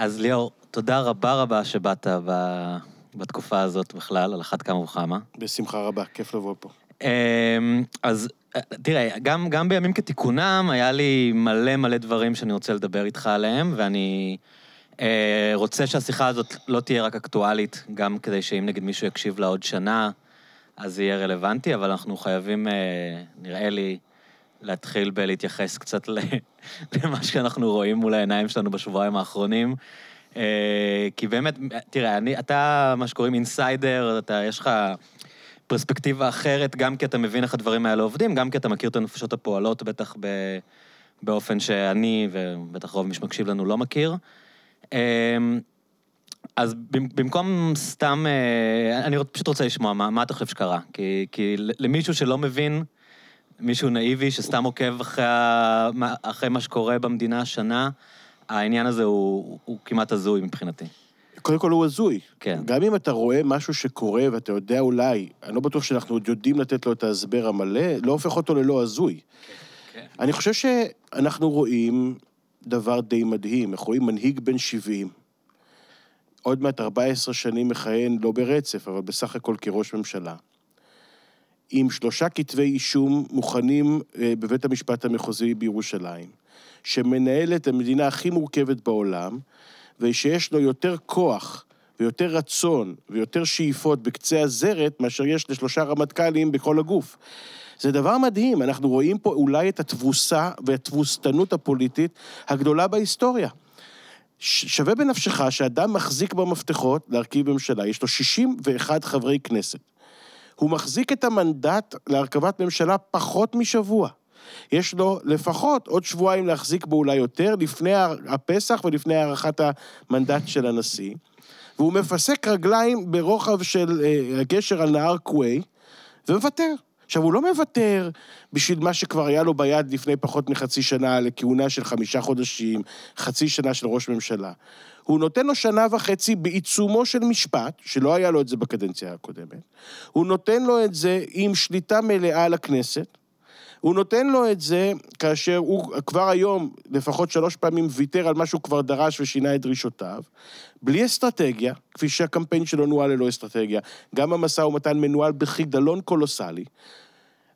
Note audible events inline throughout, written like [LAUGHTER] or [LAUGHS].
אז ליאור, תודה רבה רבה שבאת ב... בתקופה הזאת בכלל, על אחת כמה וכמה. בשמחה רבה, כיף לבוא פה. אמ, אז תראה, גם, גם בימים כתיקונם, היה לי מלא מלא דברים שאני רוצה לדבר איתך עליהם, ואני אה, רוצה שהשיחה הזאת לא תהיה רק אקטואלית, גם כדי שאם נגיד מישהו יקשיב לה עוד שנה, אז זה יהיה רלוונטי, אבל אנחנו חייבים, אה, נראה לי, להתחיל בלהתייחס קצת [LAUGHS] למה שאנחנו רואים מול העיניים שלנו בשבועיים האחרונים. אה, כי באמת, תראה, אני, אתה, מה שקוראים אינסיידר, אתה, יש לך פרספקטיבה אחרת, גם כי אתה מבין איך הדברים האלה עובדים, גם כי אתה מכיר את הנפשות הפועלות, בטח ב, באופן שאני, ובטח רוב מי שמקשיב לנו לא מכיר. אה, אז במקום סתם, אה, אני פשוט רוצה לשמוע, מה, מה אתה חושב שקרה? כי, כי למישהו שלא מבין, מישהו נאיבי שסתם עוקב אחרי, אחרי מה שקורה במדינה השנה, העניין הזה הוא, הוא כמעט הזוי מבחינתי. קודם כל הוא הזוי. כן. גם אם אתה רואה משהו שקורה ואתה יודע אולי, אני לא בטוח שאנחנו עוד יודעים לתת לו את ההסבר המלא, לא הופך אותו ללא הזוי. כן. אני חושב שאנחנו רואים דבר די מדהים, אנחנו רואים מנהיג בן 70, עוד מעט 14 שנים מכהן, לא ברצף, אבל בסך הכל כראש ממשלה, עם שלושה כתבי אישום מוכנים אה, בבית המשפט המחוזי בירושלים. שמנהל את המדינה הכי מורכבת בעולם, ושיש לו יותר כוח ויותר רצון ויותר שאיפות בקצה הזרת מאשר יש לשלושה רמטכ"לים בכל הגוף. זה דבר מדהים, אנחנו רואים פה אולי את התבוסה והתבוסתנות הפוליטית הגדולה בהיסטוריה. שווה בנפשך שאדם מחזיק במפתחות להרכיב ממשלה, יש לו 61 חברי כנסת. הוא מחזיק את המנדט להרכבת ממשלה פחות משבוע. יש לו לפחות עוד שבועיים להחזיק בו אולי יותר, לפני הפסח ולפני הארכת המנדט של הנשיא. והוא מפסק רגליים ברוחב של uh, הגשר על נהר קווי, ומוותר. עכשיו, הוא לא מוותר בשביל מה שכבר היה לו ביד לפני פחות מחצי שנה לכהונה של חמישה חודשים, חצי שנה של ראש ממשלה. הוא נותן לו שנה וחצי בעיצומו של משפט, שלא היה לו את זה בקדנציה הקודמת. הוא נותן לו את זה עם שליטה מלאה על הכנסת. הוא נותן לו את זה כאשר הוא כבר היום לפחות שלוש פעמים ויתר על מה שהוא כבר דרש ושינה את דרישותיו, בלי אסטרטגיה, כפי שהקמפיין שלו נוהל ללא אסטרטגיה, גם המשא ומתן מנוהל בחידלון קולוסלי.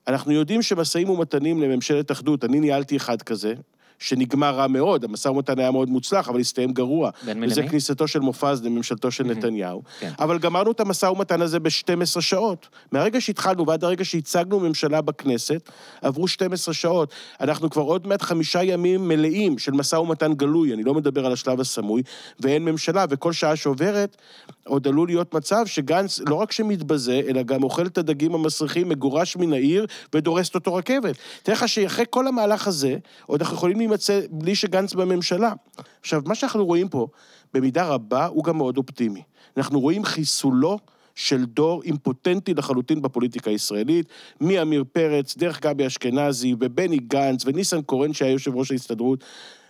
אנחנו יודעים שמשאים ומתנים לממשלת אחדות, אני ניהלתי אחד כזה, שנגמר רע מאוד, המשא ומתן היה מאוד מוצלח, אבל הסתיים גרוע. בין מי למי? וזה כניסתו של מופז לממשלתו של נתניהו. כן. אבל גמרנו את המשא ומתן הזה ב-12 שעות. מהרגע שהתחלנו ועד הרגע שהצגנו ממשלה בכנסת, עברו 12 שעות. אנחנו כבר עוד מעט חמישה ימים מלאים של משא ומתן גלוי, אני לא מדבר על השלב הסמוי, ואין ממשלה, וכל שעה שעוברת, עוד עלול להיות מצב שגנץ לא רק שמתבזה, אלא גם אוכל את הדגים המסריחים, מגורש מן העיר ודורסת אותו רכבת. תאר לך שאחרי כל המהלך הזה, עוד אנחנו יכולים להימצא בלי שגנץ בממשלה. עכשיו, מה שאנחנו רואים פה, במידה רבה, הוא גם מאוד אופטימי. אנחנו רואים חיסולו של דור אימפוטנטי לחלוטין בפוליטיקה הישראלית, מעמיר פרץ, דרך גבי אשכנזי, ובני גנץ, וניסן קורן שהיה יושב ראש ההסתדרות,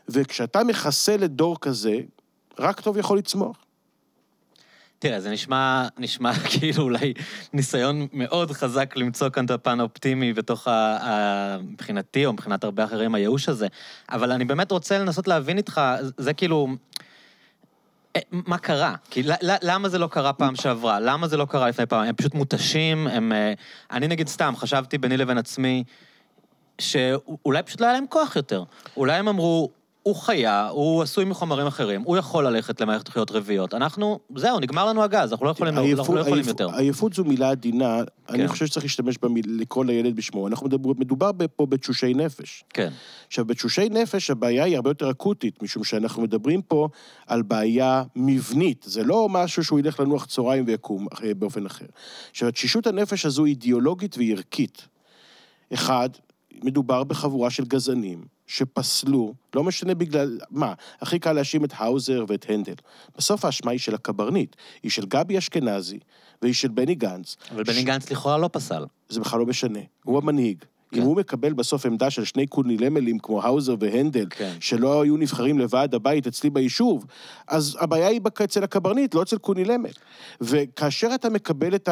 וכשאתה מחסל את דור כזה, רק טוב יכול לצמוח. תראה, זה נשמע, נשמע [LAUGHS] כאילו אולי ניסיון מאוד חזק למצוא כאן את הפן האופטימי בתוך ה... ה... מבחינתי, או מבחינת הרבה אחרים, הייאוש הזה. אבל אני באמת רוצה לנסות להבין איתך, זה כאילו... אה, מה קרה? כי למה זה לא קרה פעם שעברה? למה זה לא קרה לפני פעם? הם פשוט מותשים, הם... אה, אני נגיד סתם, חשבתי ביני לבין עצמי, שאולי פשוט לא היה להם כוח יותר. אולי הם אמרו, הוא חיה, הוא עשוי מחומרים אחרים, הוא יכול ללכת למערכת בחירות רביעיות. אנחנו, זהו, נגמר לנו הגז, אנחנו לא יכולים, עייפות, אנחנו לא יכולים עייפ, יותר. עייפות זו מילה עדינה, כן. אני חושב שצריך להשתמש בה, לקרוא לילד בשמו. אנחנו מדבר, מדובר פה בתשושי נפש. כן. עכשיו, בתשושי נפש הבעיה היא הרבה יותר אקוטית, משום שאנחנו מדברים פה על בעיה מבנית. זה לא משהו שהוא ילך לנוח צהריים ויקום אה, באופן אחר. עכשיו, תשישות הנפש הזו היא אידיאולוגית וערכית. אחד, מדובר בחבורה של גזענים, שפסלו, לא משנה בגלל מה, הכי קל להאשים את האוזר ואת הנדל. בסוף האשמה היא של הקברניט, היא של גבי אשכנזי והיא של בני גנץ. אבל ש... בני גנץ לכאורה לא פסל. זה בכלל לא משנה, הוא המנהיג. כן. אם הוא מקבל בסוף עמדה של שני קונילמלים כמו האוזר והנדל, כן. שלא היו נבחרים לוועד הבית אצלי ביישוב, אז הבעיה היא אצל הקברניט, לא אצל קונילמל. וכאשר אתה מקבל את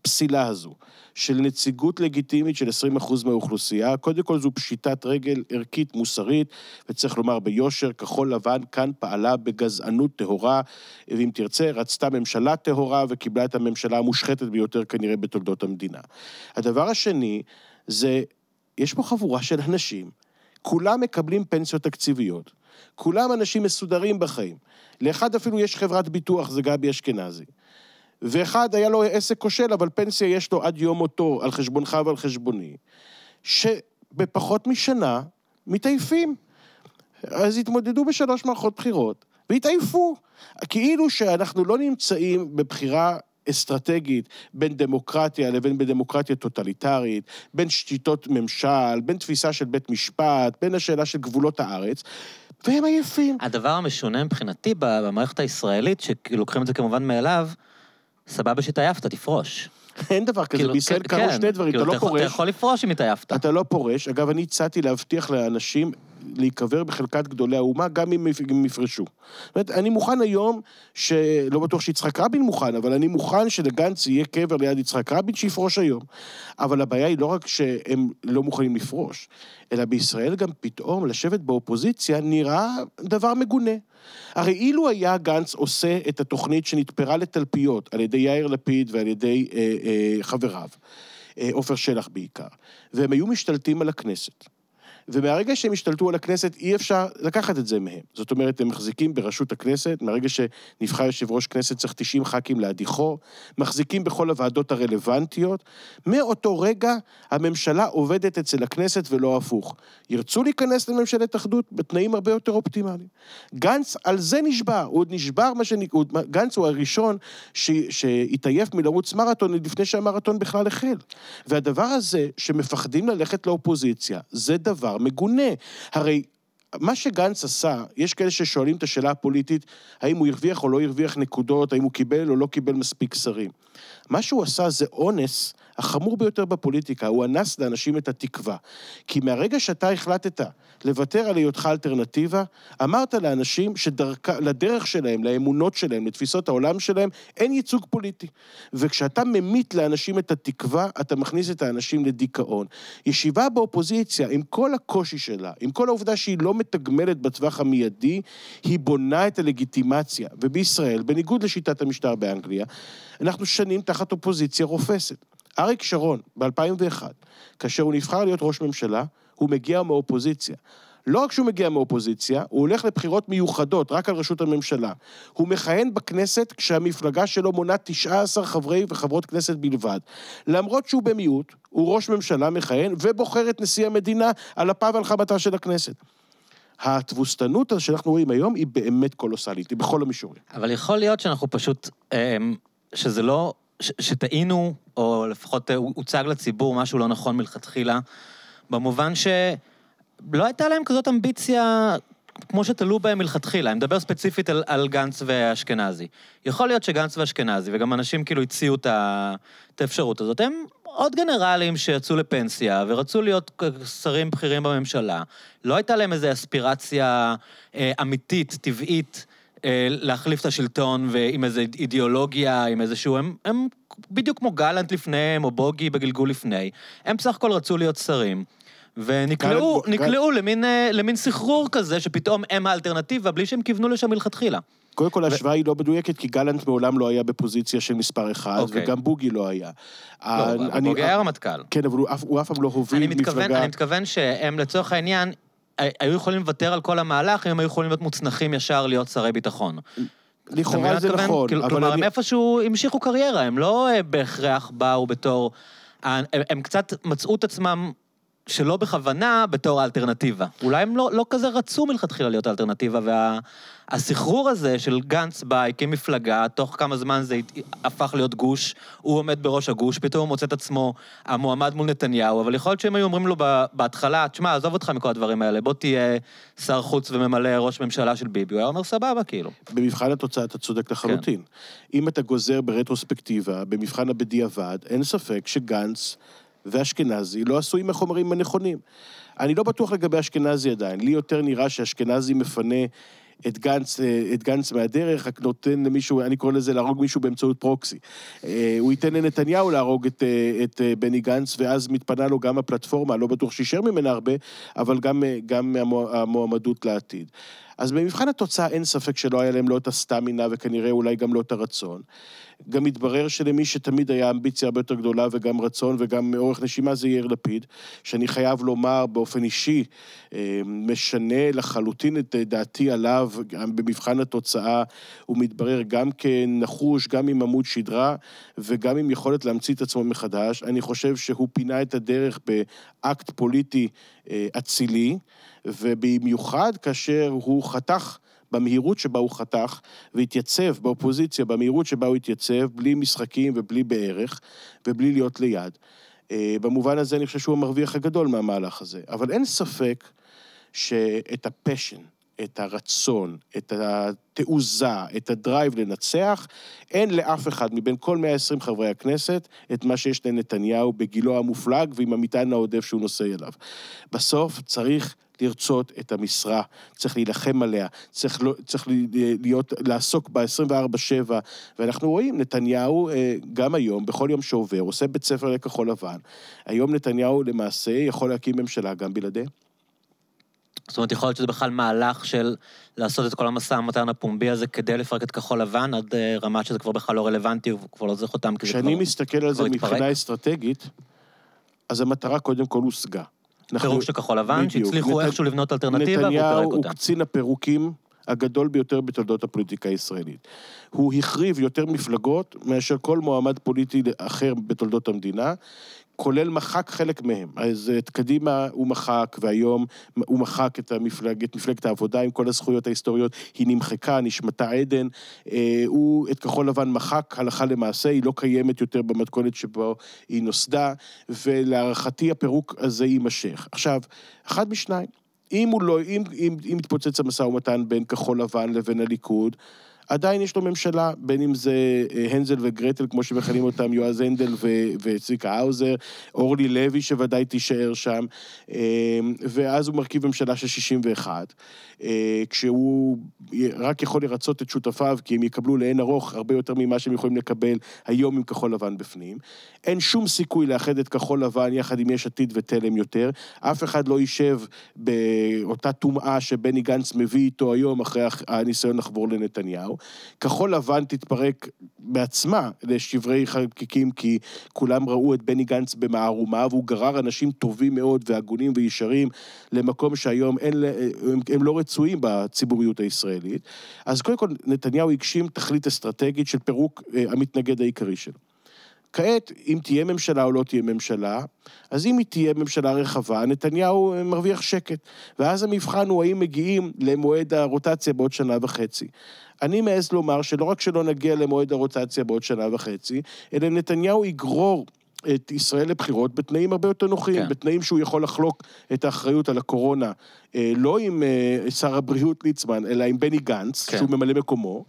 הפסילה הזו של נציגות לגיטימית של 20% מהאוכלוסייה, קודם כל זו פשיטת רגל ערכית מוסרית, וצריך לומר ביושר, כחול לבן כאן פעלה בגזענות טהורה, ואם תרצה, רצתה ממשלה טהורה וקיבלה את הממשלה המושחתת ביותר כנראה בתולדות המדינה. הדבר השני זה, יש פה חבורה של אנשים, כולם מקבלים פנסיות תקציביות, כולם אנשים מסודרים בחיים. לאחד אפילו יש חברת ביטוח, זה גבי אשכנזי. ואחד היה לו עסק כושל, אבל פנסיה יש לו עד יום מותו, על חשבונך ועל חשבוני, שבפחות משנה מתעייפים. אז התמודדו בשלוש מערכות בחירות, והתעייפו. כאילו שאנחנו לא נמצאים בבחירה אסטרטגית בין דמוקרטיה לבין בדמוקרטיה טוטליטרית, בין שיטות ממשל, בין תפיסה של בית משפט, בין השאלה של גבולות הארץ, והם עייפים. הדבר המשונה מבחינתי במערכת הישראלית, שלוקחים את זה כמובן מאליו, סבבה שהתעייפת, תפרוש. אין דבר כזה, כאילו, בישראל כן, קרו כן, שני דברים, כאילו, אתה לא פורש, אתה יכול לפרוש אם התעייפת. אתה לא פורש. אגב, אני הצעתי להבטיח לאנשים להיקבר בחלקת גדולי האומה, גם אם אם יפרשו. זאת אומרת, אני מוכן היום, שלא בטוח שיצחק רבין מוכן, אבל אני מוכן שלגנץ יהיה קבר ליד יצחק רבין, שיפרוש היום. אבל הבעיה היא לא רק שהם לא מוכנים לפרוש, אלא בישראל גם פתאום לשבת באופוזיציה נראה דבר מגונה. הרי אילו היה גנץ עושה את התוכנית שנתפרה לתלפיות על ידי יאיר לפיד ועל ידי אה, אה, חבריו, אה, עופר שלח בעיקר, והם היו משתלטים על הכנסת. ומהרגע שהם השתלטו על הכנסת, אי אפשר לקחת את זה מהם. זאת אומרת, הם מחזיקים בראשות הכנסת, מהרגע שנבחר יושב ראש כנסת צריך 90 ח"כים להדיחו, מחזיקים בכל הוועדות הרלוונטיות. מאותו רגע הממשלה עובדת אצל הכנסת ולא הפוך. ירצו להיכנס לממשלת אחדות בתנאים הרבה יותר אופטימליים. גנץ על זה נשבע, הוא עוד נשבר מה שנקרא, גנץ הוא הראשון שהתעייף מלרוץ מרתון לפני שהמרתון בכלל החל. והדבר הזה, שמפחדים ללכת לאופוזיציה, זה דבר מגונה. הרי מה שגנץ עשה, יש כאלה ששואלים את השאלה הפוליטית, האם הוא הרוויח או לא הרוויח נקודות, האם הוא קיבל או לא קיבל מספיק שרים. מה שהוא עשה זה אונס החמור ביותר בפוליטיקה, הוא אנס לאנשים את התקווה. כי מהרגע שאתה החלטת לוותר על היותך אלטרנטיבה, אמרת לאנשים שלדרך שלהם, לאמונות שלהם, לתפיסות העולם שלהם, אין ייצוג פוליטי. וכשאתה ממית לאנשים את התקווה, אתה מכניס את האנשים לדיכאון. ישיבה באופוזיציה, עם כל הקושי שלה, עם כל העובדה שהיא לא מתגמלת בטווח המיידי, היא בונה את הלגיטימציה. ובישראל, בניגוד לשיטת המשטר באנגליה, אנחנו שנים תחת אופוזיציה רופסת. אריק שרון, ב-2001, כאשר הוא נבחר להיות ראש ממשלה, הוא מגיע מאופוזיציה. לא רק שהוא מגיע מאופוזיציה, הוא הולך לבחירות מיוחדות, רק על ראשות הממשלה. הוא מכהן בכנסת כשהמפלגה שלו מונה 19 חברי וחברות כנסת בלבד. למרות שהוא במיעוט, הוא ראש ממשלה מכהן ובוחר את נשיא המדינה על אפה ועל חמתה של הכנסת. התבוסתנות שאנחנו רואים היום היא באמת קולוסלית, היא בכל המישורים. אבל יכול להיות שאנחנו פשוט, אמ, שזה לא, שטעינו, או לפחות אה, הוצג לציבור משהו לא נכון מלכתחילה, במובן שלא הייתה להם כזאת אמביציה כמו שתלו בהם מלכתחילה. אני מדבר ספציפית על, על גנץ ואשכנזי. יכול להיות שגנץ ואשכנזי, וגם אנשים כאילו הציעו את האפשרות הזאת, הם עוד גנרלים שיצאו לפנסיה ורצו להיות שרים בכירים בממשלה. לא הייתה להם איזו אספירציה אה, אמיתית, טבעית, להחליף את השלטון ועם איזו אידיאולוגיה, עם איזשהו... הם, הם בדיוק כמו גלנט לפניהם, או בוגי בגלגול לפני. הם בסך הכל רצו להיות שרים. ונקלעו נקלעו למין, אה, למין סחרור כזה, שפתאום הם האלטרנטיבה, בלי שהם כיוונו לשם מלכתחילה. קודם כל, ההשוואה היא לא מדויקת, כי גלנט מעולם לא היה בפוזיציה של מספר אחד, אוקיי. וגם בוגי לא היה. לא, אני- בוגי היה רמטכ"ל. כן, אבל הוא אף- פעם לא הוביל אני מתכוון, מפלגה. אני מתכוון שהם לצורך העניין, היו יכולים לוותר על כל המהלך, אם הם היו יכולים להיות מוצנחים ישר להיות שרי ביטחון. לכאורה זה? נכון, כאילו, אבל כלומר, הם איפשהו המשיכו קריירה, הם לא אה, בהכרח באו בתור... הם, הם קצת מצאו את עצמם שלא בכוונה בתור האלטרנטיבה. אולי הם לא, לא כזה רצו מלכתחילה להיות האלטרנטיבה, והסחרור הזה של גנץ בא, הקים מפלגה, תוך כמה זמן זה הפך להיות גוש, הוא עומד בראש הגוש, פתאום הוא מוצא את עצמו המועמד מול נתניהו, אבל יכול להיות שהם היו אומרים לו בהתחלה, תשמע, עזוב אותך מכל הדברים האלה, בוא תהיה שר חוץ וממלא ראש ממשלה של ביבי, הוא היה אומר, סבבה, כאילו. במבחן התוצאה אתה צודק לחלוטין. אם אתה גוזר ברטרוספקטיבה, במבחן הבדיעבד, אין ספק שגנץ ואשכנזי לא עשו עם החומרים הנכונים. אני לא בטוח לגבי אשכנזי עדיין. לי יותר נראה שאשכנזי מפנה את גנץ, אה, את גנץ מהדרך, רק נותן למישהו, אני קורא לזה להרוג מישהו באמצעות פרוקסי. אה, הוא ייתן לנתניהו להרוג את, אה, את בני גנץ, ואז מתפנה לו גם הפלטפורמה, לא בטוח שישאר ממנה הרבה, אבל גם, גם המועמדות לעתיד. אז במבחן התוצאה אין ספק שלא היה להם לא את הסטמינה וכנראה אולי גם לא את הרצון. גם מתברר שלמי שתמיד היה אמביציה הרבה יותר גדולה וגם רצון וגם אורך נשימה זה יאיר לפיד, שאני חייב לומר באופן אישי, אה, משנה לחלוטין את דעתי עליו, גם במבחן התוצאה הוא מתברר גם כנחוש, גם עם עמוד שדרה וגם עם יכולת להמציא את עצמו מחדש. אני חושב שהוא פינה את הדרך באקט פוליטי אה, אצילי, ובמיוחד כאשר הוא חתך במהירות שבה הוא חתך, והתייצב באופוזיציה במהירות שבה הוא התייצב, בלי משחקים ובלי בערך, ובלי להיות ליד. אה, במובן הזה אני חושב שהוא המרוויח הגדול מהמהלך הזה. אבל אין ספק שאת ה passion, את הרצון, את התעוזה, את ה drive לנצח, אין לאף אחד מבין כל 120 חברי הכנסת את מה שיש לנתניהו בגילו המופלג ועם המטען העודף שהוא נושא עליו. בסוף צריך לרצות את המשרה, צריך להילחם עליה, צריך, לא, צריך להיות, לעסוק בה 24-7, ואנחנו רואים, נתניהו אה, גם היום, בכל יום שעובר, עושה בית ספר לכחול לבן. היום נתניהו למעשה יכול להקים ממשלה גם בלעדיהם. זאת אומרת, יכול להיות שזה בכלל מהלך של לעשות את כל המשא ומתן הפומבי הזה כדי לפרק את כחול לבן, עד אה, רמה שזה כבר בכלל לא רלוונטי, הוא כבר לא צריך אותם, כי זה כבר... כשאני מסתכל על זה מבחינה אסטרטגית, אז המטרה קודם כל הושגה. פירוק של כחול לבן, שהצליחו איכשהו לבנות אלטרנטיבה, והוא פירק אותה. נתניהו הוא קצין הפירוקים הגדול ביותר בתולדות הפוליטיקה הישראלית. הוא החריב יותר מפלגות מאשר כל מועמד פוליטי אחר בתולדות המדינה, כולל מחק חלק מהם. אז את קדימה הוא מחק, והיום הוא מחק את, המפלג, את מפלגת העבודה עם כל הזכויות ההיסטוריות, היא נמחקה, נשמטה עדן. אה, הוא את כחול לבן מחק הלכה למעשה, היא לא קיימת יותר במתכונת שבו היא נוסדה, ולהערכתי הפירוק הזה יימשך. עכשיו, אחד משניים, אם הוא לא, אם, אם, אם מתפוצץ המשא ומתן בין כחול לבן לבין הליכוד, עדיין יש לו ממשלה, בין אם זה אה, הנזל וגרטל, כמו שמכנים אותם, יועז הנדל וצביקה האוזר, אורלי לוי שוודאי תישאר שם, אה, ואז הוא מרכיב ממשלה של 61, אה, כשהוא רק יכול לרצות את שותפיו, כי הם יקבלו לאין ארוך הרבה יותר ממה שהם יכולים לקבל היום עם כחול לבן בפנים. אין שום סיכוי לאחד את כחול לבן יחד עם יש עתיד ותלם יותר. אף אחד לא יישב באותה טומאה שבני גנץ מביא איתו היום אחרי הניסיון לחבור לנתניהו. כחול לבן תתפרק בעצמה לשברי חלקיקים, כי כולם ראו את בני גנץ במערומה, והוא גרר אנשים טובים מאוד והגונים וישרים למקום שהיום אין, הם, הם לא רצויים בציבוריות הישראלית. אז קודם כל, נתניהו הגשים תכלית אסטרטגית של פירוק אה, המתנגד העיקרי שלו. כעת, אם תהיה ממשלה או לא תהיה ממשלה, אז אם היא תהיה ממשלה רחבה, נתניהו מרוויח שקט. ואז המבחן הוא האם מגיעים למועד הרוטציה בעוד שנה וחצי. אני מעז לומר שלא רק שלא נגיע למועד הרוטציה בעוד שנה וחצי, אלא נתניהו יגרור את ישראל לבחירות בתנאים הרבה יותר נוחים, כן. בתנאים שהוא יכול לחלוק את האחריות על הקורונה, אה, לא עם אה, שר הבריאות ליצמן, אלא עם בני גנץ, כן. שהוא ממלא מקומו,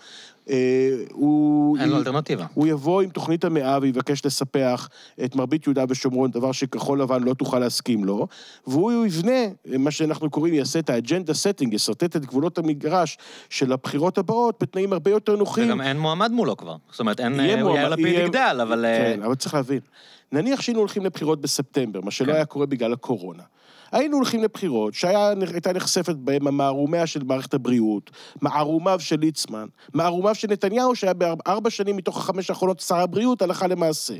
הוא... אין לו אלטרנטיבה. הוא יבוא עם תוכנית המאה ויבקש לספח את מרבית יהודה ושומרון, דבר שכחול לבן לא תוכל להסכים לו, והוא יבנה, מה שאנחנו קוראים, יעשה את ה agenda setting, ישרטט את גבולות המגרש של הבחירות הבאות בתנאים הרבה יותר נוחים. וגם אין מועמד מולו כבר. זאת אומרת, אין... יאיר לפיד יגדל, אבל... כן, אבל צריך להבין. נניח שהיינו הולכים לבחירות בספטמבר, מה שלא כן. היה קורה בגלל הקורונה. היינו הולכים לבחירות שהייתה נחשפת בהם המערומיה של מערכת הבריאות, מערומיו של ליצמן, מערומיו של נתניהו, שהיה בארבע שנים מתוך החמש האחרונות שר הבריאות, הלכה למעשה.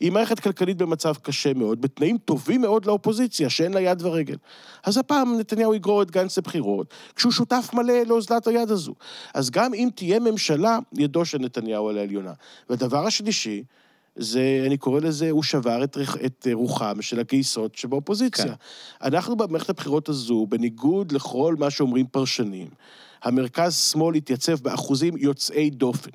עם מערכת כלכלית במצב קשה מאוד, בתנאים טובים מאוד לאופוזיציה, שאין לה יד ורגל. אז הפעם נתניהו יגרור את גנץ לבחירות, כשהוא שותף מלא לאוזלת היד הזו. אז גם אם תהיה ממשלה, ידו של נתניהו על העליונה. והדבר השלישי, זה, אני קורא לזה, הוא שבר את, את רוחם של הגייסות שבאופוזיציה. כן. אנחנו במערכת הבחירות הזו, בניגוד לכל מה שאומרים פרשנים, המרכז-שמאל התייצב באחוזים יוצאי דופן.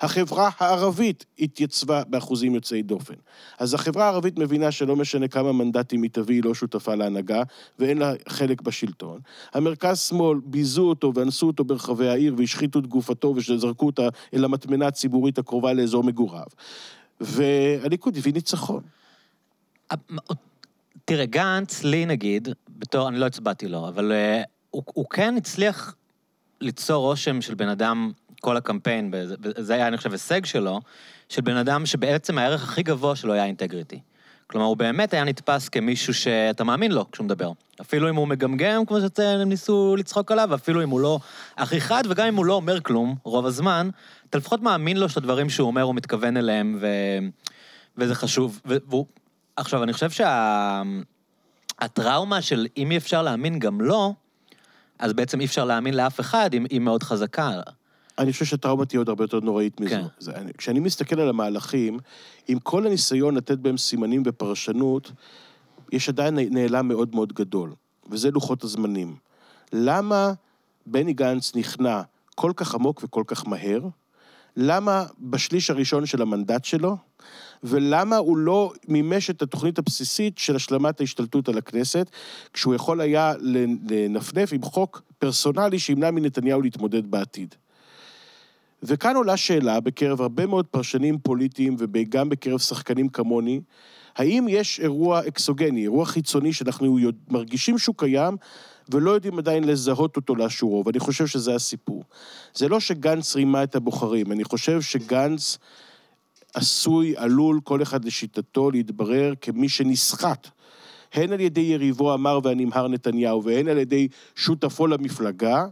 החברה הערבית התייצבה באחוזים יוצאי דופן. אז החברה הערבית מבינה שלא משנה כמה מנדטים היא תביא, היא לא שותפה להנהגה, ואין לה חלק בשלטון. המרכז-שמאל ביזו אותו ואנסו אותו ברחבי העיר והשחיתו את גופתו וזרקו אותה אל המטמנה הציבורית הקרובה לאזור מגוריו. והליכוד הביא ניצחון. תראה, גנץ, לי נגיד, בתור, אני לא הצבעתי לו, אבל uh, הוא, הוא כן הצליח ליצור רושם של בן אדם, כל הקמפיין, וזה היה, אני חושב, הישג שלו, של בן אדם שבעצם הערך הכי גבוה שלו היה אינטגריטי. כלומר, הוא באמת היה נתפס כמישהו שאתה מאמין לו כשהוא מדבר. אפילו אם הוא מגמגם, כמו שהם ניסו לצחוק עליו, אפילו אם הוא לא הכי חד, וגם אם הוא לא אומר כלום, רוב הזמן, אתה לפחות מאמין לו שהדברים שהוא אומר, הוא מתכוון אליהם, ו... וזה חשוב. ו... והוא... עכשיו, אני חושב שהטראומה של אם אי אפשר להאמין גם לו, אז בעצם אי אפשר להאמין לאף אחד, היא מאוד חזקה. אני חושב שהטראומה תהיה עוד הרבה יותר נוראית מזו. כן. זה, אני, כשאני מסתכל על המהלכים, עם כל הניסיון לתת בהם סימנים ופרשנות, יש עדיין נעלם מאוד מאוד גדול, וזה לוחות הזמנים. למה בני גנץ נכנע כל כך עמוק וכל כך מהר? למה בשליש הראשון של המנדט שלו? ולמה הוא לא מימש את התוכנית הבסיסית של השלמת ההשתלטות על הכנסת, כשהוא יכול היה לנפנף עם חוק פרסונלי שימנע מנתניהו להתמודד בעתיד. וכאן עולה שאלה בקרב הרבה מאוד פרשנים פוליטיים וגם בקרב שחקנים כמוני, האם יש אירוע אקסוגני, אירוע חיצוני שאנחנו מרגישים שהוא קיים ולא יודעים עדיין לזהות אותו לאשורו, ואני חושב שזה הסיפור. זה לא שגנץ רימה את הבוחרים, אני חושב שגנץ עשוי, עלול, כל אחד לשיטתו, להתברר כמי שנסחט. הן על ידי יריבו המר והנמהר נתניהו, והן על ידי שותפו למפלגה.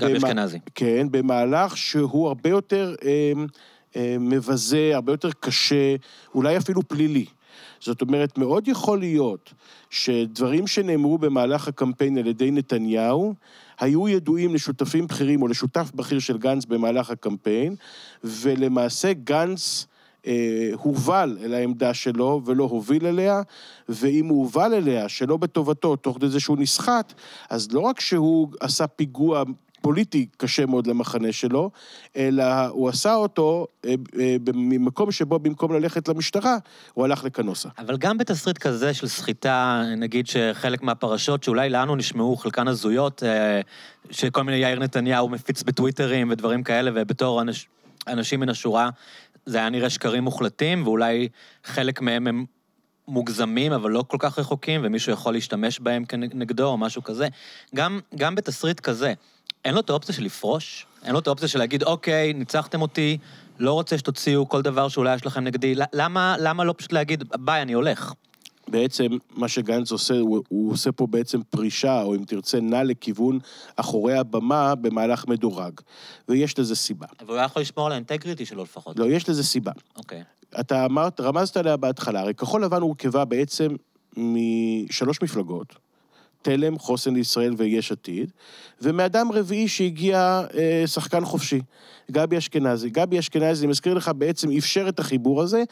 גבי במ- אשכנזי. כן, במהלך שהוא הרבה יותר אה, אה, מבזה, הרבה יותר קשה, אולי אפילו פלילי. זאת אומרת, מאוד יכול להיות שדברים שנאמרו במהלך הקמפיין על ידי נתניהו, היו ידועים לשותפים בכירים או לשותף בכיר של גנץ במהלך הקמפיין, ולמעשה גנץ אה, הובל אל העמדה שלו ולא הוביל אליה, ואם הוא הובל אליה שלא בטובתו, תוך כדי זה שהוא נסחט, אז לא רק שהוא עשה פיגוע פוליטי קשה מאוד למחנה שלו, אלא הוא עשה אותו אה, אה, ממקום שבו במקום ללכת למשטרה, הוא הלך לקנוסה. אבל גם בתסריט כזה של סחיטה, נגיד שחלק מהפרשות שאולי לנו נשמעו, חלקן הזויות, אה, שכל מיני יאיר נתניהו מפיץ בטוויטרים ודברים כאלה, ובתור אנש, אנשים מן השורה, זה היה נראה שקרים מוחלטים, ואולי חלק מהם הם מוגזמים, אבל לא כל כך רחוקים, ומישהו יכול להשתמש בהם כנגדו או משהו כזה. גם, גם בתסריט כזה, אין לו את האופציה של לפרוש? אין לו את האופציה של להגיד, אוקיי, ניצחתם אותי, לא רוצה שתוציאו כל דבר שאולי יש לכם נגדי, למה, למה לא פשוט להגיד, ביי, אני הולך? בעצם מה שגנץ עושה, הוא, הוא עושה פה בעצם פרישה, או אם תרצה, נע לכיוון אחורי הבמה במהלך מדורג. ויש לזה סיבה. אבל הוא היה יכול לשמור על האינטגריטי שלו לפחות. לא, יש לזה סיבה. אוקיי. אתה אמרת, רמזת עליה בהתחלה, הרי כחול לבן הורכבה בעצם משלוש מפלגות, תלם, חוסן לישראל ויש עתיד, ומאדם רביעי שהגיע אה, שחקן חופשי, גבי אשכנזי. גבי אשכנזי, אני מזכיר לך, בעצם אפשר את החיבור הזה,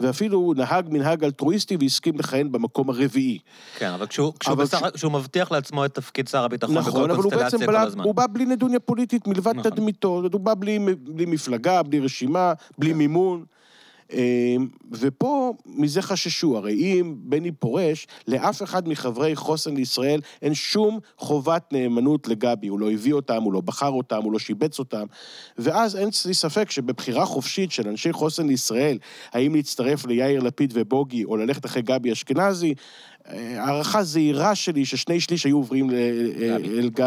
ואפילו נהג מנהג אלטרואיסטי והסכים לכהן במקום הרביעי. כן, אבל כשהוא, כשהוא, אבל בסך, כשהוא מבטיח לעצמו את תפקיד שר הביטחון נכון, בכל אבל הוא בעצם קונסטלציה כל בא, הזמן. הוא בא בלי נדוניה פוליטית מלבד נכון. תדמיתו, הוא בא בלי, בלי מפלגה, בלי רשימה, בלי כן. מימון. אה, ופה, מזה חששו, הרי אם בני פורש, לאף אחד מחברי חוסן לישראל אין שום חובת נאמנות לגבי, הוא לא הביא אותם, הוא לא בחר אותם, הוא לא שיבץ אותם, ואז אין לי ספק שבבחירה חופשית של אנשי חוסן לישראל, האם להצטרף ליאיר לפיד ובוגי, או ללכת אחרי גבי אשכנזי, הערכה זהירה שלי ששני שליש היו עוברים אה.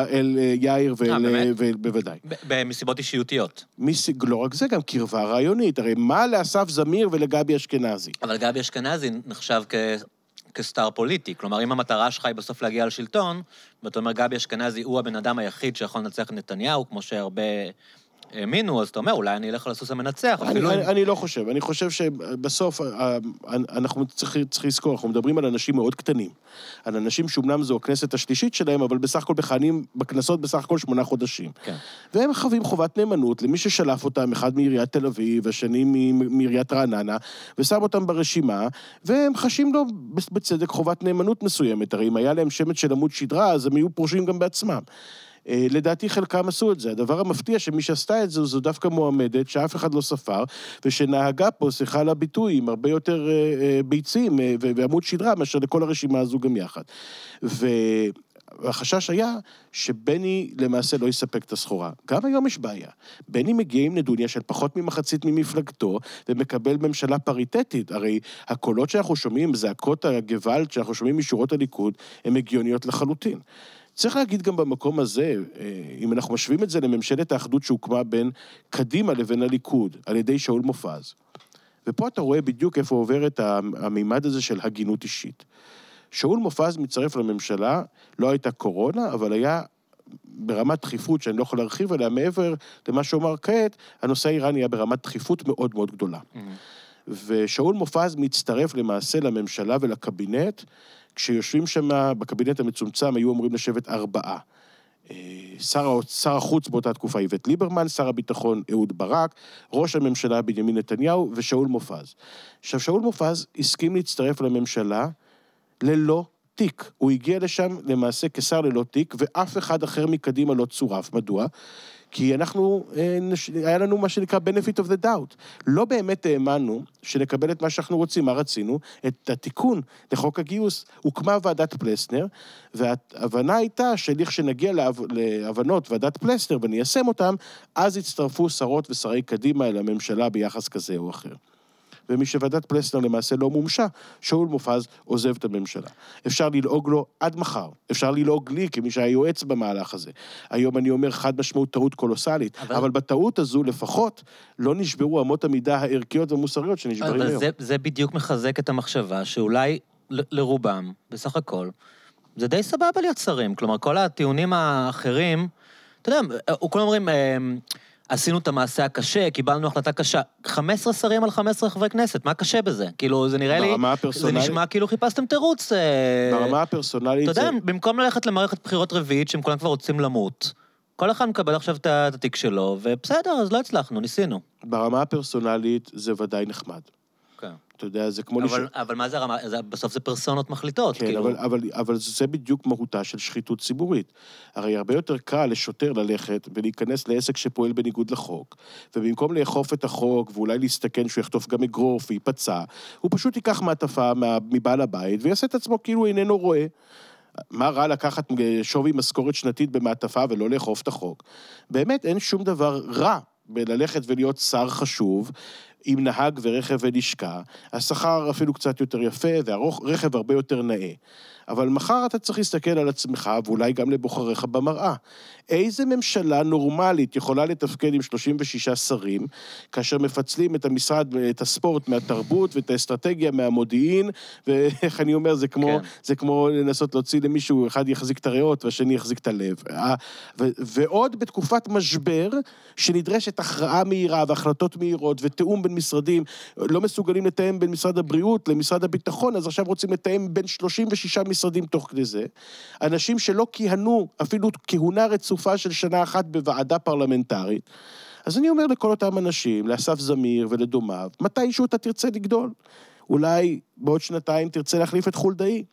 אל, אה, יאיר. אה? ול- בוודאי. במסיבות אישיותיות. לא רק זה, גם קרבה רעיונית. הרי מה לאסף זמיר ולגבי אשכנזי? אבל גבי אשכנזי נחשב כ... כסטאר פוליטי. כלומר, אם המטרה שלך היא בסוף להגיע לשלטון, ואתה אומר, גבי אשכנזי הוא הבן אדם היחיד שיכול לנצח את נתניהו, כמו שהרבה האמינו, אז אתה אומר, אולי אני אלך על הסוס המנצח, אני, אפילו אני. אני לא חושב, אני חושב שבסוף אה, אנחנו צריכים צריך לזכור, אנחנו מדברים על אנשים מאוד קטנים. על אנשים שאומנם זו הכנסת השלישית שלהם, אבל בסך הכל מכהנים בכנסות בסך הכל שמונה חודשים. כן. והם חווים חובת נאמנות למי ששלף אותם, אחד מעיריית תל אביב, השני מעיריית רעננה, ושם אותם ברשימה, והם חשים לו בצדק חובת נאמנות מסוימת. הרי אם היה להם שמץ של עמוד שדרה, אז הם היו פורשים גם בעצמם. אה, לדעתי חלקם עשו את זה. הדבר המפתיע שמי שעשתה את זה, זו דווקא מועמדת שאף אחד לא ספר, ושנהגה פה, סליחה על הביטוי, עם הרבה יותר אה, אה, ביצים ועמוד שדרה מאשר לכל הרשימה הזו גם יחד. ו... והחשש היה שבני למעשה לא יספק את הסחורה. גם היום יש בעיה. בני מגיע עם נדוניה של פחות ממחצית ממפלגתו, ומקבל ממשלה פריטטית. הרי הקולות שאנחנו שומעים, זעקות הגוואלד שאנחנו שומעים משורות הליכוד, הן הגיוניות לחלוטין. צריך להגיד גם במקום הזה, אה, אם אנחנו משווים את זה לממשלת האחדות שהוקמה בין קדימה לבין הליכוד, על ידי שאול מופז, ופה אתה רואה בדיוק איפה עובר את המימד הזה של הגינות אישית. שאול מופז מצטרף לממשלה, לא הייתה קורונה, אבל היה ברמת דחיפות שאני לא יכול להרחיב עליה, מעבר למה שאומר כעת, הנושא האיראני היה ברמת דחיפות מאוד מאוד גדולה. Mm-hmm. ושאול מופז מצטרף למעשה לממשלה ולקבינט, כשיושבים שם, בקבינט המצומצם היו אמורים לשבת ארבעה. אה, שר, שר החוץ באותה תקופה איווט ליברמן, שר הביטחון אהוד ברק, ראש הממשלה בנימין נתניהו ושאול מופז. עכשיו, שאול מופז הסכים להצטרף לממשלה ללא תיק. הוא הגיע לשם למעשה כשר ללא תיק, ואף אחד אחר מקדימה לא צורף. מדוע? כי אנחנו, אה, היה לנו מה שנקרא benefit of the doubt. לא באמת האמנו שנקבל את מה שאנחנו רוצים. מה רצינו? את התיקון לחוק הגיוס. הוקמה ועדת פלסנר, וההבנה הייתה שלכשנגיע להבנות ועדת פלסנר וניישם אותן, אז יצטרפו שרות ושרי קדימה אל הממשלה ביחס כזה או אחר. ומששוועדת פלסנר למעשה לא מומשה, שאול מופז עוזב את הממשלה. אפשר ללעוג לו עד מחר, אפשר ללעוג לי כמי שהיה יועץ במהלך הזה. היום אני אומר חד משמעות טעות קולוסלית, אבל, אבל בטעות הזו לפחות לא נשברו אמות המידה הערכיות והמוסריות שנשברים היום. אבל זה, זה בדיוק מחזק את המחשבה שאולי ל- לרובם, בסך הכל, זה די סבבה להיות שרים. כלומר, כל הטיעונים האחרים, אתה יודע, כולם אומרים... עשינו את המעשה הקשה, קיבלנו החלטה קשה. 15 שרים על 15 חברי כנסת, מה קשה בזה? כאילו, זה נראה לי... ברמה הפרסונלית... זה נשמע כאילו חיפשתם תירוץ. אה, ברמה הפרסונלית זה... אתה יודע, במקום ללכת למערכת בחירות רביעית, שהם כולם כבר רוצים למות, כל אחד מקבל עכשיו את התיק שלו, ובסדר, אז לא הצלחנו, ניסינו. ברמה הפרסונלית זה ודאי נחמד. אתה יודע, זה כמו... אבל, לש... אבל מה זה הרמה? זה, בסוף זה פרסונות מחליטות, כן, כאילו... אבל, אבל, אבל זה בדיוק מהותה של שחיתות ציבורית. הרי הרבה יותר קל לשוטר ללכת ולהיכנס לעסק שפועל בניגוד לחוק, ובמקום לאכוף את החוק ואולי להסתכן שהוא יחטוף גם אגרוף וייפצע, הוא פשוט ייקח מעטפה מבעל הבית ויעשה את עצמו כאילו איננו רואה. מה רע לקחת שווי משכורת שנתית במעטפה ולא לאכוף את החוק? באמת, אין שום דבר רע בללכת ולהיות שר חשוב, עם נהג ורכב ולשכה, השכר אפילו קצת יותר יפה והרכב הרבה יותר נאה. אבל מחר אתה צריך להסתכל על עצמך, ואולי גם לבוחריך במראה. איזה ממשלה נורמלית יכולה לתפקד עם 36 שרים, כאשר מפצלים את המשרד, את הספורט מהתרבות ואת האסטרטגיה מהמודיעין, ואיך אני אומר, זה כמו, כן. זה כמו לנסות להוציא למישהו, אחד יחזיק את הריאות והשני יחזיק את הלב. ו- ועוד בתקופת משבר, שנדרשת הכרעה מהירה והחלטות מהירות ותיאום בין משרדים, לא מסוגלים לתאם בין משרד הבריאות למשרד הביטחון, אז עכשיו רוצים לתאם בין 36 משרדים תוך כדי זה. אנשים שלא כיהנו אפילו כהונה רצופה של שנה אחת בוועדה פרלמנטרית. אז אני אומר לכל אותם אנשים, לאסף זמיר ולדומיו, מתישהו אתה תרצה לגדול. אולי בעוד שנתיים תרצה להחליף את חולדאי.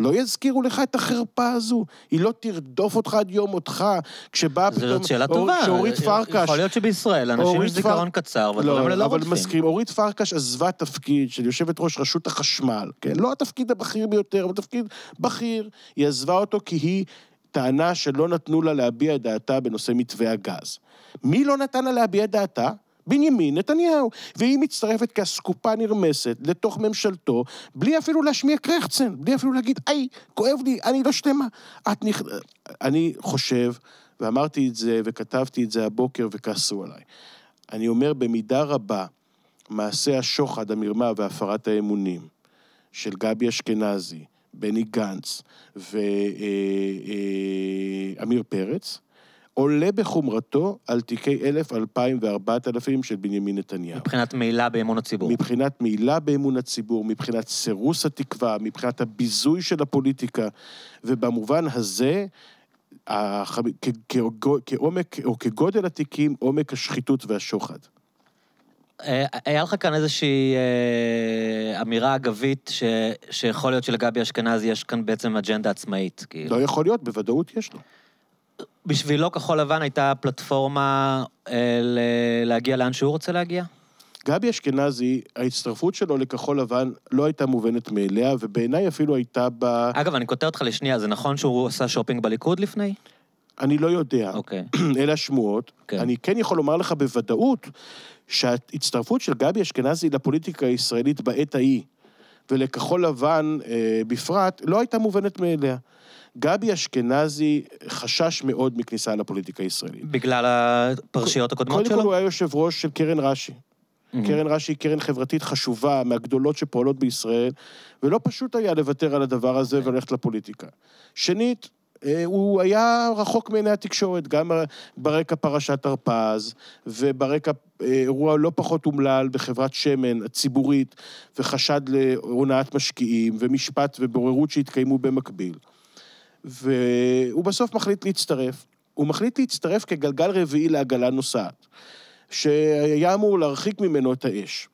לא יזכירו לך את החרפה הזו. היא לא תרדוף אותך עד יום מותך, כשבאה פתאום... זאת שאלה טובה. שאורית פרקש... יכול להיות שבישראל, אנשים יש זיכרון קצר, ודברים האלה לא רודפים. אבל מסכים, אורית פרקש עזבה תפקיד של יושבת ראש רשות החשמל, כן? לא התפקיד הבכיר ביותר, אבל תפקיד בכיר. היא עזבה אותו כי היא טענה שלא נתנו לה להביע את דעתה בנושא מתווה הגז. מי לא נתן לה להביע את דעתה? בנימין נתניהו. והיא מצטרפת כאסקופה נרמסת לתוך ממשלתו, בלי אפילו להשמיע קרחצן, בלי אפילו להגיד, היי, כואב לי, אני לא שלמה. את נכ... אני חושב, ואמרתי את זה וכתבתי את זה הבוקר וכעסו עליי. אני אומר, במידה רבה, מעשה השוחד, המרמה והפרת האמונים של גבי אשכנזי, בני גנץ ועמיר אה, אה, פרץ, עולה בחומרתו על תיקי אלף, אלפיים וארבעת אלפים של בנימין נתניהו. מבחינת מעילה באמון הציבור. מבחינת מעילה באמון הציבור, מבחינת סירוס התקווה, מבחינת הביזוי של הפוליטיקה, ובמובן הזה, כעומק, או כגודל התיקים, עומק השחיתות והשוחד. אה, היה לך כאן איזושהי אה, אמירה אגבית ש, שיכול להיות שלגבי אשכנזי יש כאן בעצם אג'נדה עצמאית. כאילו. לא יכול להיות, בוודאות יש לו. בשבילו כחול לבן הייתה פלטפורמה אה, להגיע לאן שהוא רוצה להגיע? גבי אשכנזי, ההצטרפות שלו לכחול לבן לא הייתה מובנת מאליה, ובעיניי אפילו הייתה ב... אגב, אני כותב אותך לשנייה, זה נכון שהוא עשה שופינג בליכוד לפני? אני לא יודע. אוקיי. [CLEARS THROAT] אלה השמועות. כן. אני כן יכול לומר לך בוודאות שההצטרפות של גבי אשכנזי לפוליטיקה הישראלית בעת ההיא, ולכחול לבן אה, בפרט, לא הייתה מובנת מאליה. גבי אשכנזי חשש מאוד מכניסה לפוליטיקה הישראלית. בגלל הפרשיות הקודמות קודם שלו? כל הוא היה יושב ראש של קרן רש"י. קרן רש"י היא קרן חברתית חשובה, מהגדולות שפועלות בישראל, ולא פשוט היה לוותר על הדבר הזה וללכת לפוליטיקה. שנית, אה, הוא היה רחוק מעיני התקשורת, גם ברקע פרשת הרפז, וברקע אה, אירוע לא פחות אומלל בחברת שמן הציבורית, וחשד להונאת משקיעים, ומשפט ובוררות שהתקיימו במקביל. והוא בסוף מחליט להצטרף. הוא מחליט להצטרף כגלגל רביעי לעגלה נוסעת, שהיה אמור להרחיק ממנו את האש.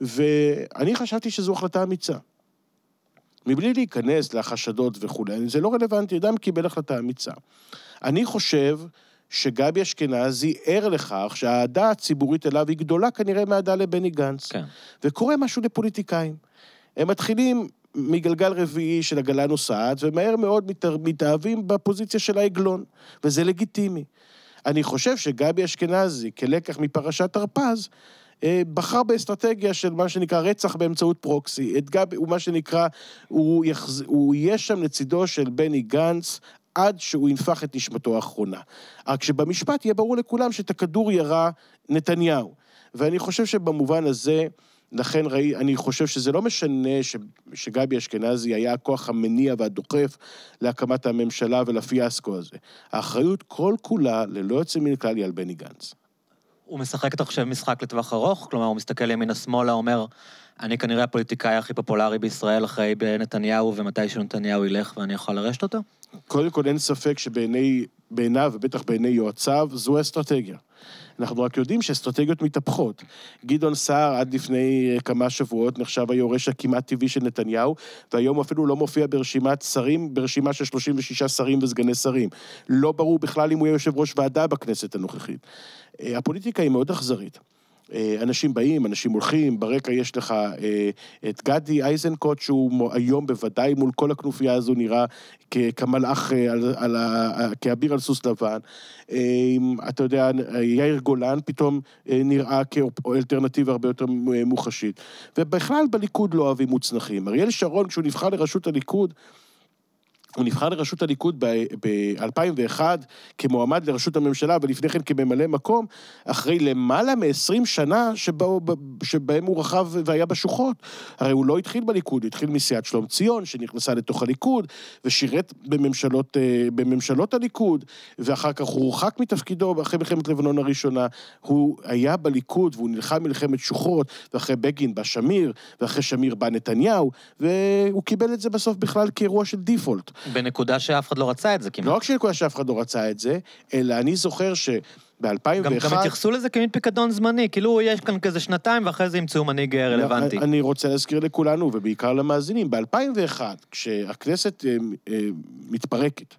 ואני חשבתי שזו החלטה אמיצה. מבלי להיכנס לחשדות וכולי, זה לא רלוונטי, אדם קיבל החלטה אמיצה. אני חושב שגבי אשכנזי ער לכך שהאהדה הציבורית אליו היא גדולה כנראה מהאהדה לבני גנץ. כן. וקורה משהו לפוליטיקאים. הם מתחילים מגלגל רביעי של עגלה נוסעת, ומהר מאוד מת, מתאהבים בפוזיציה של העגלון, וזה לגיטימי. אני חושב שגבי אשכנזי, כלקח מפרשת הרפז, אה, בחר באסטרטגיה של מה שנקרא רצח באמצעות פרוקסי. את גבי, הוא מה שנקרא, הוא, יחז... הוא יהיה שם לצידו של בני גנץ עד שהוא ינפח את נשמתו האחרונה. רק שבמשפט יהיה ברור לכולם שאת הכדור ירה נתניהו. ואני חושב שבמובן הזה, לכן ראי, אני חושב שזה לא משנה ש, שגבי אשכנזי היה הכוח המניע והדוחף להקמת הממשלה ולפיאסקו הזה. האחריות כל כולה, ללא יוצא מן הכלל, היא על בני גנץ. הוא משחק, אתה חושב, משחק לטווח ארוך? כלומר, הוא מסתכל ימינה-שמאלה, אומר, אני כנראה הפוליטיקאי הכי פופולרי בישראל אחרי נתניהו, ומתי שנתניהו ילך ואני יכול לרשת אותו? קודם כל, אין ספק שבעיניו, ובטח בעיני יועציו, זו אסטרטגיה. אנחנו רק יודעים שאסטרטגיות מתהפכות. גדעון סער עד לפני אה, כמה שבועות נחשב היורש הכמעט טבעי של נתניהו, והיום אפילו לא מופיע ברשימת שרים, ברשימה של 36 שרים וסגני שרים. לא ברור בכלל אם הוא יהיה יושב ראש ועדה בכנסת הנוכחית. אה, הפוליטיקה היא מאוד אכזרית. אה, אנשים באים, אנשים הולכים, ברקע יש לך אה, את גדי איזנקוט, שהוא היום בוודאי מול כל הכנופיה הזו נראה כמלאך, על, על, כאביר על סוס לבן. אתה יודע, יאיר גולן פתאום נראה כאלטרנטיבה הרבה יותר מוחשית. ובכלל בליכוד לא אוהבים מוצנחים. אריאל שרון, כשהוא נבחר לראשות הליכוד, הוא נבחר לראשות הליכוד ב-2001 כמועמד לראשות הממשלה, ולפני כן כממלא מקום, אחרי למעלה מ-20 שנה שבו, שבהם הוא רכב והיה בשוחות. הרי הוא לא התחיל בליכוד, הוא התחיל מסיעת שלום ציון, שנכנסה לתוך הליכוד, ושירת בממשלות, אה, בממשלות הליכוד, ואחר כך הוא הורחק מתפקידו אחרי מלחמת לבנון הראשונה. הוא היה בליכוד והוא נלחם מלחמת שוחות, ואחרי בגין בא שמיר, ואחרי שמיר בא נתניהו, והוא קיבל את זה בסוף בכלל כאירוע של דיפולט. בנקודה שאף אחד לא רצה את זה כמעט. לא רק בנקודה שאף אחד לא רצה את זה, אלא אני זוכר ש... ב-2001... גם, גם התייחסו לזה כמין פיקדון זמני, כאילו יש כאן כזה שנתיים ואחרי זה ימצאו מנהיג אה, רלוונטי. אני, אני רוצה להזכיר לכולנו, ובעיקר למאזינים, ב-2001, כשהכנסת אה, אה, מתפרקת,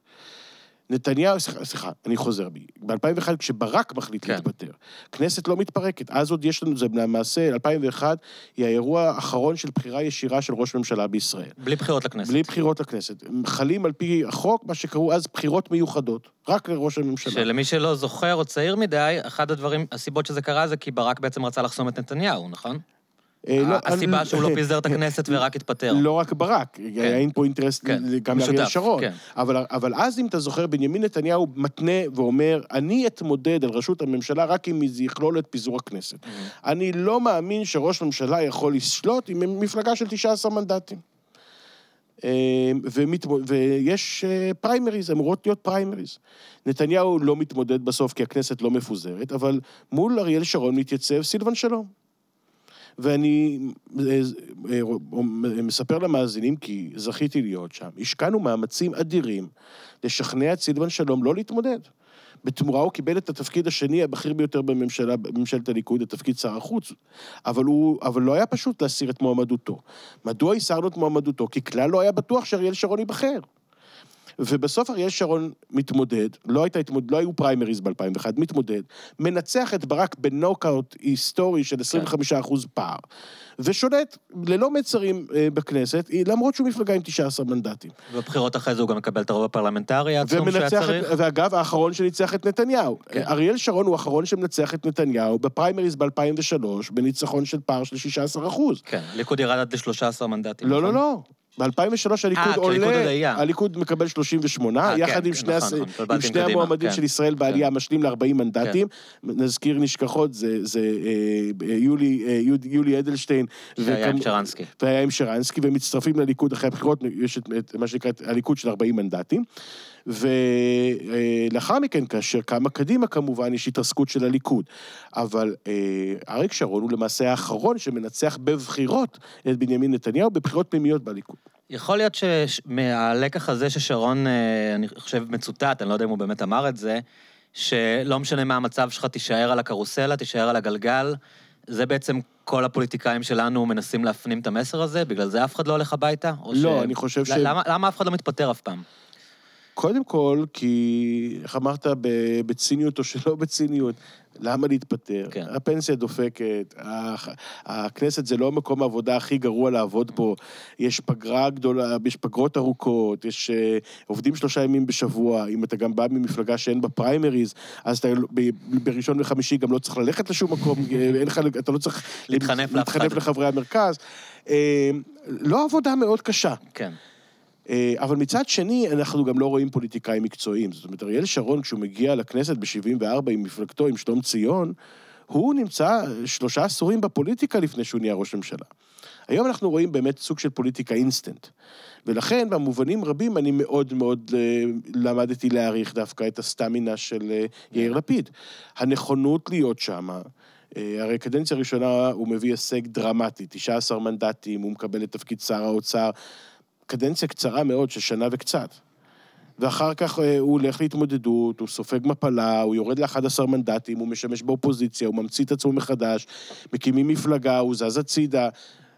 נתניהו, סליחה, סליחה, אני חוזר בי. ב-2001, כשברק מחליט כן. להתפטר, כנסת לא מתפרקת. אז עוד יש לנו, זה למעשה, 2001 היא האירוע האחרון של בחירה ישירה של ראש ממשלה בישראל. בלי בחירות לכנסת. בלי בחירות לכנסת. חלים על פי החוק, מה שקראו אז בחירות מיוחדות, רק לראש הממשלה. שלמי שלא זוכר או צעיר מדי, אחד הדברים, הסיבות שזה קרה זה כי ברק בעצם רצה לחסום את נתניהו, נכון? אה, לא, הסיבה שהוא לא פיזר את הכנסת ורק התפטר. לא רק ברק, כן. היה פה אינטרס כן. גם לאריאל שרון. כן. אבל אז, אם אתה זוכר, בנימין נתניהו מתנה ואומר, אני אתמודד על ראשות הממשלה רק אם זה יכלול את פיזור הכנסת. Mm-hmm. אני לא מאמין שראש ממשלה יכול לשלוט עם מפלגה של 19 מנדטים. אה, ויש אה, פריימריז, אמורות להיות פריימריז. נתניהו לא מתמודד בסוף כי הכנסת לא מפוזרת, אבל מול אריאל שרון מתייצב סילבן שלום. ואני אה, אה, מספר למאזינים, כי זכיתי להיות שם, השקענו מאמצים אדירים לשכנע את סילבן שלום לא להתמודד. בתמורה הוא קיבל את התפקיד השני הבכיר ביותר בממשלה, בממשלת הליכוד, את תפקיד שר החוץ, אבל, הוא, אבל לא היה פשוט להסיר את מועמדותו. מדוע הסרנו את מועמדותו? כי כלל לא היה בטוח שאריאל שרון ייבחר. ובסוף אריאל שרון מתמודד, לא, הייתה התמוד... לא היו פריימריז ב-2001, מתמודד, מנצח את ברק בנוקאוט היסטורי של 25% פער, ושולט ללא מצרים אה, בכנסת, למרות שהוא מפלגה עם 19 מנדטים. בבחירות אחרי זה הוא גם מקבל את הרוב הפרלמנטרי העצום שהיה צריך. את, ואגב, האחרון שניצח את נתניהו. כן. אריאל שרון הוא האחרון שמנצח את נתניהו בפריימריז ב-2003, בניצחון של פער של 16 אחוז. כן, ליכוד ירד עד ל-13 מנדטים. לא, לא, לא. ב-2003 הליכוד אה, עולה. הליכוד מקבל 38, אה, יחד כן, עם שני, נכון. נכון, המועמדים כן. של ישראל בעלייה, משלים ל-40 מנדטים. נזכיר נשכחות, זה, זה אה, יולי, אדלשטיין. שהיה עם שרנסקי. והיה עם שרנסקי, והם מצטרפים לליכוד אחרי הבחירות, יש את, מה שנקרא הליכוד של 40 מנדטים. ולאחר מכן, כאשר קמה קדימה, כמובן, יש התרסקות של הליכוד. אבל אה, אריק שרון הוא למעשה האחרון שמנצח בבחירות את בנימין נתניהו, בבחירות פנימיות בליכוד. יכול להיות שמהלקח הזה ששרון, אה, אני חושב, מצוטט, אני לא יודע אם הוא באמת אמר את זה, שלא משנה מה המצב שלך, תישאר על הקרוסלה, תישאר על הגלגל. זה בעצם כל הפוליטיקאים שלנו מנסים להפנים את המסר הזה? בגלל זה אף אחד לא הולך הביתה? לא, אני חושב ש- למה, למה אף אחד לא מתפטר אף פעם? קודם כל, כי, איך אמרת, בציניות או שלא בציניות, למה להתפטר? כן. הפנסיה דופקת, הכנסת זה לא המקום העבודה הכי גרוע לעבוד בו, יש פגרה גדולה, יש פגרות ארוכות, יש אה, עובדים שלושה ימים בשבוע, אם אתה גם בא ממפלגה שאין בה פריימריז, אז אתה ב- בראשון וחמישי גם לא צריך ללכת לשום מקום, אה, אין לך, אתה לא צריך... להתחנף. להתחנף לחברי המרכז. אה, לא עבודה מאוד קשה. כן. אה, אבל מצד שני, אנחנו גם לא רואים פוליטיקאים מקצועיים. זאת אומרת, אריאל שרון, כשהוא מגיע לכנסת ב-74 עם מפלגתו, עם שלום ציון, הוא נמצא שלושה עשורים בפוליטיקה לפני שהוא נהיה ראש ממשלה. היום אנחנו רואים באמת סוג של פוליטיקה אינסטנט. ולכן, במובנים רבים, אני מאוד מאוד אה, למדתי להעריך דווקא את הסטמינה של אה, יאיר לפיד. הנכונות להיות שמה, הרי קדנציה ראשונה הוא מביא הישג דרמטי, 19 מנדטים, הוא מקבל את תפקיד שר האוצר. קדנציה קצרה מאוד של שנה וקצת. ואחר כך אה, הוא הולך להתמודדות, הוא סופג מפלה, הוא יורד ל-11 מנדטים, הוא משמש באופוזיציה, הוא ממציא את עצמו מחדש, מקימים מפלגה, הוא זז הצידה.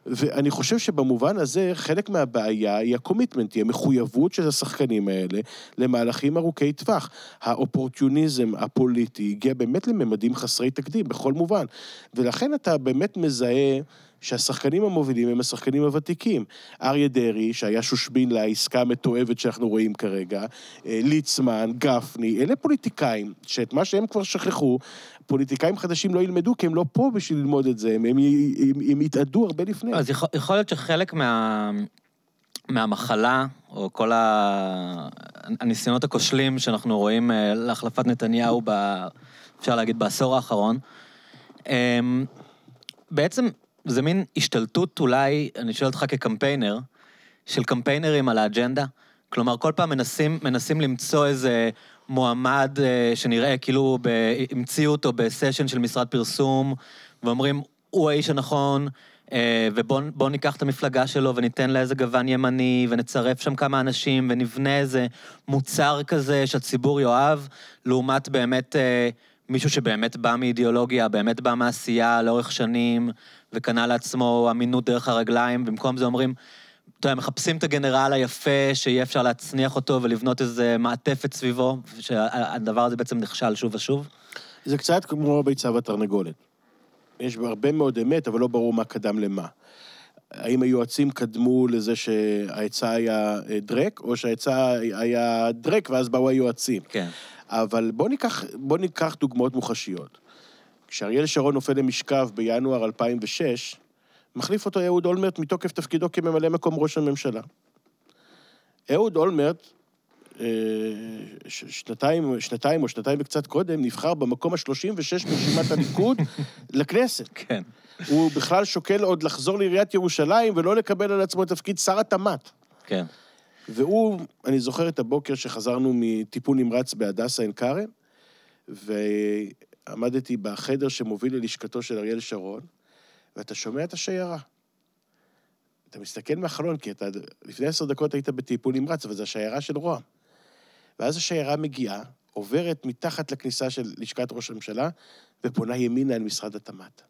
ואני חושב שבמובן הזה, חלק מהבעיה היא הקומיטמנט, היא המחויבות של השחקנים האלה למהלכים ארוכי טווח. האופורטיוניזם הפוליטי הגיע באמת לממדים חסרי תקדים, בכל מובן. ולכן אתה באמת מזהה שהשחקנים המובילים הם השחקנים הוותיקים. אריה דרעי, שהיה שושבין לעסקה המתועבת שאנחנו רואים כרגע, אה, ליצמן, גפני, אלה פוליטיקאים, שאת מה שהם כבר שכחו, פוליטיקאים חדשים לא ילמדו, כי הם לא פה בשביל ללמוד את זה, הם, הם, הם, הם יתאדו הרבה לפני. אז יכול, יכול להיות שחלק מה, מהמחלה, או כל הניסיונות הכושלים שאנחנו רואים אה, להחלפת נתניהו, ב, אפשר להגיד, בעשור האחרון, אמ, בעצם זה מין השתלטות אולי, אני שואל אותך כקמפיינר, של קמפיינרים על האג'נדה. כלומר, כל פעם מנסים, מנסים למצוא איזה מועמד אה, שנראה כאילו ב, המציאו אותו בסשן של משרד פרסום, ואומרים, הוא האיש הנכון, אה, ובואו ניקח את המפלגה שלו וניתן לה איזה גוון ימני, ונצרף שם כמה אנשים, ונבנה איזה מוצר כזה שהציבור יאהב, לעומת באמת אה, מישהו שבאמת בא מאידיאולוגיה, באמת בא מעשייה לאורך שנים, וקנה לעצמו אמינות דרך הרגליים, במקום זה אומרים, אתה יודע, מחפשים את הגנרל היפה, שיהיה אפשר להצניח אותו ולבנות איזה מעטפת סביבו, שהדבר הזה בעצם נכשל שוב ושוב. זה קצת כמו הביצה והתרנגולת. יש בה הרבה מאוד אמת, אבל לא ברור מה קדם למה. האם היועצים קדמו לזה שהעצה היה אה, דרק, או שהעצה היה דרק ואז באו היועצים. כן. אבל בואו ניקח, בוא ניקח דוגמאות מוחשיות. כשאריאל שרון נופל למשכב בינואר 2006, מחליף אותו אהוד אולמרט מתוקף תפקידו כממלא מקום ראש הממשלה. אהוד אולמרט, אה, שנתיים, שנתיים או שנתיים וקצת קודם, נבחר במקום ה-36 ברשימת הליכוד [LAUGHS] לכנסת. כן. הוא בכלל שוקל עוד לחזור לעיריית ירושלים ולא לקבל על עצמו תפקיד שר התמ"ת. כן. והוא, אני זוכר את הבוקר שחזרנו מטיפול נמרץ בהדסה עין כרם, ועמדתי בחדר שמוביל ללשכתו של אריאל שרון, ואתה שומע את השיירה. אתה מסתכל מהחלון, כי אתה לפני עשר דקות היית בטיפול נמרץ, אבל זו השיירה של רוה"מ. ואז השיירה מגיעה, עוברת מתחת לכניסה של לשכת ראש הממשלה, ופונה ימינה אל משרד התמ"ת.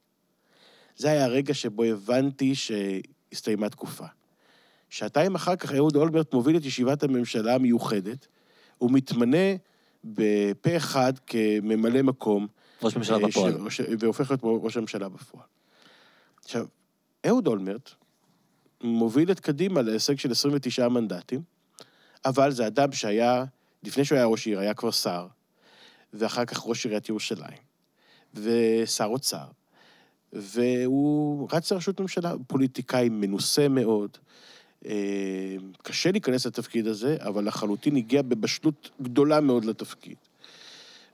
זה היה הרגע שבו הבנתי שהסתיימה תקופה. שעתיים אחר כך אהוד אולמרט מוביל את ישיבת הממשלה המיוחדת, הוא מתמנה בפה אחד כממלא מקום. ראש ממשלה אה, בפועל. ש- והופך להיות ראש הממשלה בפועל. עכשיו, אהוד אולמרט מוביל את קדימה להישג של 29 מנדטים, אבל זה אדם שהיה, לפני שהוא היה ראש עיר, היה כבר שר, ואחר כך ראש עיריית ירושלים, ושר אוצר, והוא רץ לראשות ממשלה, פוליטיקאי מנוסה מאוד. אה, קשה להיכנס לתפקיד הזה, אבל לחלוטין הגיע בבשלות גדולה מאוד לתפקיד.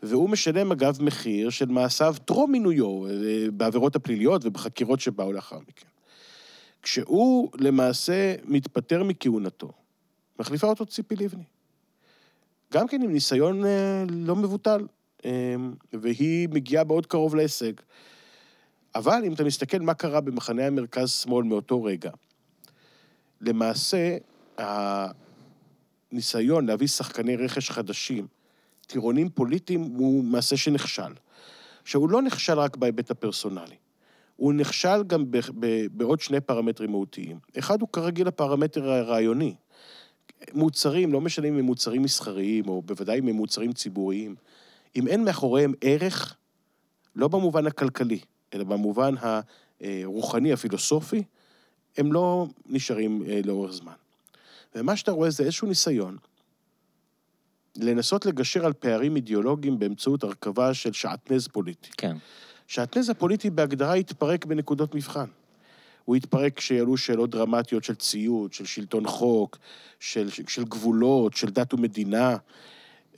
והוא משלם, אגב, מחיר של מעשיו טרום מינויו, אה, בעבירות הפליליות ובחקירות שבאו לאחר מכן. כשהוא למעשה מתפטר מכהונתו, מחליפה אותו ציפי לבני. גם כן עם ניסיון אה, לא מבוטל, והיא מגיעה מאוד קרוב להישג. אבל אם אתה מסתכל מה קרה במחנה המרכז-שמאל מאותו רגע, למעשה, הניסיון להביא שחקני רכש חדשים, טירונים פוליטיים, הוא מעשה שנכשל. עכשיו, הוא לא נכשל רק בהיבט הפרסונלי. הוא נכשל גם ב- ב- בעוד שני פרמטרים מהותיים. אחד הוא כרגיל הפרמטר הרעיוני. מוצרים, לא משנה אם הם מוצרים מסחריים, או בוודאי אם הם מוצרים ציבוריים, אם אין מאחוריהם ערך, לא במובן הכלכלי, אלא במובן הרוחני, הפילוסופי, הם לא נשארים אה, לאורך זמן. ומה שאתה רואה זה איזשהו ניסיון לנסות לגשר על פערים אידיאולוגיים באמצעות הרכבה של שעטנז פוליטי. כן. שעטנז הפוליטי בהגדרה התפרק בנקודות מבחן. הוא התפרק כשיעלו שאלות דרמטיות של ציות, של שלטון חוק, של, של גבולות, של דת ומדינה.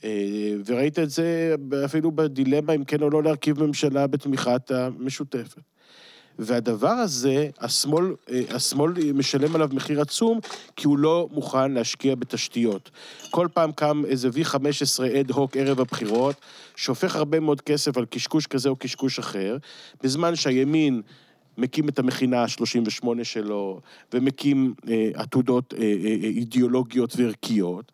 אה, וראית את זה אפילו בדילמה אם כן או לא להרכיב ממשלה בתמיכת המשותפת. והדבר הזה, השמאל, אה, השמאל משלם עליו מחיר עצום, כי הוא לא מוכן להשקיע בתשתיות. כל פעם קם איזה V15 אד הוק ערב הבחירות, שהופך הרבה מאוד כסף על קשקוש כזה או קשקוש אחר, בזמן שהימין מקים את המכינה ה-38 שלו, ומקים אה, עתודות אה, אה, אידיאולוגיות וערכיות.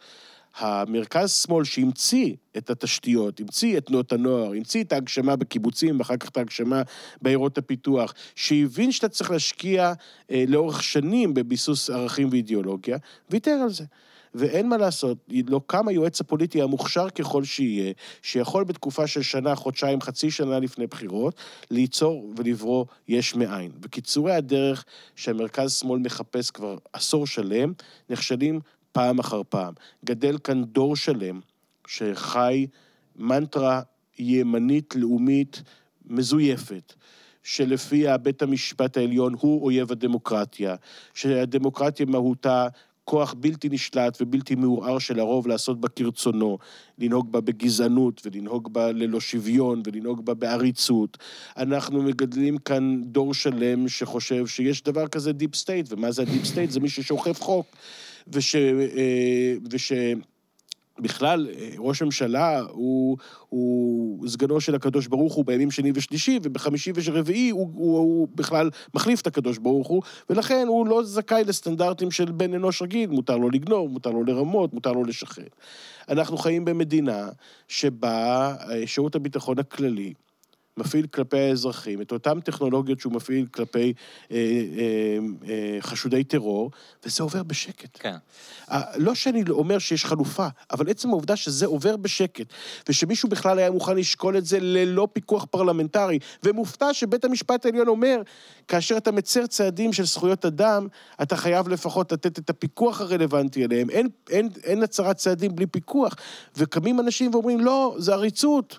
המרכז-שמאל שהמציא את התשתיות, המציא את תנועות הנוער, המציא את ההגשמה בקיבוצים, ואחר כך את ההגשמה בעיירות הפיתוח, שהבין שאתה צריך להשקיע אה, לאורך שנים בביסוס ערכים ואידיאולוגיה, ויתר על זה. ואין מה לעשות, לא קם היועץ הפוליטי המוכשר ככל שיהיה, שיכול בתקופה של שנה, חודשיים, חצי שנה לפני בחירות, ליצור ולברוא יש מאין. וקיצורי הדרך שהמרכז-שמאל מחפש כבר עשור שלם, נכשלים פעם אחר פעם. גדל כאן דור שלם שחי מנטרה ימנית לאומית מזויפת. שלפיה בית המשפט העליון הוא אויב הדמוקרטיה, שהדמוקרטיה מהותה כוח בלתי נשלט ובלתי מעורער של הרוב לעשות בה כרצונו, לנהוג בה בגזענות ולנהוג בה ללא שוויון ולנהוג בה בעריצות. אנחנו מגדלים כאן דור שלם שחושב שיש דבר כזה deep state, ומה זה ה deep state? זה מי ששומר חוק. וש... אה, וש... בכלל, אה, ראש הממשלה הוא, הוא סגנו של הקדוש ברוך הוא בימים שני ושלישי, ובחמישי ורביעי הוא, הוא, הוא בכלל מחליף את הקדוש ברוך הוא, ולכן הוא לא זכאי לסטנדרטים של בן אנוש רגיל, מותר לו לגנוב, מותר לו לרמות, מותר לו לשחרר. אנחנו חיים במדינה שבה אה, שירות הביטחון הכללי מפעיל כלפי האזרחים את אותן טכנולוגיות שהוא מפעיל כלפי אה, אה, אה, חשודי טרור, וזה עובר בשקט. כן. לא שאני אומר שיש חלופה, אבל עצם העובדה שזה עובר בשקט, ושמישהו בכלל היה מוכן לשקול את זה ללא פיקוח פרלמנטרי, ומופתע שבית המשפט העליון אומר, כאשר אתה מצר צעדים של זכויות אדם, אתה חייב לפחות לתת את הפיקוח הרלוונטי אליהם. אין, אין, אין הצהרת צעדים בלי פיקוח. וקמים אנשים ואומרים, לא, זה עריצות.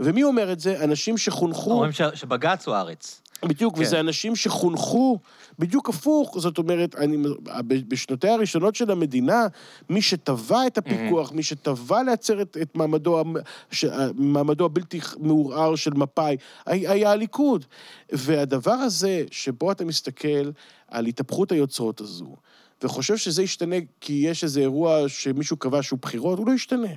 ומי אומר את זה? אנשים שחונכו... אומרים ש- שבג"ץ הוא הארץ. בדיוק, כן. וזה אנשים שחונכו בדיוק הפוך. זאת אומרת, אני, בשנותיה הראשונות של המדינה, מי שטבע את הפיקוח, מי שטבע לעצר את, את מעמדו, ש- מעמדו הבלתי מעורער של מפא"י, היה הליכוד. והדבר הזה, שבו אתה מסתכל על התהפכות היוצרות הזו, וחושב שזה ישתנה כי יש איזה אירוע שמישהו קבע שהוא בחירות, הוא לא ישתנה.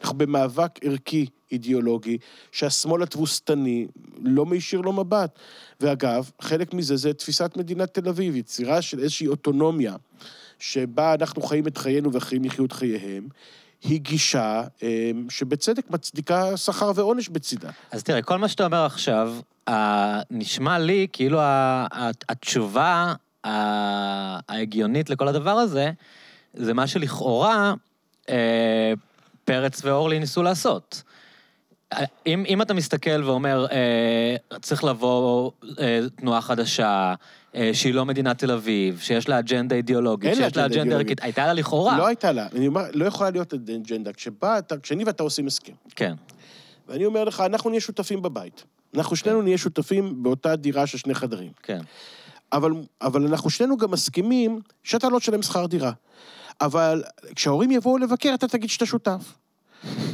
אנחנו במאבק ערכי, אידיאולוגי, שהשמאל התבוסתני לא מישיר לו מבט. ואגב, חלק מזה זה תפיסת מדינת תל אביב, יצירה של איזושהי אוטונומיה, שבה אנחנו חיים את חיינו ואחרים יחיו את חייהם, היא גישה אה, שבצדק מצדיקה שכר ועונש בצידה. אז תראה, כל מה שאתה אומר עכשיו, אה, נשמע לי כאילו התשובה ההגיונית לכל הדבר הזה, זה מה שלכאורה אה, פרץ ואורלי ניסו לעשות. אם, אם אתה מסתכל ואומר, אה, צריך לבוא אה, תנועה חדשה, אה, שהיא לא מדינת תל אביב, שיש לה אג'נדה אידיאולוגית, שיש לה אג'נדה ערכית, הייתה לה לכאורה. לא הייתה לה. אני אומר, לא יכולה להיות אג'נדה. כשבא, כשאני ואתה עושים הסכם. כן. ואני אומר לך, אנחנו נהיה שותפים בבית. אנחנו שנינו נהיה שותפים באותה דירה של שני חדרים. כן. אבל, אבל אנחנו שנינו גם מסכימים שאתה לא תשלם שכר דירה. אבל כשההורים יבואו לבקר, אתה תגיד שאתה שותף.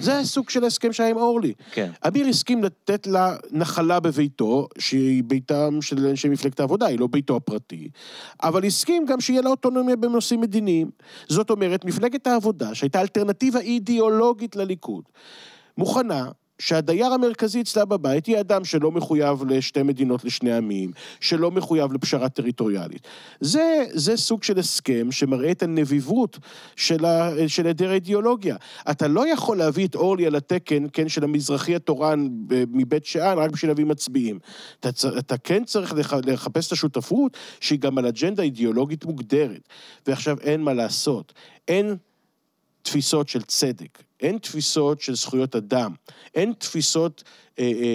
זה הסוג של הסכם שהיה עם אורלי. כן. אביר הסכים לתת לה נחלה בביתו, שהיא ביתם של אנשי מפלגת העבודה, היא לא ביתו הפרטי, אבל הסכים גם שיהיה לה אוטונומיה בנושאים מדיניים. זאת אומרת, מפלגת העבודה, שהייתה אלטרנטיבה אידיאולוגית לליכוד, מוכנה שהדייר המרכזי אצלה בבית יהיה אדם שלא מחויב לשתי מדינות לשני עמים, שלא מחויב לפשרה טריטוריאלית. זה, זה סוג של הסכם שמראה את הנביבות של, של היעדר האידיאולוגיה. אתה לא יכול להביא את אורלי על התקן, כן, של המזרחי התורן מבית שאן, רק בשביל להביא מצביעים. אתה, אתה כן צריך לח, לחפש את השותפות שהיא גם על אג'נדה אידיאולוגית מוגדרת. ועכשיו אין מה לעשות. אין תפיסות של צדק, אין תפיסות של זכויות אדם, אין תפיסות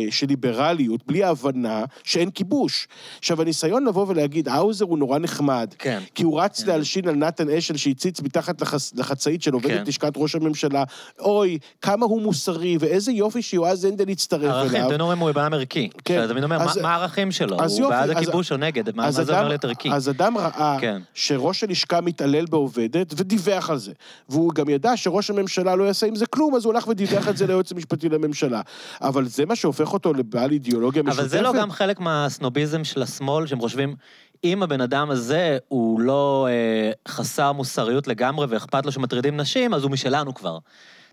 של ליברליות, בלי ההבנה שאין כיבוש. עכשיו, הניסיון לבוא ולהגיד, האוזר הוא נורא נחמד, כן. כי הוא רץ כן. להלשין על נתן אשל שהציץ מתחת לחצ... לחצאית של עובדת כן. לשכת ראש הממשלה, אוי, כמה הוא מוסרי, ואיזה יופי שיועז הנדל יצטרף אליו. ערכים, תן אומרים, הוא בן ערכי. כן. אתה אומר, אז, מה הערכים שלו? הוא יופי, בעד הכיבוש או נגד? מה זה אומר להיות ערכי? אז אדם ראה כן. שראש הלשכה מתעלל בעובדת, ודיווח על זה. והוא גם ידע שראש הממשלה לא יעשה עם זה כלום, אז הוא הלך ודיווח את זה ליועץ המשפטי לממשלה. אבל זה מה שהופך אותו לבעל אידיאולוגיה משותפת. אבל זה לא גם חלק מהסנוביזם של השמאל, שהם חושבים, אם הבן אדם הזה הוא לא אה, חסר מוסריות לגמרי ואכפת לו שמטרידים נשים, אז הוא משלנו כבר.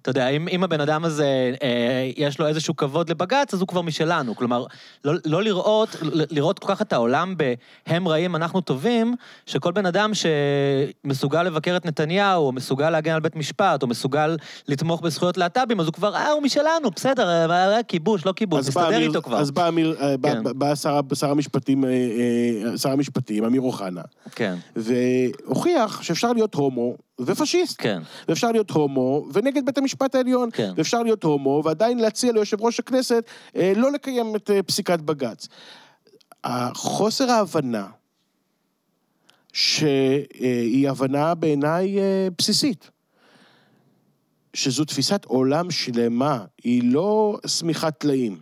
אתה יודע, אם, אם הבן אדם הזה, אה, יש לו איזשהו כבוד לבג"ץ, אז הוא כבר משלנו. כלומר, לא, לא לראות, לראות כל כך את העולם ב"הם רעים, אנחנו טובים", שכל בן אדם שמסוגל לבקר את נתניהו, או מסוגל להגן על בית משפט, או מסוגל לתמוך בזכויות להט"בים, אז הוא כבר, אה, הוא משלנו, בסדר, אה, כיבוש, לא כיבוש, תסתדר איתו כבר. אז בא אמיר, אה, כן. בא, בא שר, שר המשפטים, אה, שר המשפטים, אמיר אוחנה. כן. והוכיח שאפשר להיות הומו ופשיסט. כן. ואפשר להיות הומו, ונגד בית המשפט העליון. כן. ואפשר להיות הומו, ועדיין להציע ליושב ראש הכנסת אה, לא לקיים את אה, פסיקת בג"ץ. חוסר ההבנה, שהיא הבנה בעיניי אה, בסיסית, שזו תפיסת עולם שלמה, היא לא שמיכת טלאים.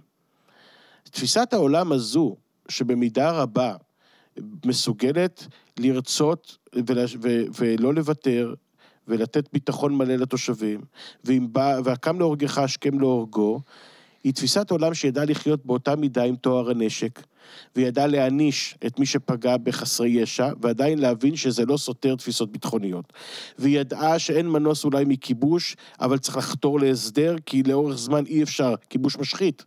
תפיסת העולם הזו, שבמידה רבה מסוגלת לרצות ולא לוותר, ולתת ביטחון מלא לתושבים, ואם בא, והקם להורגך השכם להורגו, היא תפיסת עולם שידעה לחיות באותה מידה עם טוהר הנשק, וידעה להעניש את מי שפגע בחסרי ישע, ועדיין להבין שזה לא סותר תפיסות ביטחוניות. והיא ידעה שאין מנוס אולי מכיבוש, אבל צריך לחתור להסדר, כי לאורך זמן אי אפשר, כיבוש משחית.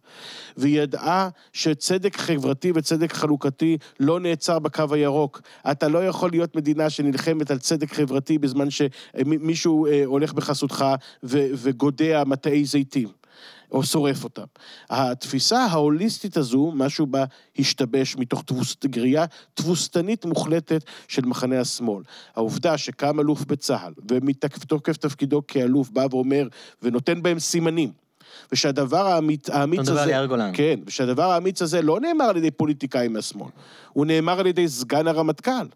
והיא ידעה שצדק חברתי וצדק חלוקתי לא נעצר בקו הירוק. אתה לא יכול להיות מדינה שנלחמת על צדק חברתי בזמן שמישהו אה, הולך בחסותך וגודע מטעי זיתים. או שורף אותם. התפיסה ההוליסטית הזו, משהו בה השתבש מתוך תבוס, גריעה תבוסתנית מוחלטת של מחנה השמאל. העובדה שקם אלוף בצה"ל, ומתוקף תפקידו כאלוף בא ואומר, ונותן בהם סימנים, ושהדבר האמיץ, האמיץ הזה... אתה מדבר על יאיר גולן. כן, ושהדבר האמיץ הזה לא נאמר על ידי פוליטיקאים מהשמאל, הוא נאמר על ידי סגן הרמטכ"ל.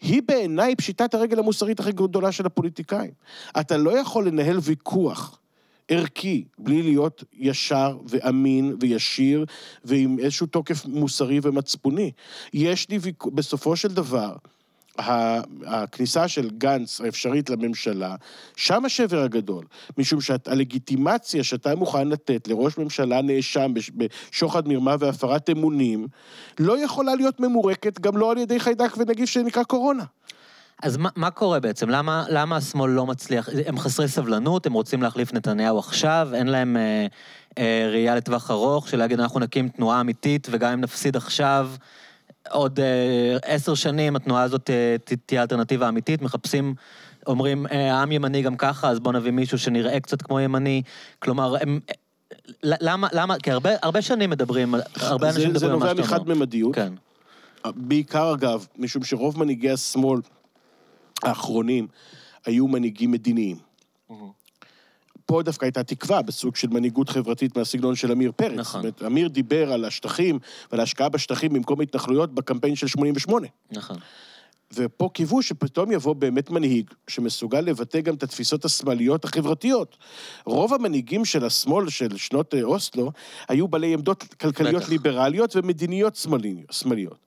היא בעיניי פשיטת הרגל המוסרית הכי גדולה של הפוליטיקאים. אתה לא יכול לנהל ויכוח ערכי, בלי להיות ישר ואמין וישיר ועם איזשהו תוקף מוסרי ומצפוני. יש לי ויכוח, בסופו של דבר, הכניסה של גנץ האפשרית לממשלה, שם השבר הגדול. משום שהלגיטימציה שאתה מוכן לתת לראש ממשלה נאשם בשוחד מרמה והפרת אמונים, לא יכולה להיות ממורקת גם לא על ידי חיידק ונגיף שנקרא קורונה. אז מה, מה קורה בעצם? למה, למה השמאל לא מצליח? הם חסרי סבלנות, הם רוצים להחליף נתניהו עכשיו, אין להם אה, אה, ראייה לטווח ארוך של להגיד, אנחנו נקים תנועה אמיתית, וגם אם נפסיד עכשיו, עוד אה, עשר שנים התנועה הזאת אה, תהיה אלטרנטיבה אמיתית, מחפשים, אומרים, אה, העם ימני גם ככה, אז בואו נביא מישהו שנראה קצת כמו ימני. כלומר, הם... למה, למה, כי הרבה, הרבה שנים מדברים, הרבה אנשים מדברים על מה שאתה אומר. זה נובע מחד-ממדיות. כן. בעיקר, אגב, משום שרוב מנהיגי השמאל האחרונים היו מנהיגים מדיניים. פה דווקא הייתה תקווה בסוג של מנהיגות חברתית מהסגנון של עמיר פרץ. נכון. זאת אומרת, עמיר דיבר על השטחים ועל ההשקעה בשטחים במקום התנחלויות בקמפיין של 88. נכון. ופה קיוו שפתאום יבוא באמת מנהיג שמסוגל לבטא גם את התפיסות השמאליות החברתיות. רוב המנהיגים של השמאל של שנות אה, אוסלו היו בעלי עמדות כלכליות בטח. ליברליות ומדיניות שמאלי- שמאליות.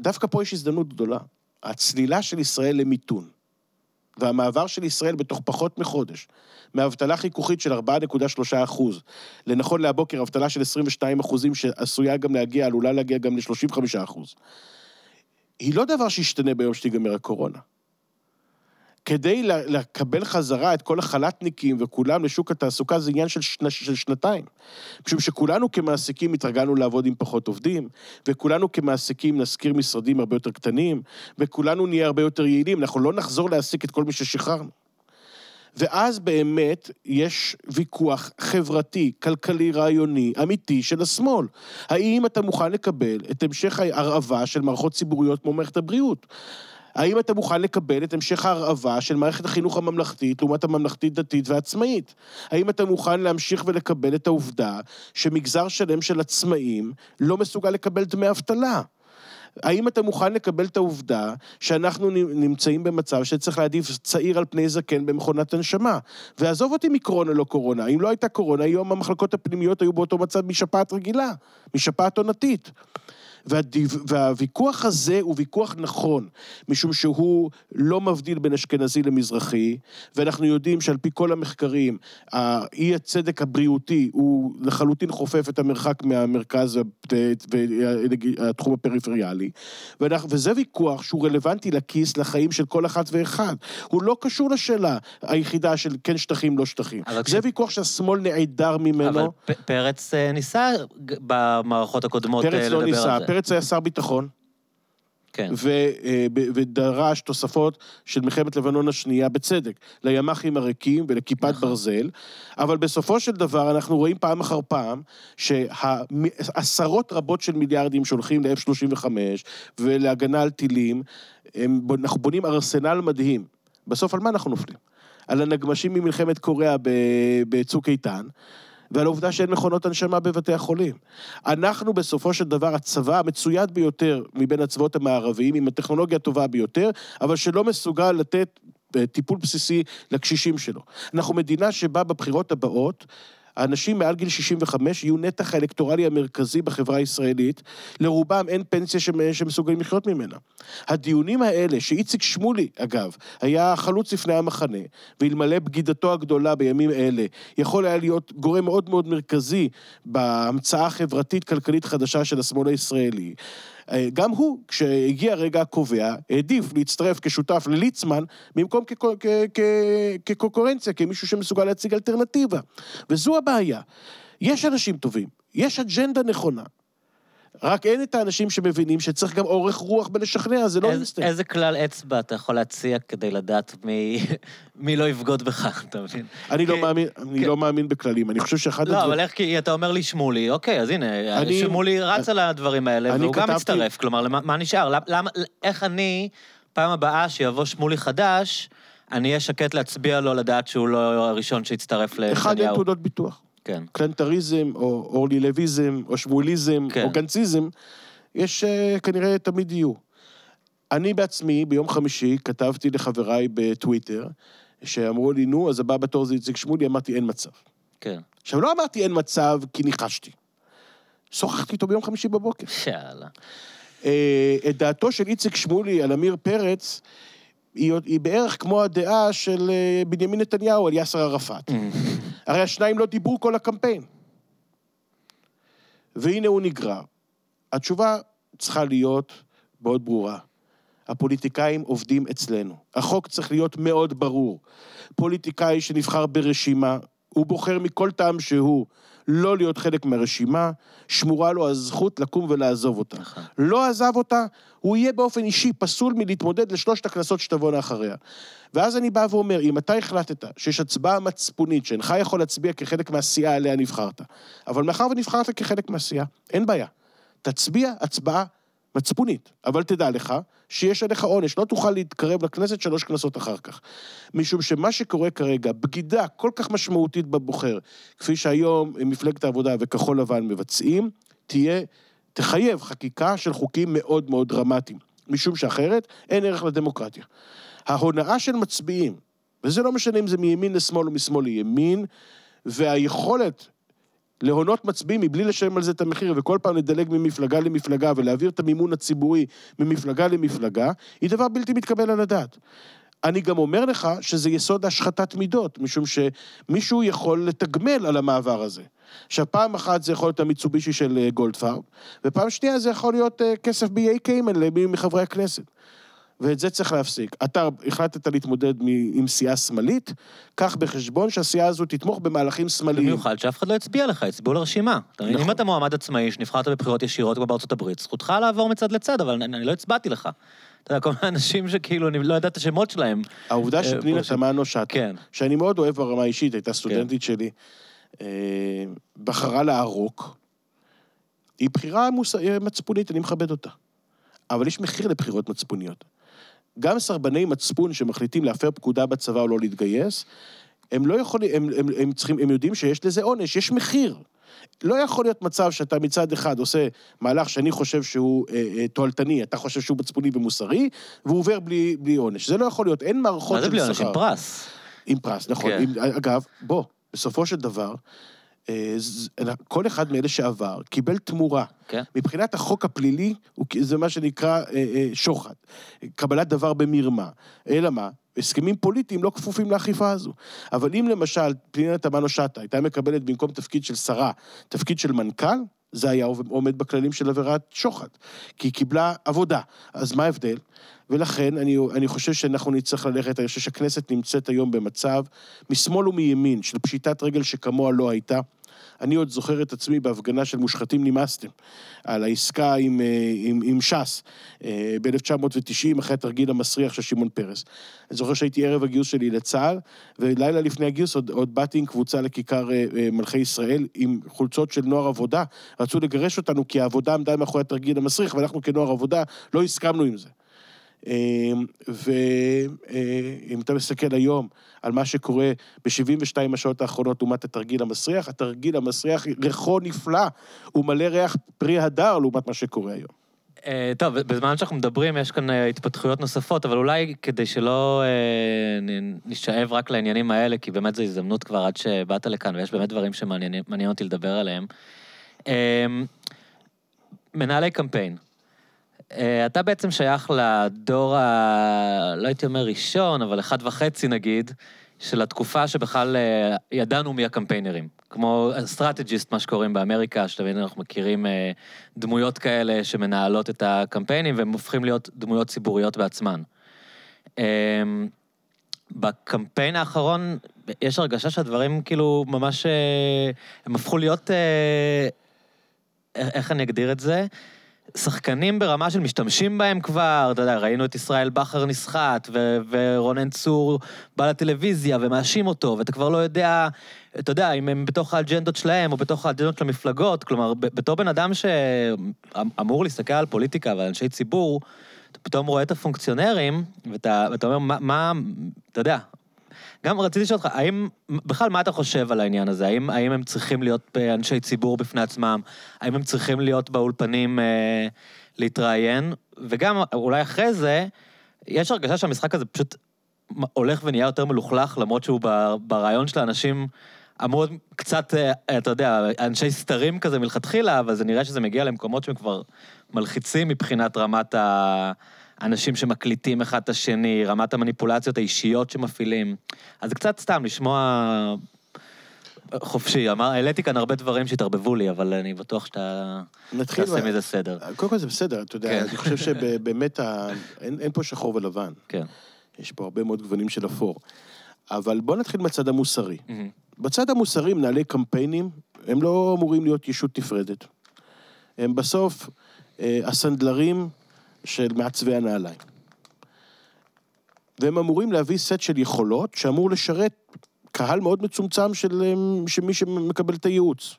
דווקא פה יש הזדמנות גדולה. הצלילה של ישראל למיתון, והמעבר של ישראל בתוך פחות מחודש, מאבטלה חיכוכית של 4.3 אחוז, לנכון להבוקר אבטלה של 22 אחוזים, שעשויה גם להגיע, עלולה להגיע גם ל-35 אחוז. היא לא דבר שישתנה ביום שתיגמר הקורונה. כדי לקבל חזרה את כל החל"תניקים וכולם לשוק התעסוקה זה עניין של, שנה, של שנתיים. משום שכולנו כמעסיקים התרגלנו לעבוד עם פחות עובדים, וכולנו כמעסיקים נשכיר משרדים הרבה יותר קטנים, וכולנו נהיה הרבה יותר יעילים, אנחנו לא נחזור להעסיק את כל מי ששחררנו. ואז באמת יש ויכוח חברתי, כלכלי, רעיוני, אמיתי של השמאל. האם אתה מוכן לקבל את המשך ההרעבה של מערכות ציבוריות כמו מערכת הבריאות? האם אתה מוכן לקבל את המשך ההרעבה של מערכת החינוך הממלכתית לעומת הממלכתית-דתית והעצמאית? האם אתה מוכן להמשיך ולקבל את העובדה שמגזר שלם של עצמאים לא מסוגל לקבל דמי אבטלה? האם אתה מוכן לקבל את העובדה שאנחנו נמצאים במצב שצריך להעדיף צעיר על פני זקן במכונת הנשמה? ועזוב אותי מקורונה לא קורונה, אם לא הייתה קורונה, היום המחלקות הפנימיות היו באותו מצב משפעת רגילה, משפעת עונתית. והדיו, והוויכוח הזה הוא ויכוח נכון, משום שהוא לא מבדיל בין אשכנזי למזרחי, ואנחנו יודעים שעל פי כל המחקרים, האי הצדק הבריאותי הוא לחלוטין חופף את המרחק מהמרכז והתחום הפריפריאלי, ואנחנו, וזה ויכוח שהוא רלוונטי לכיס, לחיים של כל אחת ואחד. הוא לא קשור לשאלה היחידה של כן שטחים, לא שטחים. זה כש- ויכוח שהשמאל נעדר ממנו. אבל פ- פרץ אה, ניסה במערכות הקודמות אה, פרץ לדבר לא על ניסה, זה. פרץ היה שר ביטחון, כן. ו, אה, ודרש תוספות של מלחמת לבנון השנייה, בצדק, לימ"חים הריקים ולכיפת נכון. ברזל, אבל בסופו של דבר אנחנו רואים פעם אחר פעם שעשרות רבות של מיליארדים שהולכים ל-F-35 ולהגנה על טילים, הם, אנחנו בונים ארסנל מדהים. בסוף על מה אנחנו נופלים? על הנגמשים ממלחמת קוריאה בצוק איתן, ועל העובדה שאין מכונות הנשמה בבתי החולים. אנחנו בסופו של דבר הצבא המצויד ביותר מבין הצבאות המערביים, עם הטכנולוגיה הטובה ביותר, אבל שלא מסוגל לתת אה, טיפול בסיסי לקשישים שלו. אנחנו מדינה שבה בבחירות הבאות, האנשים מעל גיל 65 יהיו נתח האלקטורלי המרכזי בחברה הישראלית, לרובם אין פנסיה שמ- שמסוגלים לחיות ממנה. הדיונים האלה, שאיציק שמולי, אגב, היה חלוץ לפני המחנה, ואלמלא בגידתו הגדולה בימים אלה, יכול היה להיות גורם מאוד מאוד מרכזי בהמצאה החברתית-כלכלית חדשה של השמאל הישראלי. אה, גם הוא, כשהגיע הרגע הקובע, העדיף להצטרף כשותף לליצמן, במקום כקונקורנציה, כמישהו שמסוגל להציג אלטרנטיבה. וזו הבעיה. יש אנשים טובים, יש אג'נדה נכונה. רק אין את האנשים שמבינים שצריך גם אורך רוח בלשכנע, זה לא אינסטנט. איזה כלל אצבע אתה יכול להציע כדי לדעת מי- [LAUGHS] מי לא יבגוד בך, [LAUGHS] אתה מבין? אני לא מאמין, אני. לא מאמין בכללים. אני חושב שאחד לא, הדברים... אבל איך, כי אתה אומר לי שמולי, אוקיי, אז הנה, אני- שמולי רץ על הדברים האלה, והוא גם מצטרף, כלומר, למה- מה נשאר? למ- למה, איך אני, פעם הבאה שיבוא שמולי חדש, אני אהיה שקט להצביע לו לדעת שהוא לא הראשון שהצטרף אחד, אין לנתניהו. תעודות ביטוח. כן. קלנטריזם, או אורלי לויזם, או שמואליזם, כן. או גנציזם, יש uh, כנראה תמיד יהיו. אני בעצמי, ביום חמישי, כתבתי לחבריי בטוויטר, שאמרו לי, נו, אז הבא בתור זה איציק שמולי, אמרתי, אין מצב. כן. עכשיו, לא אמרתי אין מצב כי ניחשתי. שוחחתי איתו ביום חמישי בבוקר. יאללה. אה, את דעתו של איציק שמולי על עמיר פרץ, היא, היא בערך כמו הדעה של אה, בנימין נתניהו על יאסר ערפאת. [LAUGHS] הרי השניים לא דיברו כל הקמפיין. והנה הוא נגרר. התשובה צריכה להיות מאוד ברורה. הפוליטיקאים עובדים אצלנו. החוק צריך להיות מאוד ברור. פוליטיקאי שנבחר ברשימה, הוא בוחר מכל טעם שהוא לא להיות חלק מהרשימה, שמורה לו הזכות לקום ולעזוב אותה. נכון. לא עזב אותה, הוא יהיה באופן אישי פסול מלהתמודד לשלושת הכנסות שתבואנה אחריה. ואז אני בא ואומר, אם אתה החלטת שיש הצבעה מצפונית שאינך יכול להצביע כחלק מהסיעה עליה נבחרת, אבל מאחר ונבחרת כחלק מהסיעה, אין בעיה. תצביע הצבעה מצפונית. אבל תדע לך שיש עליך עונש, לא תוכל להתקרב לכנסת שלוש כנסות אחר כך. משום שמה שקורה כרגע, בגידה כל כך משמעותית בבוחר, כפי שהיום מפלגת העבודה וכחול לבן מבצעים, תהיה, תחייב חקיקה של חוקים מאוד מאוד דרמטיים. משום שאחרת אין ערך לדמוקרטיה. ההונאה של מצביעים, וזה לא משנה אם זה מימין לשמאל או משמאל לימין, והיכולת להונות מצביעים מבלי לשלם על זה את המחיר, וכל פעם לדלג ממפלגה למפלגה ולהעביר את המימון הציבורי ממפלגה למפלגה, היא דבר בלתי מתקבל על הדעת. אני גם אומר לך שזה יסוד השחתת מידות, משום שמישהו יכול לתגמל על המעבר הזה. עכשיו, פעם אחת זה יכול להיות המיצובישי של אה, גולדפארב, ופעם שנייה זה יכול להיות אה, כסף קיימן למי מחברי הכנסת. ואת זה צריך להפסיק. אתה החלטת להתמודד עם סיעה שמאלית, קח בחשבון שהסיעה הזו תתמוך במהלכים שמאליים. במיוחד שאף אחד לא הצביע לך, הצביעו לרשימה. נכון. אם אתה מועמד עצמאי שנבחרת בבחירות ישירות כמו בארצות הברית, זכותך לעבור מצד לצד, אבל אני לא הצבעתי לך. אתה יודע, כל מיני אנשים שכאילו, אני לא יודע את השמות שלהם. העובדה אה, שפנינה תמנו שטה, כן. שאני מאוד אוהב ברמה האישית, הייתה סטודנטית כן. שלי, אה, בחרה לערוק, היא בחירה מצפונית, אני מכבד אותה. אבל יש מחיר לבחירות מצפוניות. גם סרבני מצפון שמחליטים להפר פקודה בצבא או לא להתגייס, הם לא יכולים, הם, הם, הם צריכים, הם יודעים שיש לזה עונש, יש מחיר. לא יכול להיות מצב שאתה מצד אחד עושה מהלך שאני חושב שהוא אה, אה, תועלתני, אתה חושב שהוא מצפוני ומוסרי, והוא עובר בלי, בלי עונש. זה לא יכול להיות, אין מערכות של שכר. מה זה בלי עונש? עם פרס. עם פרס, נכון. כן. עם, אגב, בוא, בסופו של דבר, כל אחד מאלה שעבר קיבל תמורה. כן. מבחינת החוק הפלילי, זה מה שנקרא אה, אה, שוחד. קבלת דבר במרמה. אלא מה? הסכמים פוליטיים לא כפופים לאכיפה הזו. אבל אם למשל פנינה תמנו שטה הייתה מקבלת במקום תפקיד של שרה, תפקיד של מנכ"ל, זה היה עומד בכללים של עבירת שוחד. כי היא קיבלה עבודה. אז מה ההבדל? ולכן אני, אני חושב שאנחנו נצטרך ללכת, אני חושב שהכנסת נמצאת היום במצב, משמאל ומימין, של פשיטת רגל שכמוה לא הייתה. אני עוד זוכר את עצמי בהפגנה של מושחתים נמאסתם, על העסקה עם, אה, עם, עם ש"ס אה, ב-1990, אחרי התרגיל המסריח של שמעון פרס. אני זוכר שהייתי ערב הגיוס שלי לצה"ל, ולילה לפני הגיוס עוד, עוד באתי עם קבוצה לכיכר אה, מלכי ישראל, עם חולצות של נוער עבודה. רצו לגרש אותנו כי העבודה עמדה מאחורי התרגיל המסריח, ואנחנו כנוער עבודה לא הסכמנו עם זה. אמ, ואם אתה מסתכל היום על מה שקורה ב-72 השעות האחרונות לעומת התרגיל המסריח, התרגיל המסריח ריחו נפלא, הוא מלא ריח פרי הדר לעומת מה שקורה היום. אה, טוב, בזמן שאנחנו מדברים יש כאן אה, התפתחויות נוספות, אבל אולי כדי שלא אה, נשאב רק לעניינים האלה, כי באמת זו הזדמנות כבר עד שבאת לכאן, ויש באמת דברים שמעניין אותי לדבר עליהם. מנהלי קמפיין. אה, אתה בעצם שייך לדור ה... לא הייתי אומר ראשון, אבל אחד וחצי נגיד, של התקופה שבכלל אה, ידענו מי הקמפיינרים. כמו strategist, מה שקוראים באמריקה, שתמיד אנחנו מכירים אה, דמויות כאלה שמנהלות את הקמפיינים, והם הופכים להיות דמויות ציבוריות בעצמן. בקמפיין האחרון, יש הרגשה שהדברים כאילו ממש, הם הפכו להיות, איך אני אגדיר את זה? שחקנים ברמה של משתמשים בהם כבר, אתה יודע, ראינו את ישראל בכר נסחט, ו- ורונן צור בא לטלוויזיה ומאשים אותו, ואתה כבר לא יודע, אתה יודע, אם הם בתוך האג'נדות שלהם או בתוך האג'נדות של המפלגות, כלומר, בתור בן אדם שאמור להסתכל על פוליטיקה ועל אנשי ציבור, אתה פתאום רואה את הפונקציונרים, ואתה, ואתה אומר, מה, מה, אתה יודע, גם רציתי לשאול אותך, האם, בכלל, מה אתה חושב על העניין הזה? האם, האם הם צריכים להיות אנשי ציבור בפני עצמם? האם הם צריכים להיות באולפנים אה, להתראיין? וגם, אולי אחרי זה, יש הרגשה שהמשחק הזה פשוט הולך ונהיה יותר מלוכלך, למרות שהוא ברעיון של האנשים אמור קצת, אה, אתה יודע, אנשי סתרים כזה מלכתחילה, אבל זה נראה שזה מגיע למקומות שהם כבר מלחיצים מבחינת רמת ה... אנשים שמקליטים אחד את השני, רמת המניפולציות האישיות שמפעילים. אז זה קצת סתם לשמוע חופשי. אמר, העליתי כאן הרבה דברים שהתערבבו לי, אבל אני בטוח שאתה תעשה מזה סדר. קודם כל זה בסדר, אתה יודע, כן. אני חושב שבאמת ה... אין, אין פה שחור ולבן. כן. יש פה הרבה מאוד גוונים של אפור. אבל בוא נתחיל מהצד המוסרי. Mm-hmm. בצד המוסרי, מנהלי קמפיינים, הם לא אמורים להיות ישות נפרדת. הם בסוף אה, הסנדלרים של מעצבי הנעליים. והם אמורים להביא סט של יכולות שאמור לשרת קהל מאוד מצומצם של, של מי שמקבל את הייעוץ.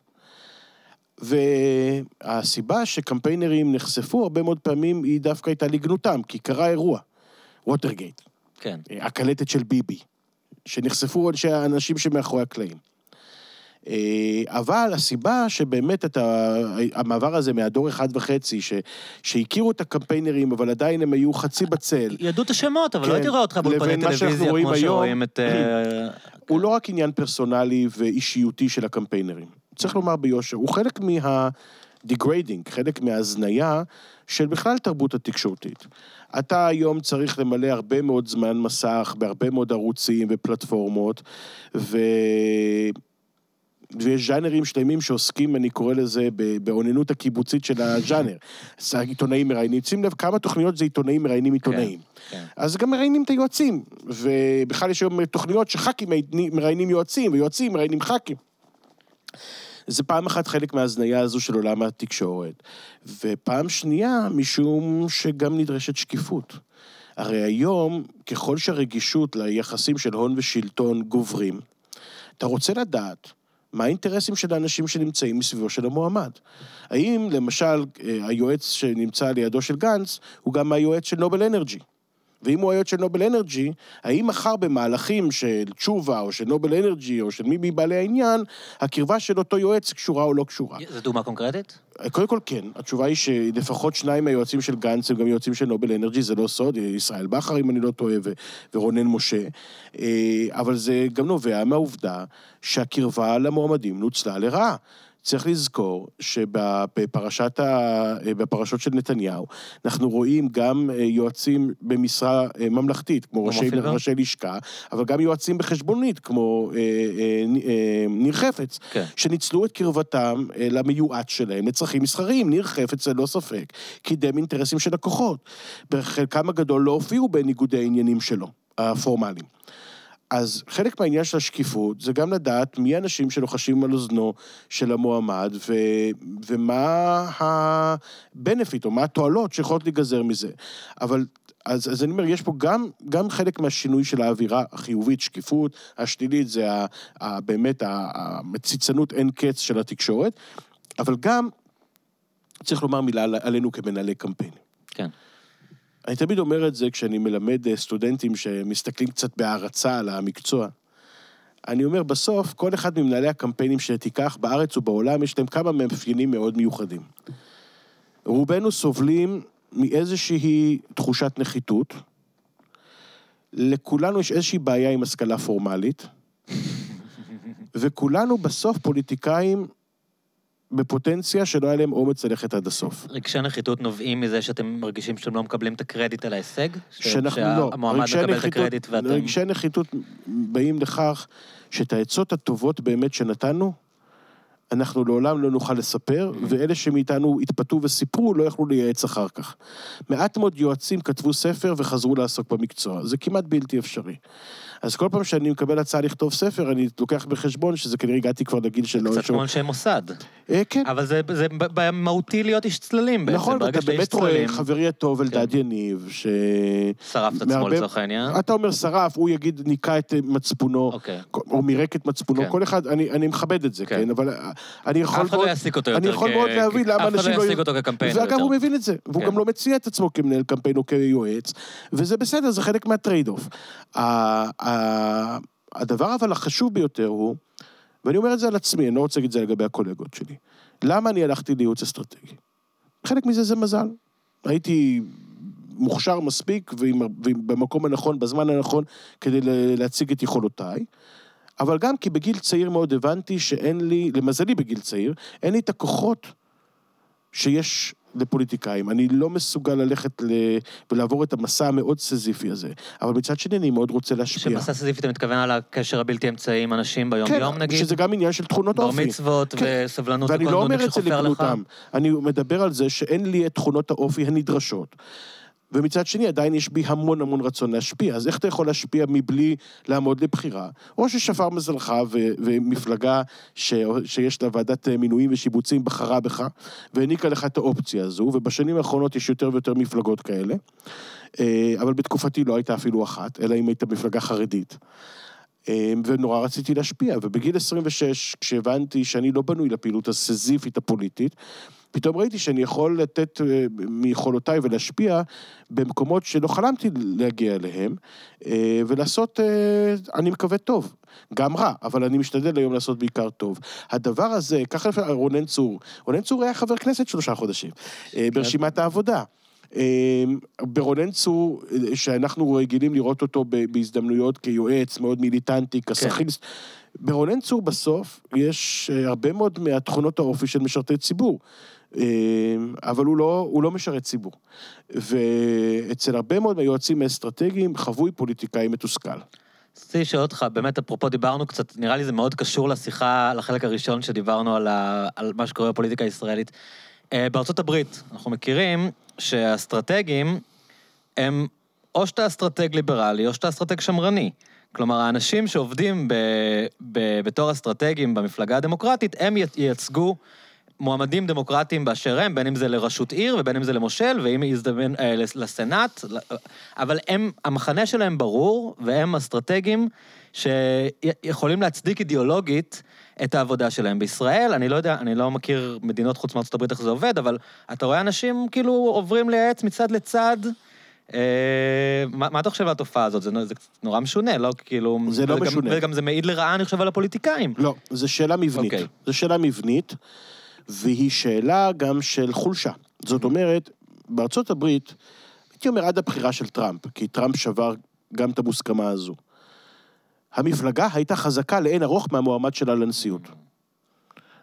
והסיבה שקמפיינרים נחשפו הרבה מאוד פעמים היא דווקא הייתה לגנותם, כי קרה אירוע, ווטרגייט, כן. הקלטת של ביבי, שנחשפו אנשי האנשים שמאחורי הקלעים. אה, אבל הסיבה שבאמת את. המעבר הזה מהדור אחד וחצי, ש... שהכירו את הקמפיינרים, אבל עדיין הם היו חצי בצל, ידעו את השמות, אבל כן. לא הייתי רואה אותך באולפני מה טלוויזיה, כמו היום. שרואים את... אה, [CLEARS THROAT] הוא לא רק עניין פרסונלי ואישיותי של הקמפיינרים. צריך לומר ביושר, הוא חלק מה-degrading, חלק מההזניה של בכלל תרבות התקשורתית. אתה היום צריך למלא הרבה מאוד זמן מסך בהרבה מאוד ערוצים ופלטפורמות, ו... ויש ז'אנרים שלמים שעוסקים, אני קורא לזה, באוננות הקיבוצית של הז'אנר. אז עיתונאים מראיינים, שים לב כמה תוכניות זה עיתונאים מראיינים עיתונאים. כן. אז גם מראיינים את היועצים, ובכלל יש היום תוכניות שח"כים מראיינים יועצים, ויועצים מראיינים ח"כים. זה פעם אחת חלק מההזניה הזו של עולם התקשורת. ופעם שנייה, משום שגם נדרשת שקיפות. הרי היום, ככל שהרגישות ליחסים של הון ושלטון גוברים, אתה רוצה לדעת מה האינטרסים של האנשים שנמצאים מסביבו של המועמד. האם, למשל, אה, היועץ שנמצא לידו של גנץ, הוא גם היועץ של נובל אנרג'י? ואם הוא היועץ של נובל אנרג'י, האם מחר במהלכים של תשובה, או של נובל אנרג'י, או של מי מבעלי העניין, הקרבה של אותו יועץ קשורה או לא קשורה? זו דוגמה קונקרטית? קודם כל כן, התשובה היא שלפחות שניים מהיועצים של גנץ הם גם יועצים של נובל אנרג'י, זה לא סוד, ישראל בכר, אם אני לא טועה, ו- ורונן משה, אה, אבל זה גם נובע מהעובדה שהקרבה למועמדים נוצלה לרעה. צריך לזכור שבפרשת ה... בפרשות של נתניהו, אנחנו רואים גם אה, יועצים במשרה אה, ממלכתית, כמו ראשי? ראשי לשכה, אבל גם יועצים בחשבונית, כמו אה, אה, אה, ניר חפץ, כן. שניצלו את קרבתם למיועד שלהם לצרכים מסחריים. ניר חפץ, ללא ספק, קידם אינטרסים של לקוחות. בחלקם הגדול לא הופיעו בניגודי העניינים שלו, הפורמליים. אז חלק מהעניין של השקיפות זה גם לדעת מי האנשים שלוחשים על אוזנו של המועמד ו, ומה ה-benefit או מה התועלות שיכולות להיגזר מזה. אבל אז, אז אני אומר, יש פה גם, גם חלק מהשינוי של האווירה החיובית, שקיפות, השלילית זה ה, ה, באמת המציצנות אין קץ של התקשורת, אבל גם צריך לומר מילה על- עלינו כמנהלי קמפיינים. כן. אני תמיד אומר את זה כשאני מלמד אה, סטודנטים שמסתכלים קצת בהערצה על המקצוע. אני אומר, בסוף, כל אחד ממנהלי הקמפיינים שתיקח בארץ ובעולם, יש להם כמה מאפיינים מאוד מיוחדים. רובנו סובלים מאיזושהי תחושת נחיתות. לכולנו יש איזושהי בעיה עם השכלה פורמלית, וכולנו בסוף פוליטיקאים בפוטנציה שלא היה להם אומץ ללכת עד הסוף. רגשי נחיתות נובעים מזה שאתם מרגישים שאתם לא מקבלים את הקרדיט על ההישג? שאנחנו לא. שהמועמד מקבל את הקרדיט ואתם... רגשי נחיתות באים לכך שאת העצות הטובות באמת שנתנו, אנחנו לעולם לא נוכל לספר, Mm-hmm. ואלה שמאיתנו התפתו וסיפרו לא יכלו לייעץ אחר כך. מעט מאוד יועצים כתבו ספר וחזרו לעסוק במקצוע. זה כמעט בלתי אפשרי. אז כל פעם שאני מקבל הצעה לכתוב ספר, אני לוקח בחשבון שזה כנראה הגעתי כבר לגיל שלא... קצת כמו אנשי מוסד. אה, כן. אבל זה, זה מהותי להיות איש צללים בעצם. נכון, איש באמת רואה חברי הטוב אלדד יניב, ש... שרף את עצמו לצורך העניין. אתה אומר שרף, הוא יגיד ניקה את מצפונו, אוקיי. או מירק את מצפונו, כן. כל אחד, אני, אני מכבד את זה, כן. כן, אבל אה, אני יכול אף אחד לא יעסיק אותו יותר אני יכול כ- מאוד להבין כ- למה אף אחד אנשים לא יעסיק אותו כקמפיינר ואגב. הוא מבין את זה, והוא כן. גם לא מציע את עצמו כמנהל קמפיין או כיועץ, וזה בסדר, זה חלק מה trade off. הדבר אבל החשוב ביותר הוא, ואני אומר את זה על עצמי, אני לא רוצה להגיד את זה לגבי הקולגות שלי, למה אני הלכתי לייעוץ אסטרטגי? חלק מזה זה מזל. הייתי מוכשר מספיק ועם, ועם במקום הנכון, בזמן הנכון, כדי להציג את יכולותיי. אבל גם כי בגיל צעיר מאוד הבנתי שאין לי, למזלי בגיל צעיר, אין לי את הכוחות שיש לפוליטיקאים. אני לא מסוגל ללכת ל... ולעבור את המסע המאוד סזיפי הזה. אבל מצד שני, אני מאוד רוצה להשפיע. שמסע סיזיפי אתה מתכוון על הקשר הבלתי אמצעי עם אנשים ביום-יום כן, נגיד? שזה גם עניין של תכונות בר אופי. מצוות כן. וסבלנות ואני וכל לא אומר נודניק את זה שחופר לך. לגנותם. אני מדבר על זה שאין לי את תכונות האופי הנדרשות. ומצד שני, עדיין יש בי המון המון רצון להשפיע. אז איך אתה יכול להשפיע מבלי לעמוד לבחירה? או ששפר מזלך ו- ומפלגה ש- שיש לה ועדת מינויים ושיבוצים בחרה בך, והעניקה לך את האופציה הזו, ובשנים האחרונות יש יותר ויותר מפלגות כאלה. אה, אבל בתקופתי לא הייתה אפילו אחת, אלא אם הייתה מפלגה חרדית. אה, ונורא רציתי להשפיע, ובגיל 26, כשהבנתי שאני לא בנוי לפעילות הסזיפית הפוליטית, פתאום ראיתי שאני יכול לתת אה, מיכולותיי ולהשפיע במקומות שלא חלמתי להגיע אליהם, אה, ולעשות, אה, אני מקווה, טוב. גם רע, אבל אני משתדל היום לעשות בעיקר טוב. הדבר הזה, ככה לפני רונן צור, רונן צור היה חבר כנסת שלושה חודשים, ברשימת העבודה. ברונן צור, שאנחנו רגילים לראות אותו בהזדמנויות כיועץ מאוד מיליטנטי, כסאחיסט, כן. ברונן צור בסוף יש הרבה מאוד מהתכונות האופי של משרתי ציבור. אמ, אבל הוא לא, הוא לא משרת ציבור. ואצל הרבה מאוד מהיועצים האסטרטגיים חבוי פוליטיקאי מתוסכל. רציתי לשאול אותך, באמת, אפרופו דיברנו קצת, נראה לי זה מאוד קשור לשיחה, לחלק הראשון שדיברנו על, ה, על מה שקורה בפוליטיקה הישראלית. אה, בארצות הברית, אנחנו מכירים שהאסטרטגים הם או שאתה אסטרטג ליברלי או שאתה אסטרטג שמרני. כלומר, האנשים שעובדים ב, ב, בתור אסטרטגים במפלגה הדמוקרטית, הם ייצגו מועמדים דמוקרטיים באשר הם, בין אם זה לראשות עיר ובין אם זה למושל, ואם יזדמן אה, לסנאט, אבל הם, המחנה שלהם ברור, והם אסטרטגים שיכולים להצדיק אידיאולוגית את העבודה שלהם. בישראל, אני לא יודע, אני לא מכיר מדינות חוץ מארצות הברית איך זה עובד, אבל אתה רואה אנשים כאילו עוברים לייעץ מצד לצד. אה, מה, מה אתה חושב על התופעה הזאת? זה, זה נורא משונה, לא כאילו... זה לא וגם, משונה. וגם זה מעיד לרעה, אני חושב, על הפוליטיקאים. לא, זו שאלה מבנית. Okay. אוקיי. זו שאלה מבנית. והיא שאלה גם של חולשה. זאת אומרת, בארצות הברית, הייתי אומר עד הבחירה של טראמפ, כי טראמפ שבר גם את המוסכמה הזו. המפלגה הייתה חזקה לאין ארוך מהמועמד שלה לנשיאות.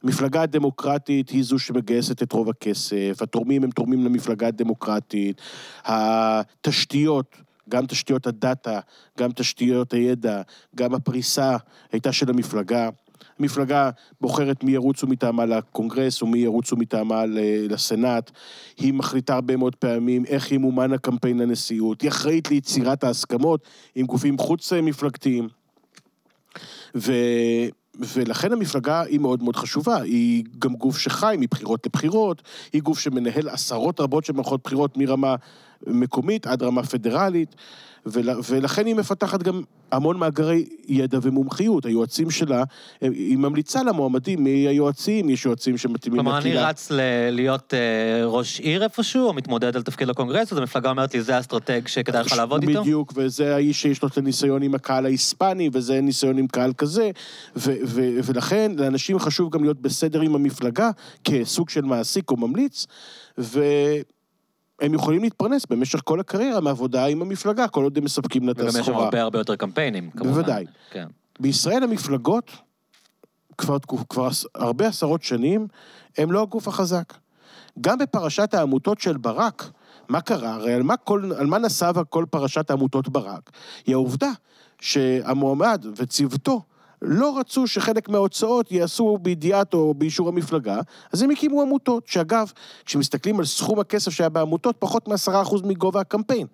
המפלגה הדמוקרטית היא זו שמגייסת את רוב הכסף, התורמים הם תורמים למפלגה הדמוקרטית, התשתיות, גם תשתיות הדאטה, גם תשתיות הידע, גם הפריסה הייתה של המפלגה. המפלגה בוחרת מי ירוצו מטעמה לקונגרס ומי ירוצו מטעמה לסנאט. היא מחליטה הרבה מאוד פעמים איך ימומן הקמפיין לנשיאות. היא אחראית ליצירת ההסכמות עם גופים חוץ-מפלגתיים. ו... ולכן המפלגה היא מאוד מאוד חשובה, היא גם גוף שחי מבחירות לבחירות, היא גוף שמנהל עשרות רבות של מערכות בחירות מרמה מקומית עד רמה פדרלית, ול, ולכן היא מפתחת גם המון מאגרי ידע ומומחיות. היועצים שלה, היא ממליצה למועמדים מי היועצים, יש יועצים שמתאימים לקהילה. כלומר, אני רץ ל- להיות uh, ראש עיר איפשהו, או מתמודד על תפקיד לקונגרס, אז המפלגה אומרת לי, זה האסטרטג שכדאי לך לעבוד בדיוק, איתו? בדיוק, וזה האיש שיש לו את הניסיון עם הקהל ההיספני, וזה ניסיון עם קהל כזה, ו- ו- ולכן לאנשים חשוב גם להיות בסדר עם המפלגה, כסוג של מעסיק או ממליץ, ו... הם יכולים להתפרנס במשך כל הקריירה מעבודה עם המפלגה, כל עוד הם מספקים לה את הסחורה. וגם יש שם הרבה הרבה יותר קמפיינים, כמובן. בוודאי. כן. בישראל המפלגות, כבר, כבר הרבה עשרות שנים, הם לא הגוף החזק. גם בפרשת העמותות של ברק, מה קרה? הרי על מה, כל, על מה נסבה כל פרשת העמותות ברק? היא העובדה שהמועמד וצוותו לא רצו שחלק מההוצאות ייעשו בידיעת או באישור המפלגה, אז הם הקימו עמותות, שאגב, כשמסתכלים על סכום הכסף שהיה בעמותות, פחות מעשרה אחוז מגובה הקמפיין.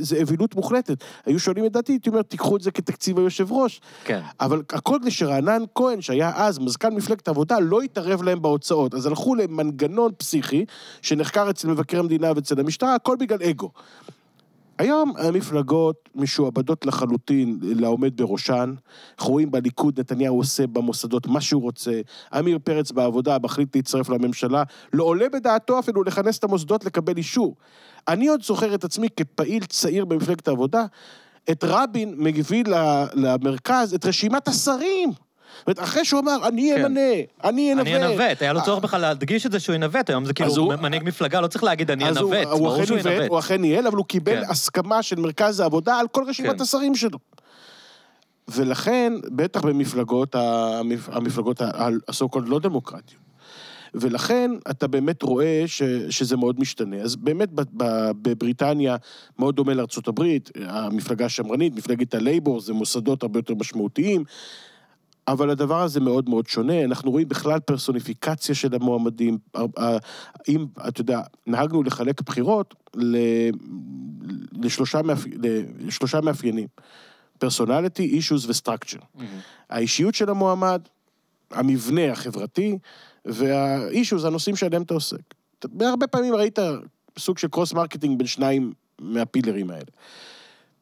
זה אווילות מוחלטת. היו שואלים את דעתי, הייתי אומר, תיקחו את זה כתקציב היושב ראש. כן. אבל הכל כדי שרענן כהן, שהיה אז מזכ"ל מפלגת העבודה, לא התערב להם בהוצאות. אז הלכו למנגנון פסיכי, שנחקר אצל מבקר המדינה ואצל המשטרה, הכל בגלל אגו. היום המפלגות משועבדות לחלוטין לעומד בראשן. אנחנו רואים בליכוד, נתניהו עושה במוסדות מה שהוא רוצה. עמיר פרץ בעבודה מחליט להצטרף לממשלה, לא עולה בדעתו אפילו לכנס את המוסדות לקבל אישור. אני עוד זוכר את עצמי כפעיל צעיר במפלגת העבודה, את רבין מביא למרכז את רשימת השרים. זאת אומרת, אחרי שהוא אמר, אני כן. אמנה, אני אנווט. אני אנווט, היה לו צורך בכלל להדגיש את זה שהוא ינווט, היום זה כאילו מנהיג מפלגה, לא צריך להגיד אני אנווט, ברור שהוא ינווט. הוא אכן ניהל, אבל הוא קיבל כן. הסכמה של מרכז העבודה על כל רשימת כן. השרים שלו. ולכן, בטח במפלגות, המפלגות הסו קולד לא דמוקרטיות. ולכן אתה באמת רואה ש, שזה מאוד משתנה. אז באמת בבריטניה מאוד דומה לארצות הברית, המפלגה השמרנית, מפלגת הלייבור, זה מוסדות הרבה יותר משמעותיים. אבל הדבר הזה מאוד מאוד שונה, אנחנו רואים בכלל פרסוניפיקציה של המועמדים. אם, אתה יודע, נהגנו לחלק בחירות לשלושה, מאפ... לשלושה מאפיינים, פרסונליטי, אישוז וסטרקצ'ר. Mm-hmm. האישיות של המועמד, המבנה החברתי, והאישוז, הנושאים שעליהם אתה עוסק. הרבה פעמים ראית סוג של cross marketing בין שניים מה pillars האלה.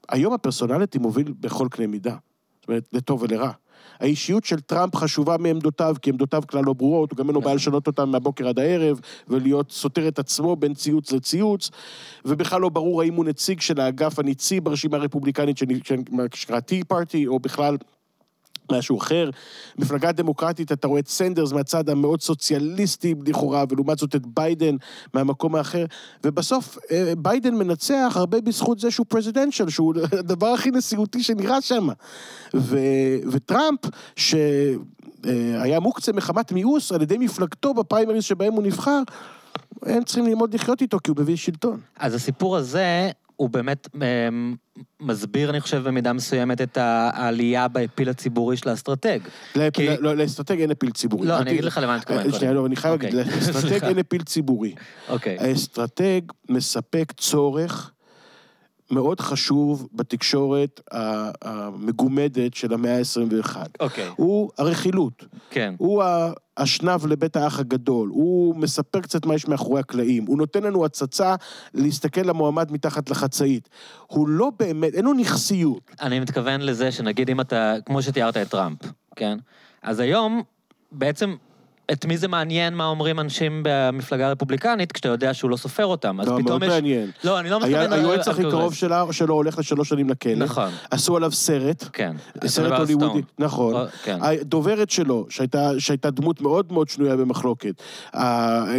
היום ה personality מוביל בכל קנה מידה. זאת אומרת, לטוב ולרע. האישיות של טראמפ חשובה מעמדותיו, כי עמדותיו כלל לא ברורות, הוא גם אין לו בעיה לשנות אותן מהבוקר עד הערב, ולהיות סותר את עצמו בין ציוץ לציוץ, ובכלל לא ברור האם הוא נציג של האגף הניצי ברשימה הרפובליקנית שנקרא Tea Party, או בכלל משהו אחר. מפלגה דמוקרטית, אתה רואה את סנדרס מהצד המאוד סוציאליסטי לכאורה, ולעומת זאת את ביידן מהמקום האחר. ובסוף אה, ביידן מנצח הרבה בזכות זה שהוא presidential, שהוא [LAUGHS] הדבר הכי נשיאותי שנראה שם. ו, וטראמפ, שהיה מוקצה מחמת מיאוס על ידי מפלגתו בפריימריז שבהם הוא נבחר, הם צריכים ללמוד לחיות איתו כי הוא מביא שלטון. אז הסיפור הזה הוא באמת אמ, מסביר, אני חושב, במידה מסוימת את העלייה ב appeal הציבורי של האסטרטג. לא, לאסטרטג אין appeal ציבורי. לא, אני אגיד לך למה אני מתכוון. שנייה, לא, אני חייב להגיד, אוקיי. לאסטרטג אין appeal ציבורי. אוקיי. האסטרטג מספק צורך מאוד חשוב בתקשורת המגומדת של המאה ה-21. אוקיי. הוא הרכילות. כן. הוא האשנב לבית האח הגדול. הוא מספר קצת מה יש מאחורי הקלעים. הוא נותן לנו הצצה להסתכל למועמד מתחת לחצאית. הוא לא באמת, אין לו נכסיות. אני מתכוון לזה שנגיד אם אתה, כמו שתיארת את טראמפ, כן? אז היום, בעצם את מי זה מעניין מה אומרים אנשים במפלגה הרפובליקנית, כשאתה יודע שהוא לא סופר אותם, אז לא, פתאום מאוד מעניין. לא, אני לא מתכוון... היועץ הכי קרוב שלה, שלו הולך לשלוש שנים לכלא. נכון. עשו עליו סרט. כן. סרט הוליוודי. נכון. כן. הדוברת שלו, שהייתה, שהייתה דמות מאוד מאוד שנויה במחלוקת,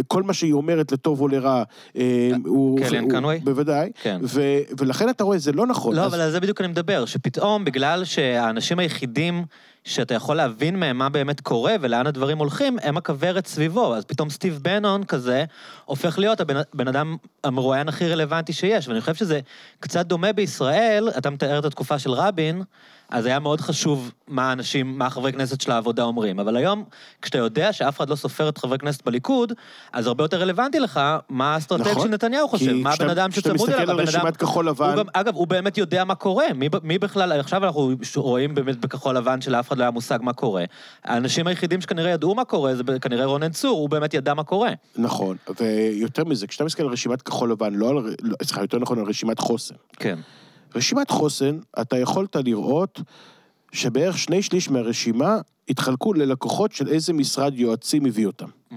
כל מה שהיא אומרת לטוב או לרע, אה, הוא... קליאן קנווי? בוודאי. כן. ו, ולכן אתה רואה, זה לא נכון. לא, אז... אבל על זה בדיוק אני מדבר, שפתאום, בגלל שהאנשים היחידים... שאתה יכול להבין מהם מה באמת קורה ולאן הדברים הולכים, הם הכוורת סביבו. אז פתאום סטיב בנון כזה הופך להיות הבן, הבן אדם המרואיין הכי רלוונטי שיש. ואני חושב שזה קצת דומה בישראל, אתה מתאר את התקופה של רבין, אז היה מאוד חשוב מה האנשים, מה החברי כנסת של העבודה אומרים. אבל היום, כשאתה יודע שאף אחד לא סופר את חברי כנסת בליכוד, אז הרבה יותר רלוונטי לך מה האסטרטג נכון, של נתניהו חושב, מה הבן אדם שצמוד אליו, כשאתה מסתכל על רשימת כחול לבן... גם, אגב, הוא באמת יודע מה קורה, מי, מי בכלל, עכשיו אנחנו רואים באמת בכחול לבן שלאף אחד לא היה מושג מה קורה. האנשים היחידים שכנראה ידעו מה קורה, זה כנראה רונן צור, הוא באמת ידע מה קורה. נכון, ויותר מזה, כשאתה מסתכל על רשימת כחול לבן, לא על, לא, סליחה, יותר נכון, על רשימת חוסן. כן. רשימת חוסן, אתה יכולת לראות שבערך שני שליש מהרשימה התחלקו ללקוחות של איזה משרד יועצים הביא אותם. Mm-hmm.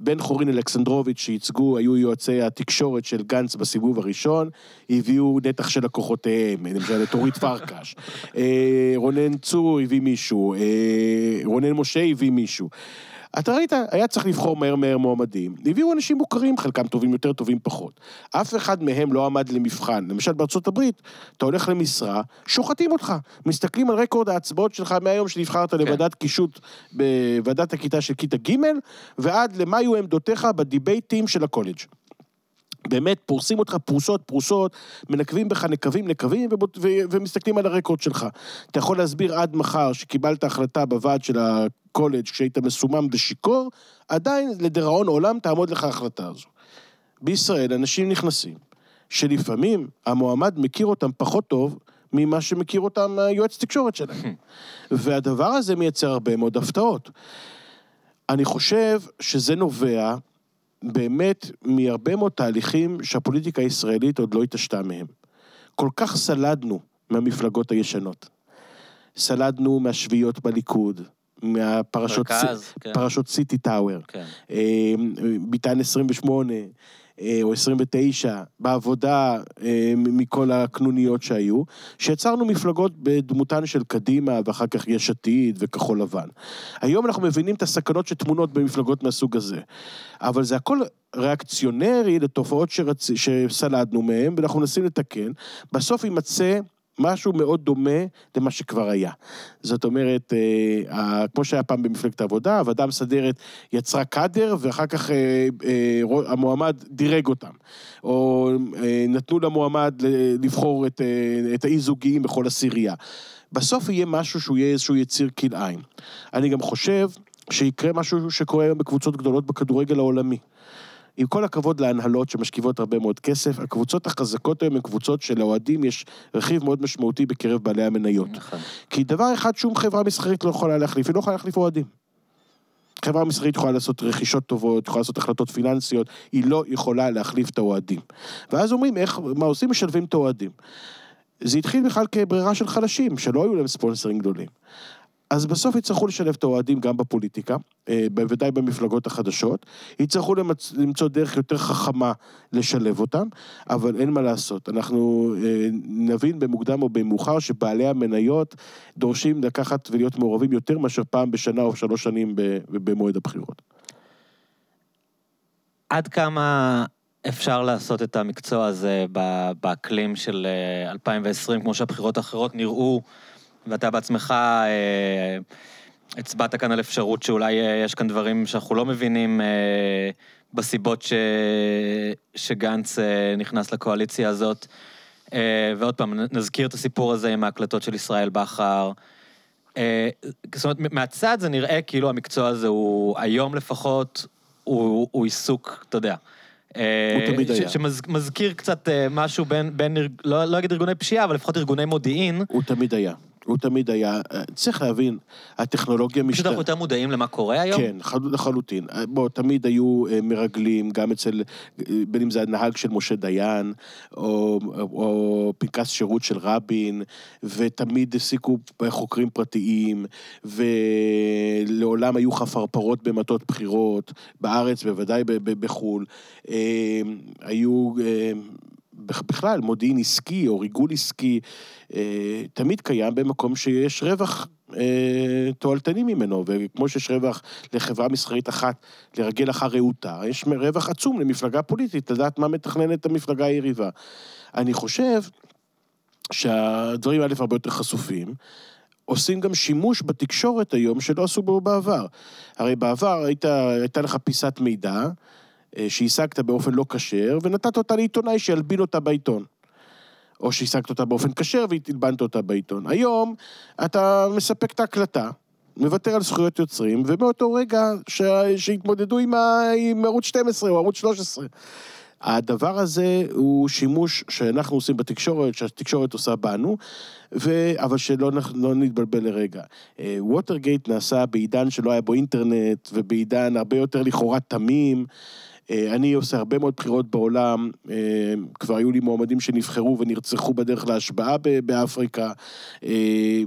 בן חורין אלכסנדרוביץ' שייצגו, היו יועצי התקשורת של גנץ בסיבוב הראשון, הביאו נתח של לקוחותיהם, למשל את אורית פרקש. אה, רונן צור הביא מישהו, אה, רונן משה הביא מישהו. אתה ראית, היה צריך לבחור מהר מהר מועמדים. הביאו אנשים מוכרים, חלקם טובים יותר, טובים פחות. אף אחד מהם לא עמד למבחן. למשל בארצות הברית, אתה הולך למשרה, שוחטים אותך. מסתכלים על רקורד ההצבעות שלך מהיום שנבחרת כן. לוועדת קישוט בוועדת הכיתה של כיתה ג' ועד למה היו עמדותיך בדיבייטים של הקולג'. באמת, פורסים אותך פרוסות, פרוסות, מנקבים בך נקבים, נקבים, ו- ו- ומסתכלים על הרקורד שלך. אתה יכול להסביר עד מחר שקיבלת החלטה בוועד של הקולג' כשהיית מסומם ושיכור, עדיין לדיראון עולם תעמוד לך ההחלטה הזו. בישראל אנשים נכנסים, שלפעמים המועמד מכיר אותם פחות טוב ממה שמכיר אותם היועץ תקשורת שלהם. והדבר הזה מייצר הרבה מאוד הפתעות. אני חושב שזה נובע באמת מהרבה מאוד תהליכים שהפוליטיקה הישראלית עוד לא התעשתה מהם. כל כך סלדנו מהמפלגות הישנות. סלדנו מהשביעיות בליכוד, מהפרשות מרכז, כן. פרשות סיטי טאוור, כן. אה, ביטן 28 אה, או 29, בעבודה אה, מכל הקנוניות שהיו, שיצרנו מפלגות בדמותן של קדימה ואחר כך יש עתיד וכחול לבן. היום אנחנו מבינים את הסכנות שטמונות במפלגות מהסוג הזה, אבל זה הכל ריאקציונרי לתופעות שרצ... שסלדנו מהן ואנחנו מנסים לתקן, בסוף יימצא משהו מאוד דומה למה שכבר היה. זאת אומרת, אה, כמו שהיה פעם במפלגת העבודה, הוועדה המסדרת יצרה קאדר, ואחר כך אה, אה, המועמד דירג אותם. או נתנו למועמד לבחור את, את האי-זוגיים בכל עשירייה. בסוף יהיה משהו שהוא יהיה איזשהו יציר כלאיים. אני גם חושב שיקרה משהו שקורה היום בקבוצות גדולות בכדורגל העולמי. עם כל הכבוד להנהלות שמשכיבות הרבה מאוד כסף, הקבוצות החזקות היום הן קבוצות שלאוהדים יש רכיב מאוד משמעותי בקרב בעלי המניות. נכון. כי דבר אחד שום חברה מסחרית לא יכולה להחליף, היא לא יכולה להחליף אוהדים. חברה מסחרית יכולה לעשות רכישות טובות, יכולה לעשות החלטות פיננסיות, היא לא יכולה להחליף את האוהדים. ואז אומרים, איך, מה עושים? משלבים את האוהדים. זה התחיל בכלל כברירה של חלשים, שלא היו להם ספונסרים גדולים. אז בסוף יצטרכו לשלב את האוהדים גם בפוליטיקה, אה, בוודאי במפלגות החדשות. יצטרכו למצ... למצוא דרך יותר חכמה לשלב אותם, אבל אין מה לעשות. אנחנו אה, נבין במוקדם או במאוחר שבעלי המניות דורשים לקחת ולהיות מעורבים יותר מאשר פעם בשנה או שלוש שנים במועד הבחירות. עד כמה אפשר לעשות את המקצוע הזה באקלים של 2020, אה, כמו שהבחירות האחרות נראו, ואתה בעצמך אה, הצבעת כאן על אפשרות שאולי אה, יש כאן דברים שאנחנו לא מבינים בסיבות ש... שגנץ נכנס לקואליציה הזאת. ועוד פעם, נזכיר את הסיפור הזה עם ההקלטות של ישראל בכר. זאת אומרת, מהצד זה נראה כאילו המקצוע הזה הוא, היום לפחות, הוא, הוא עיסוק, אתה יודע. הוא אה, תמיד היה. שמזכיר קצת אה, משהו בין, בין לא, לא אגיד ארגוני פשיעה, אבל לפחות ארגוני מודיעין. הוא תמיד היה. הוא תמיד היה, צריך להבין, הטכנולוגיה משתנה. פשוט אנחנו יותר מודעים למה קורה היום? כן, לחלוטין. בוא, תמיד היו אה, מרגלים, גם אצל, בין אם זה הנהג של משה דיין, או, או פנקס שירות של רבין, ותמיד העסיקו חוקרים פרטיים, ולעולם היו חפרפרות במטות בחירות, בארץ, בוודאי בחו"ל. אה, היו... בכלל, מודיעין עסקי או ריגול עסקי, אה, תמיד קיים במקום שיש רווח אה, תועלתני ממנו, וכמו שיש רווח לחברה מסחרית אחת לרגל אחר רעותה, יש רווח עצום למפלגה פוליטית, לדעת מה מתכננת המפלגה היריבה. אני חושב שהדברים האלה הרבה יותר חשופים. עושים גם שימוש בתקשורת היום שלא עשו בו בעבר. הרי בעבר היית, הייתה לך פיסת מידע, שהשגת באופן לא כשר, ונתת אותה לעיתונאי שילבין אותה בעיתון. או שהשגת אותה באופן כשר והלבנת אותה בעיתון. היום אתה מספק את ההקלטה, מוותר על זכויות יוצרים, ומאותו רגע שהתמודדו עם, ה... עם ערוץ 12 או ערוץ 13. הדבר הזה הוא שימוש שאנחנו עושים בתקשורת, שהתקשורת עושה בנו, ו... אבל שלא לא נתבלבל לרגע. ווטרגייט נעשה בעידן שלא היה בו אינטרנט, ובעידן הרבה יותר לכאורה תמים. אה, אני עושה הרבה מאוד בחירות בעולם, אה, כבר היו לי מועמדים שנבחרו ונרצחו בדרך להשבעה באפריקה. אה,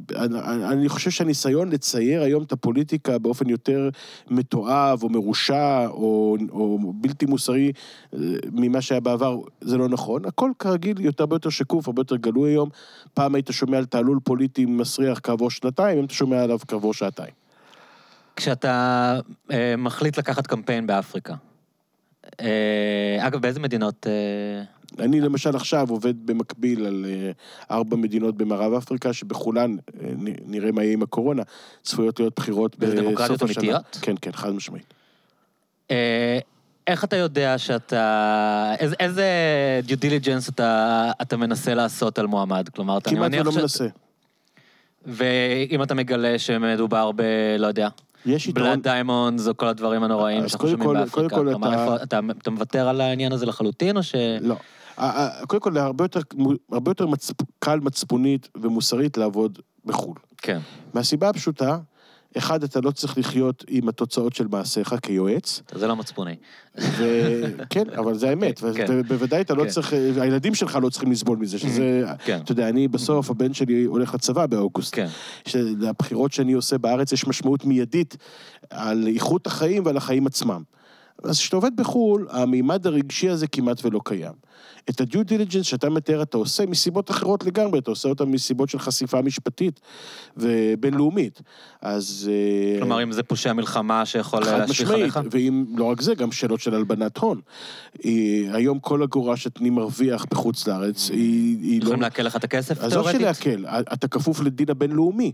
אני חושב שהניסיון לצייר היום את הפוליטיקה באופן יותר מתועב או מרושע או, או בלתי מוסרי ממה שהיה בעבר, זה לא נכון. הכל כרגיל יותר הרבה יותר שקוף, הרבה יותר גלוי היום. פעם היית שומע על תעלול פוליטי מסריח כעבור שנתיים, היום אתה שומע עליו כעבור שעתיים. כשאתה אה, מחליט לקחת קמפיין באפריקה, אגב, באיזה מדינות... אה, אני למשל עכשיו עובד במקביל על אה, ארבע מדינות במערב אפריקה, שבכולן, נראה מה יהיה עם הקורונה, צפויות להיות בחירות בסוף השנה. דמוקרטיות אמיתיות? כן, כן, חד משמעית. איך אתה יודע שאתה... איזה, איזה דיו דיליג'נס אתה, אתה מנסה לעשות על מועמד? כלומר, אתה... כמעט ולא מנסה. ואם אתה מגלה שמדובר ב... לא יודע, יש יתרון... blood diamonds או כל הדברים הנוראים שאנחנו שומעים באפריקה. קודם כל אתה... אתה, אתה מוותר על העניין הזה לחלוטין, או ש... לא. קודם כל, הרבה יותר, הרבה יותר מצפ... קל מצפונית ומוסרית לעבוד בחו"ל. כן. מהסיבה הפשוטה אחד, אתה לא צריך לחיות עם התוצאות של מעשיך כיועץ. זה לא מצפוני. [LAUGHS] כן, אבל זה האמת. כן. ובוודאי אתה לא כן. צריך, הילדים שלך לא צריכים לסבול מזה, שזה... כן. אתה יודע, אני בסוף, הבן שלי הולך לצבא באוגוסט. כן. לבחירות שאני עושה בארץ יש משמעות מיידית על איכות החיים ועל החיים עצמם. אז כשאתה עובד בחו"ל, המימד הרגשי הזה כמעט ולא קיים. את הדיו דיליג'נס שאתה מתאר אתה עושה מסיבות אחרות לגמרי, אתה עושה אותה מסיבות של חשיפה משפטית ובינלאומית. אז... אה, כלומר, אם זה פושע מלחמה שיכול להשליך עליך? חד משמעית, ואם לא רק זה, גם שאלות של הלבנת הון. אה, היום כל אגורה שאני מרוויח בחוץ לארץ, היא, היא לא... יכולים לעכל לך את הכסף, תיאורטית? עזוב שלעכל, אתה כפוף לדין הבינלאומי.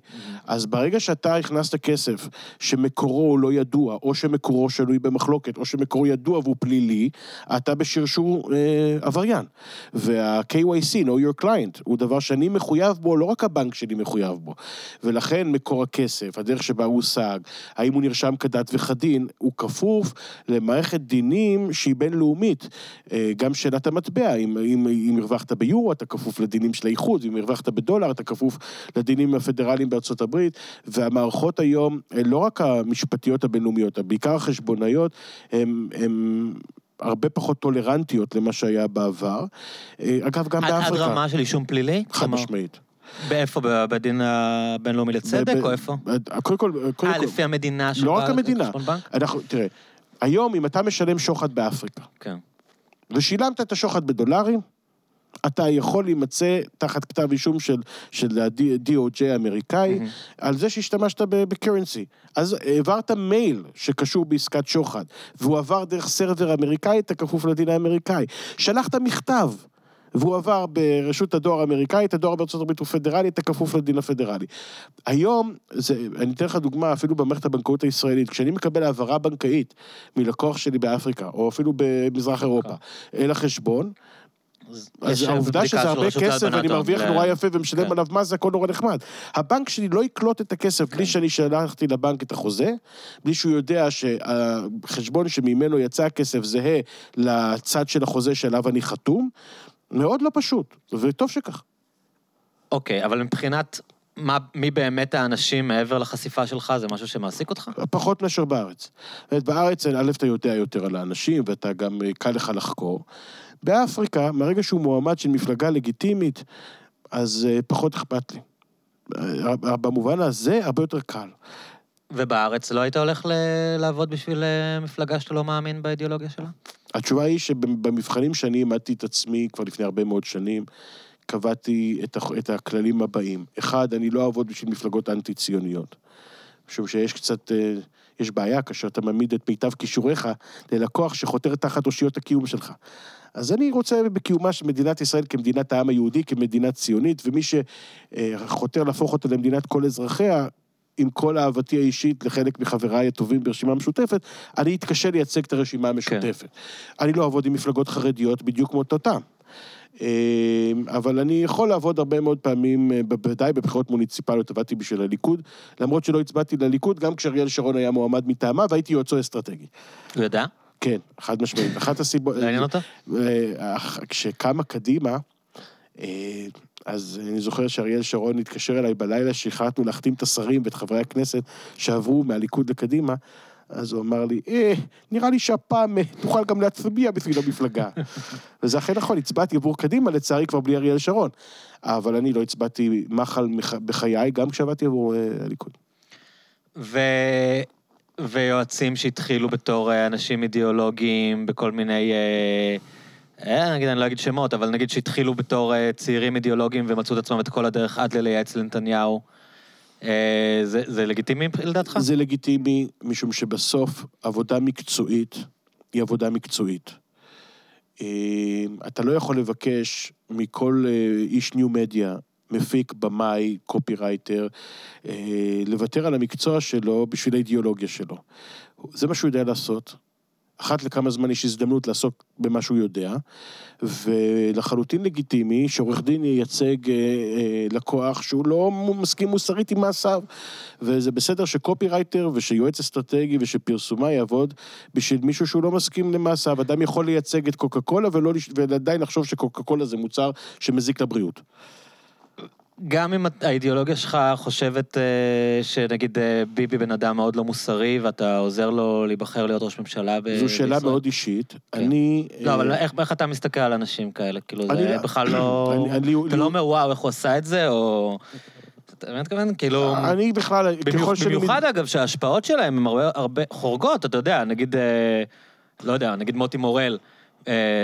אז ברגע שאתה הכנסת כסף שמקורו לא ידוע, או שמקורו שנוי במחלוקת, או שמקורו ידוע והוא פלילי, אתה בשרשור אה, עבריין. וה-KYC, know your client, הוא דבר שאני מחויב בו, לא רק הבנק שלי מחויב בו. ולכן מקור הכסף, הדרך שבה הוא הושג, האם הוא נרשם כדת וכדין, הוא כפוף למערכת דינים שהיא בינלאומית. אה, גם שאלת המטבע, אם, אם, אם הרווחת ביורו, אתה כפוף לדינים של האיחוד, אם הרווחת בדולר, אתה כפוף לדינים הפדרליים בארצות הברית, והמערכות היום, לא רק המשפטיות הבינלאומיות, בעיקר החשבונאיות, הן... הרבה פחות טולרנטיות למה שהיה בעבר. אה, אגב, גם עד- עד באפריקה. רמה של אישום פלילי? חד משמעית. באיפה? בדין הבינלאומי לצדק, או איפה? קודם כל, קודם אה, כל, לפי המדינה לא רק המדינה. אנחנו, תראה, היום אם אתה משלם שוחד באפריקה, כן. ושילמת את השוחד בדולרים, אתה יכול להימצא תחת כתב אישום של, של ה-DOJ האמריקאי, על זה שהשתמשת בקרנסי. אז העברת מייל שקשור בעסקת שוחד, והוא עבר דרך סרבר אמריקאי, אתה כפוף לדין האמריקאי. שלחת מכתב. והוא עבר ברשות הדואר האמריקאית, הדואר בארצות הברית הוא פדרלי, אתה כפוף לדין הפדרלי. היום, זה, אני אתן לך דוגמה, אפילו במערכת הבנקאות הישראלית, כשאני מקבל העברה בנקאית מלקוח שלי באפריקה, או אפילו במזרח אירופה, אל החשבון, אז העובדה שזה הרבה כסף ואני. מרוויח זה- נורא יפה ומשלם כן. עליו מס, זה הכל נורא נחמד. הבנק שלי לא יקלוט את הכסף כן. בלי שאני שלחתי לבנק את החוזה, בלי שהוא יודע שהחשבון שממנו יצא הכסף זהה לצד של החוזה שעליו אני חתום. מאוד לא פשוט, וטוב שכך. אוקיי, אבל מבחינת מה, מי באמת האנשים מעבר לחשיפה שלך, זה משהו שמעסיק אותך? פחות מאשר בארץ. בארץ, א', אתה יודע יותר על האנשים, ואתה גם, אה, קל לך לחקור. באפריקה, מהרגע שהוא מועמד של מפלגה לגיטימית, אז אה, פחות אכפת לי. אה, במובן הזה, הרבה יותר קל. ובארץ לא היית הולך ל- לעבוד בשביל אה, מפלגה שאתה לא מאמין באידיאולוגיה שלה? התשובה היא שבמבחנים שאני העמדתי את עצמי כבר לפני הרבה מאוד שנים, קבעתי את, את הכללים הבאים. אחד, אני לא אעבוד בשביל מפלגות אנטי-ציוניות. משום שיש קצת, אה, יש בעיה כאשר אתה מעמיד את מיטב כישוריך ללקוח שחותר תחת אושיות הקיום שלך. אז אני רוצה בקיומה של מדינת ישראל כמדינת העם היהודי, כמדינה ציונית, ומי שחותר להפוך אותה למדינת כל אזרחיה, עם כל אהבתי האישית לחלק מחבריי הטובים ברשימה המשותפת, אני אתקשה לייצג את הרשימה המשותפת. אני לא אעבוד עם מפלגות חרדיות בדיוק כמו אותם. אבל אני יכול לעבוד הרבה מאוד פעמים, אה, בוודאי בבחירות מוניציפליות עבדתי בשביל הליכוד, למרות שלא הצבעתי לליכוד, גם כשאריאל שרון היה מועמד מטעמה, והייתי יועצו אסטרטגי. הוא יודע? כן, חד משמעית. אחת הסיבות... לא עניין אותו? אה, כשקמה קדימה, אה, אז אני זוכר שאריאל שרון התקשר אליי בלילה שהחלטנו להחתים את השרים ואת חברי הכנסת שעברו מהליכוד לקדימה, אז הוא אמר לי, אה, נראה לי שהפעם אה, תוכל גם להצביע בשביל המפלגה. [LAUGHS] וזה אכן נכון, הצבעתי עבור קדימה, לצערי כבר בלי אריאל שרון. אבל אני לא הצבעתי מחל מח- בחיי, גם כשעבדתי עבור אה, הליכוד. ו... ויועצים שהתחילו בתור אה, אנשים אידיאולוגיים בכל מיני... אה, נגיד, אני לא אגיד שמות, אבל נגיד שהתחילו בתור אה, צעירים אידיאולוגיים ומצאו את עצמם את כל הדרך עד ללייעץ לנתניהו. אה, זה, זה לגיטימי לדעתך? זה לגיטימי, משום שבסוף עבודה מקצועית היא עבודה מקצועית. אה, אתה לא יכול לבקש מכל אה, איש ניו מדיה, מפיק, במאי, קופירייטר, אה, לוותר על המקצוע שלו בשביל האידיאולוגיה שלו. זה מה שהוא יודע לעשות. אחת לכמה זמן יש הזדמנות לעסוק במה שהוא יודע, ולחלוטין לגיטימי שעורך דין ייצג אה, אה, לקוח שהוא לא מסכים מוסרית עם מעשיו. וזה בסדר שקופירייטר ושיועץ אסטרטגי ושפרסומה יעבוד בשביל מישהו שהוא לא מסכים למעשיו. אדם יכול לייצג את קוקה קולה ולא, ועדיין לחשוב שקוקה קולה זה מוצר שמזיק לבריאות. גם אם האידיאולוגיה שלך חושבת אה, שנגיד אה, ביבי בן אדם מאוד לא מוסרי, ואתה עוזר לו להיבחר להיות ראש ממשלה ב- זו שאלה בישראל. מאוד אישית. כן. אני... לא, אבל אה, איך, איך אתה מסתכל על אנשים כאלה? כאילו, אני זה לא- בכלל לא... [CLEARS THROAT] אתה לא אומר, וואו, איך הוא עשה את זה, או... אתה באמת מתכוון? כאילו... אני בכלל, ככל שאני... במיוחד, אגב, שההשפעות שלהם הן הרבה, חורגות, אתה יודע, נגיד, לא יודע, נגיד מוטי מורל.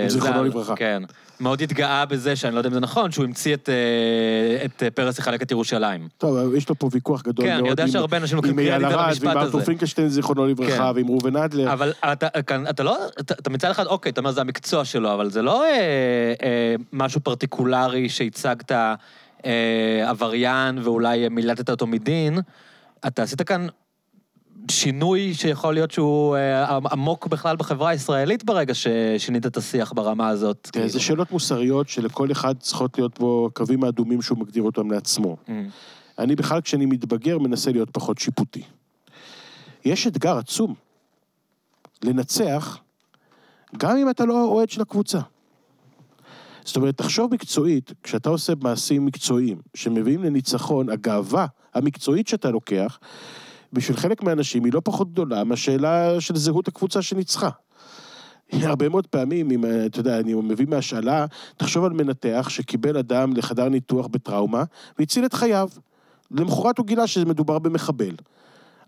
זיכרונו ז"ל, לברכה. כן. מאוד התגאה בזה, שאני לא יודע אם זה נכון, שהוא המציא את, אה, את אה, פרס יחלק את ירושלים. טוב, יש לו פה ויכוח גדול כן, מאוד. אני יודע עם- שהרבה אנשים לוקחים עם אייל קרדיט על ארד המשפט ועם ארתור הזה. פינקלשטיין, זיכרונו לברכה, כן. ועם ראובן אדלר. אבל אתה, כאן- אתה לא, אתה, אתה מצד אחד, אוקיי, אתה אומר, זה המקצוע שלו, אבל זה לא אה, אה, משהו פרטיקולרי שהצגת אה, עבריין ואולי מילטת אותו מדין. אתה עשית כאן שינוי שיכול להיות שהוא אה, עמוק בכלל בחברה הישראלית ברגע ששינית את השיח ברמה הזאת. תראה, כאילו. זה שאלות מוסריות שלכל אחד צריכות להיות בו קווים האדומים שהוא מגדיר אותם לעצמו. Mm. אני בכלל, כשאני מתבגר, מנסה להיות פחות שיפוטי. יש אתגר עצום לנצח, גם אם אתה לא אוהד של הקבוצה. זאת אומרת, תחשוב מקצועית, כשאתה עושה מעשים מקצועיים שמביאים לניצחון, הגאווה המקצועית שאתה לוקח, בשביל חלק מהאנשים היא לא פחות גדולה מהשאלה של זהות הקבוצה שניצחה. הרבה מאוד פעמים, אם, אה, אתה יודע, אני מביא מהשאלה, תחשוב על מנתח שקיבל אדם לחדר ניתוח בטראומה והציל את חייו. למחרת הוא גילה שמדובר במחבל.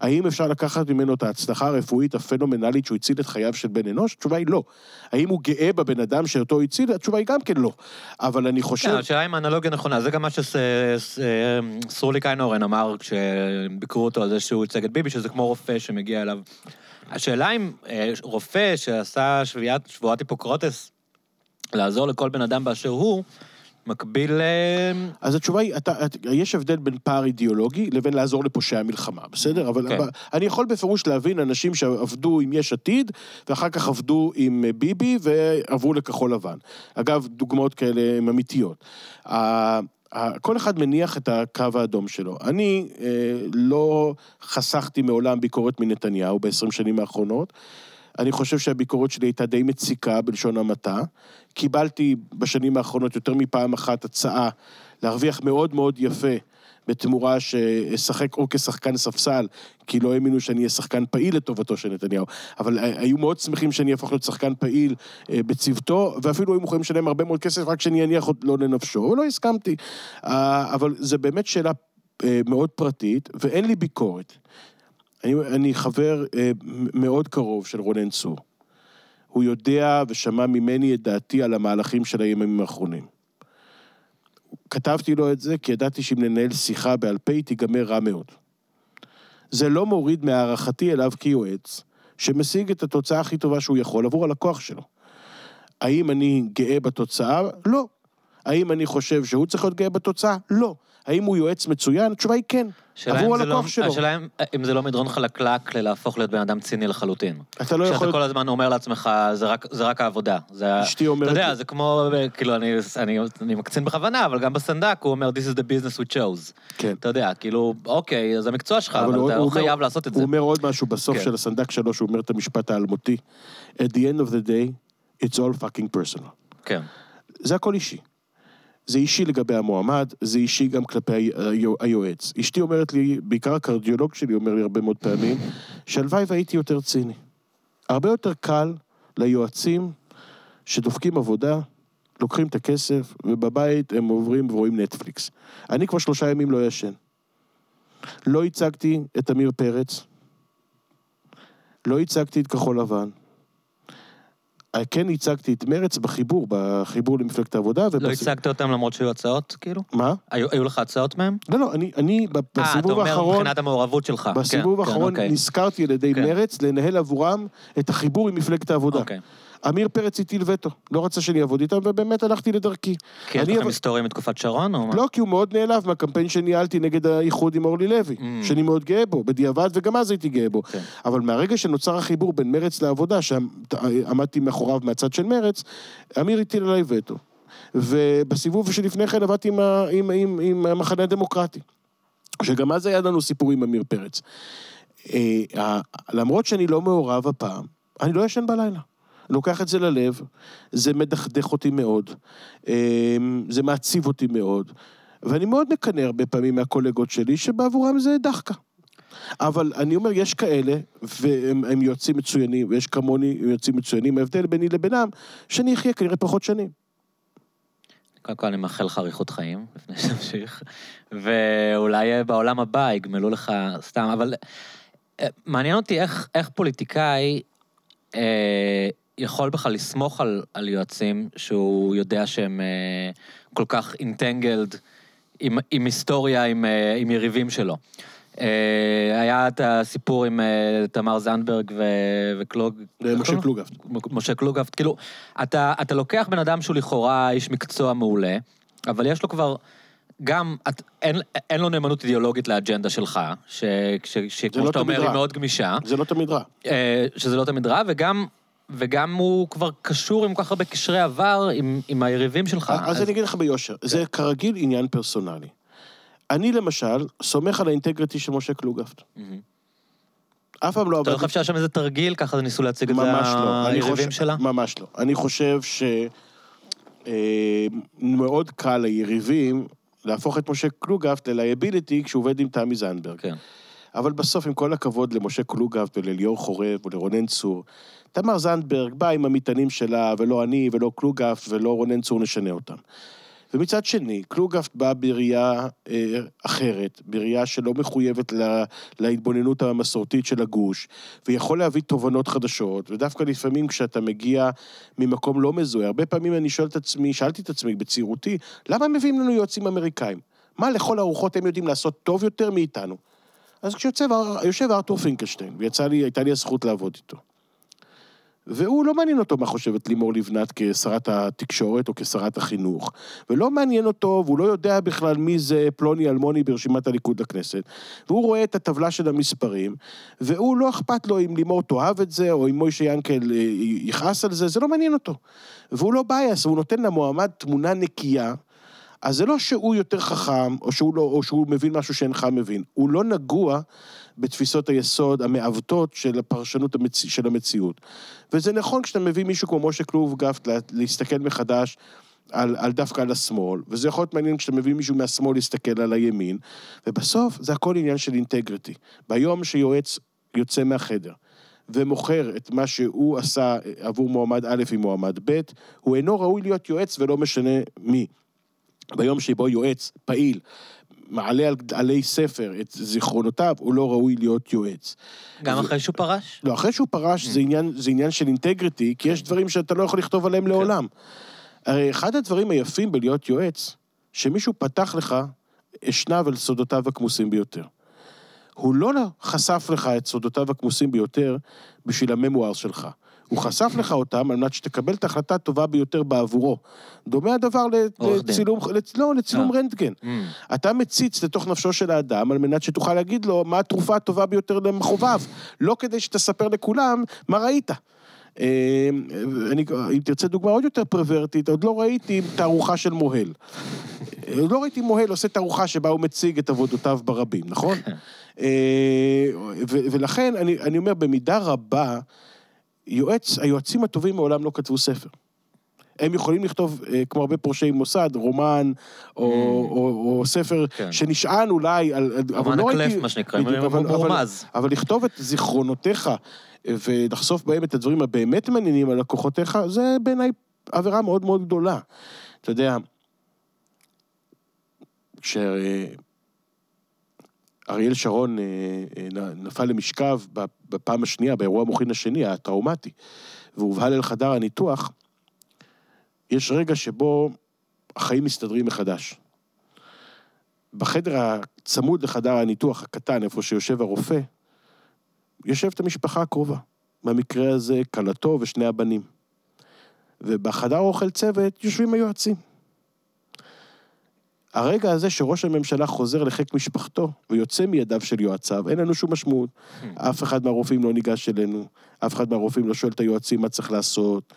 האם אפשר לקחת ממנו את ההצלחה הרפואית הפנומנלית שהוא הציל את חייו של בן אנוש? התשובה היא לא. האם הוא גאה בבן אדם שאותו הציל? התשובה היא גם כן לא. אבל אני חושב... כן, השאלה אם האנלוגיה נכונה, זה גם מה שסרוליק איינורן אמר כשביקרו אותו על זה שהוא ייצג את ביבי, שזה כמו רופא שמגיע אליו. השאלה אם אה, רופא שעשה שבועת היפוקרטס לעזור לכל בן אדם באשר הוא, מקביל... אה, אז התשובה היא, אתה, את, יש הבדל בין פער אידיאולוגי לבין לעזור לפושעי המלחמה, בסדר? אבל כן. אני יכול בפירוש להבין אנשים שעבדו עם יש עתיד, ואחר כך עבדו עם אה, ביבי ועברו לכחול לבן. אגב, דוגמאות כאלה הן אמיתיות. כל אחד מניח את הקו האדום שלו. אני אה, לא חסכתי מעולם ביקורת מנתניהו ב-20 שנים האחרונות. אני חושב שהביקורת שלי הייתה די מציקה בלשון המעטה. קיבלתי בשנים האחרונות יותר מפעם אחת הצעה להרוויח מאוד מאוד יפה בתמורה שאשחק או כשחקן ספסל, כי לא האמינו שאני אהיה שחקן פעיל לטובתו של נתניהו. אבל היו מאוד שמחים שאני אהפוך להיות שחקן פעיל אה, בצוותו, ואפילו היו מוכנים לשלם הרבה מאוד כסף רק שאני אניח אותו לנפשו, ולא הסכמתי. אה, אבל זו באמת שאלה אה, מאוד פרטית, ואין לי ביקורת. אני, אני חבר אה, מאוד קרוב של רונן צור. הוא יודע ושמע ממני את דעתי על המהלכים של הימים האחרונים. כתבתי לו את זה כי ידעתי שאם ננהל שיחה בעל פה היא תיגמר רע מאוד. זה לא מוריד מהערכתי אליו כיועץ, שמשיג את התוצאה הכי טובה שהוא יכול עבור הלקוח שלו. האם אני גאה בתוצאה? לא. האם אני חושב שהוא צריך להיות גאה בתוצאה? לא. האם הוא יועץ מצוין? התשובה היא כן. עבור לא- הלקוח שלו. השאלה אם- אם זה לא מדרון חלקלק ללהפוך להיות בן אדם ציני לחלוטין. אתה לא יכול... שאתה כל הזמן אומר לעצמך, זה רק, זה רק העבודה. זה, אשתי אומרת... אתה יודע, זה כמו, כאילו, אני, אני, אני מקצין בכוונה, אבל גם בסנדק הוא אומר, This is the business we chose. כן. אתה יודע, כאילו, אוקיי, זה המקצוע שלך, אבל, הוא- אתה הוא לא אומר- חייב לעשות את זה. הוא אומר עוד משהו בסוף כן. של הסנדק שלו, שהוא אומר את המשפט האלמותי. At the end of the day, it's all fucking personal. כן. זה הכל אישי. זה אישי לגבי המועמד, זה אישי גם כלפי היועץ. אשתי אומרת לי, בעיקר הקרדיולוג שלי אומר לי הרבה מאוד פעמים, שהלוואי והייתי יותר ציני. הרבה יותר קל ליועצים שדופקים עבודה, לוקחים את הכסף, ובבית הם עוברים ורואים נטפליקס. אני כבר שלושה ימים לא ישן. לא הצגתי את עמיר פרץ, לא הצגתי את כחול לבן. כן הצגתי את מרץ בחיבור, בחיבור למפלגת העבודה. לא הצגת אותם למרות שהיו הצעות, כאילו? מה? היו, היו לך הצעות מהם? לא, לא, אני, אני ב- אה, אתה בסיבוב אומר האחרון, מבחינת המעורבות שלך. בסיבוב כן, האחרון כן, אוקיי. נזכרתי על ידי כן. מרץ לנהל עבורם את החיבור עם מפלגת העבודה. אוקיי. עמיר פרץ הטיל וטו, לא רצה שאני אעבוד איתם, ובאמת הלכתי לדרכי. כי יש אני לכם היסטוריה מתקופת שרון, או מה? לא, כי הוא מאוד נעלב מהקמפיין שניהלתי נגד האיחוד עם אורלי לוי, Mm. שאני מאוד גאה בו, בדיעבד, וגם אז הייתי גאה בו. כן. אבל מהרגע שנוצר החיבור בין מרץ לעבודה, שעמדתי מאחוריו מהצד של מרץ, אמיר הטיל עליי וטו. ובסיבוב שלפני כן עבדתי עם, ה- עם, עם, עם המחנה הדמוקרטי, שגם אז היה לנו סיפור עם עמיר פרץ. אה, למרות שאני לא מעורב הפעם, אני לא ישן בלילה. לוקח את זה ללב, זה מדכדך אותי מאוד, אה, זה מעציב אותי מאוד, ואני מאוד מקנא הרבה פעמים מהקולגות שלי, שבעבורם זה דחקה. אבל אני אומר, יש כאלה, והם הם יועצים מצוינים, ויש כמוני יועצים מצוינים, ההבדל ביני לבינם, שאני אחיה כנראה פחות שנים. קודם כל אני מאחל לך אריכות חיים, לפני שנמשיך, ואולי בעולם הבא יגמלו לך סתם, אבל אה, מעניין אותי איך, איך פוליטיקאי אה, יכול בכלל לסמוך על, על יועצים שהוא יודע שהם אה, כל כך אינטנגלד עם, עם היסטוריה, עם, אה, עם יריבים שלו. אה, היה את הסיפור עם אה, תמר זנדברג ו, וקלוג... משה לו? קלוגהפט. משה קלוגהפט, כאילו, אתה, אתה לוקח בן אדם שהוא לכאורה איש מקצוע מעולה, אבל יש לו כבר, גם, את, אין, אין לו נאמנות אידיאולוגית לאג'נדה שלך, ש, ש, שכמו לא שאתה אומר, תמיד היא רע. מאוד גמישה, זה לא תמיד רע. אה, שזה לא תמיד רע, וגם, וגם הוא כבר קשור עם כל כך הרבה קשרי עבר עם, עם היריבים שלך. אז אני אגיד לך ביושר, זה כרגיל עניין פרסונלי. אני למשל סומך על האינטגריטי של משה קלוגהפט. מהמם. אף פעם לא אתה לא עבדתי... חושב שהיה שם איזה תרגיל, ככה ניסו להציג את זה לא. היריבים שלה? ממש לא. אני חושב ש... אה, מאוד קל ליריבים להפוך את משה קלוגהפט ל liability כשהוא עובד עם תמי זנדברג. כן. אבל בסוף, עם כל הכבוד למשה קלוגהפט ולליאור חורב ולרונן צור, תמר זנדברג באה עם המטענים שלה, ולא אני ולא קלוגהפט ולא רונן צור נשנה אותם. ומצד שני, קלוגהפט בא בראייה אה, אחרת, בראייה שלא מחויבת לה, להתבוננות המסורתית של הגוש, ויכול להביא תובנות חדשות, ודווקא לפעמים כשאתה מגיע ממקום לא מזוהה, הרבה פעמים אני שואל את עצמי, שאלתי את עצמי בצעירותי, למה מביאים לנו יועצים אמריקאים? מה לכל הרוחות הם יודעים לעשות טוב יותר מאיתנו? אז כשיושב ארתור פינקלשטיין, והייתה לי הזכות לעבוד איתו, והוא לא מעניין אותו מה חושבת לימור לבנת כשרת התקשורת או כשרת החינוך, ולא מעניין אותו, והוא לא יודע בכלל מי זה פלוני אלמוני ברשימת הליכוד לכנסת, והוא רואה את הטבלה של המספרים, והוא לא אכפת לו אם לימור תאהב את זה, או אם מוישה ינקל אה, יכעס על זה, זה לא מעניין אותו. והוא לא בייס, הוא נותן למועמד תמונה נקייה, אז זה לא שהוא יותר חכם, או שהוא, לא, או שהוא מבין משהו שאינך מבין. הוא לא נגוע בתפיסות היסוד המעוותות של הפרשנות המצ... של המציאות. וזה נכון כשאתה מביא מישהו כמו משה כלוב גפט להסתכל מחדש על, על דווקא על השמאל, וזה יכול להיות מעניין כשאתה מביא מישהו מהשמאל להסתכל על הימין, ובסוף זה הכל עניין של אינטגריטי. ביום שיועץ יוצא מהחדר, ומוכר את מה שהוא עשה עבור מועמד א' עם מועמד ב', הוא אינו ראוי להיות יועץ ולא משנה מי. ביום שבו יועץ פעיל מעלה על עלי ספר את זיכרונותיו, הוא לא ראוי להיות יועץ. גם אחרי שהוא פרש? לא, אחרי שהוא פרש זה, mm. עניין, זה עניין של אינטגריטי, כי יש כן. דברים שאתה לא יכול לכתוב עליהם כן. לעולם. הרי אחד הדברים היפים בלהיות יועץ, שמישהו פתח לך אשנב על סודותיו הכמוסים ביותר. הוא לא חשף לך את סודותיו הכמוסים ביותר בשביל הממואר שלך. הוא חשף לך אותם על מנת שתקבל את ההחלטה הטובה ביותר בעבורו. דומה הדבר לצילום, לא, לצילום אה. רנטגן. Mm. אתה מציץ לתוך נפשו של האדם על מנת שתוכל להגיד לו מה התרופה הטובה ביותר למחובב, לא כדי שתספר לכולם מה ראית. אה, אני, אם תרצה דוגמה עוד יותר פרוורטית, עוד לא ראיתי תערוכה של מוהל. עוד לא ראיתי מוהל עושה תערוכה שבה הוא מציג את עבודותיו ברבים, נכון? [LAUGHS] אה, ולכן, אני, אני אומר, במידה רבה, יועץ, היועצים הטובים מעולם לא כתבו ספר. הם יכולים לכתוב, אה, כמו הרבה פורשי מוסד, רומן, או, mm. או, או ספר כן. שנשען אולי על... רומן לא הקלף, מה שנקרא, בדיוק, אבל, אבל, אבל, אבל לכתוב את זיכרונותיך ולחשוף בהם את הדברים הבאמת מעניינים על לקוחותיך, זה בעיניי עבירה מאוד מאוד גדולה. אתה יודע, כש... אריאל שרון אה, אה, נפל למשכב בפעם השנייה, באירוע המוחין השני, הטראומטי, והובהל אל חדר הניתוח, יש רגע שבו החיים מסתדרים מחדש. בחדר הצמוד לחדר הניתוח הקטן, איפה שיושב הרופא, יושבת המשפחה הקרובה. במקרה הזה, כלתו ושני הבנים. ובחדר אוכל צוות יושבים היועצים. הרגע הזה שראש הממשלה חוזר לחיק משפחתו ויוצא מידיו של יועציו, אין לנו שום משמעות. Hmm. אף אחד מהרופאים לא ניגש אלינו, אף אחד מהרופאים לא שואל את היועצים מה צריך לעשות,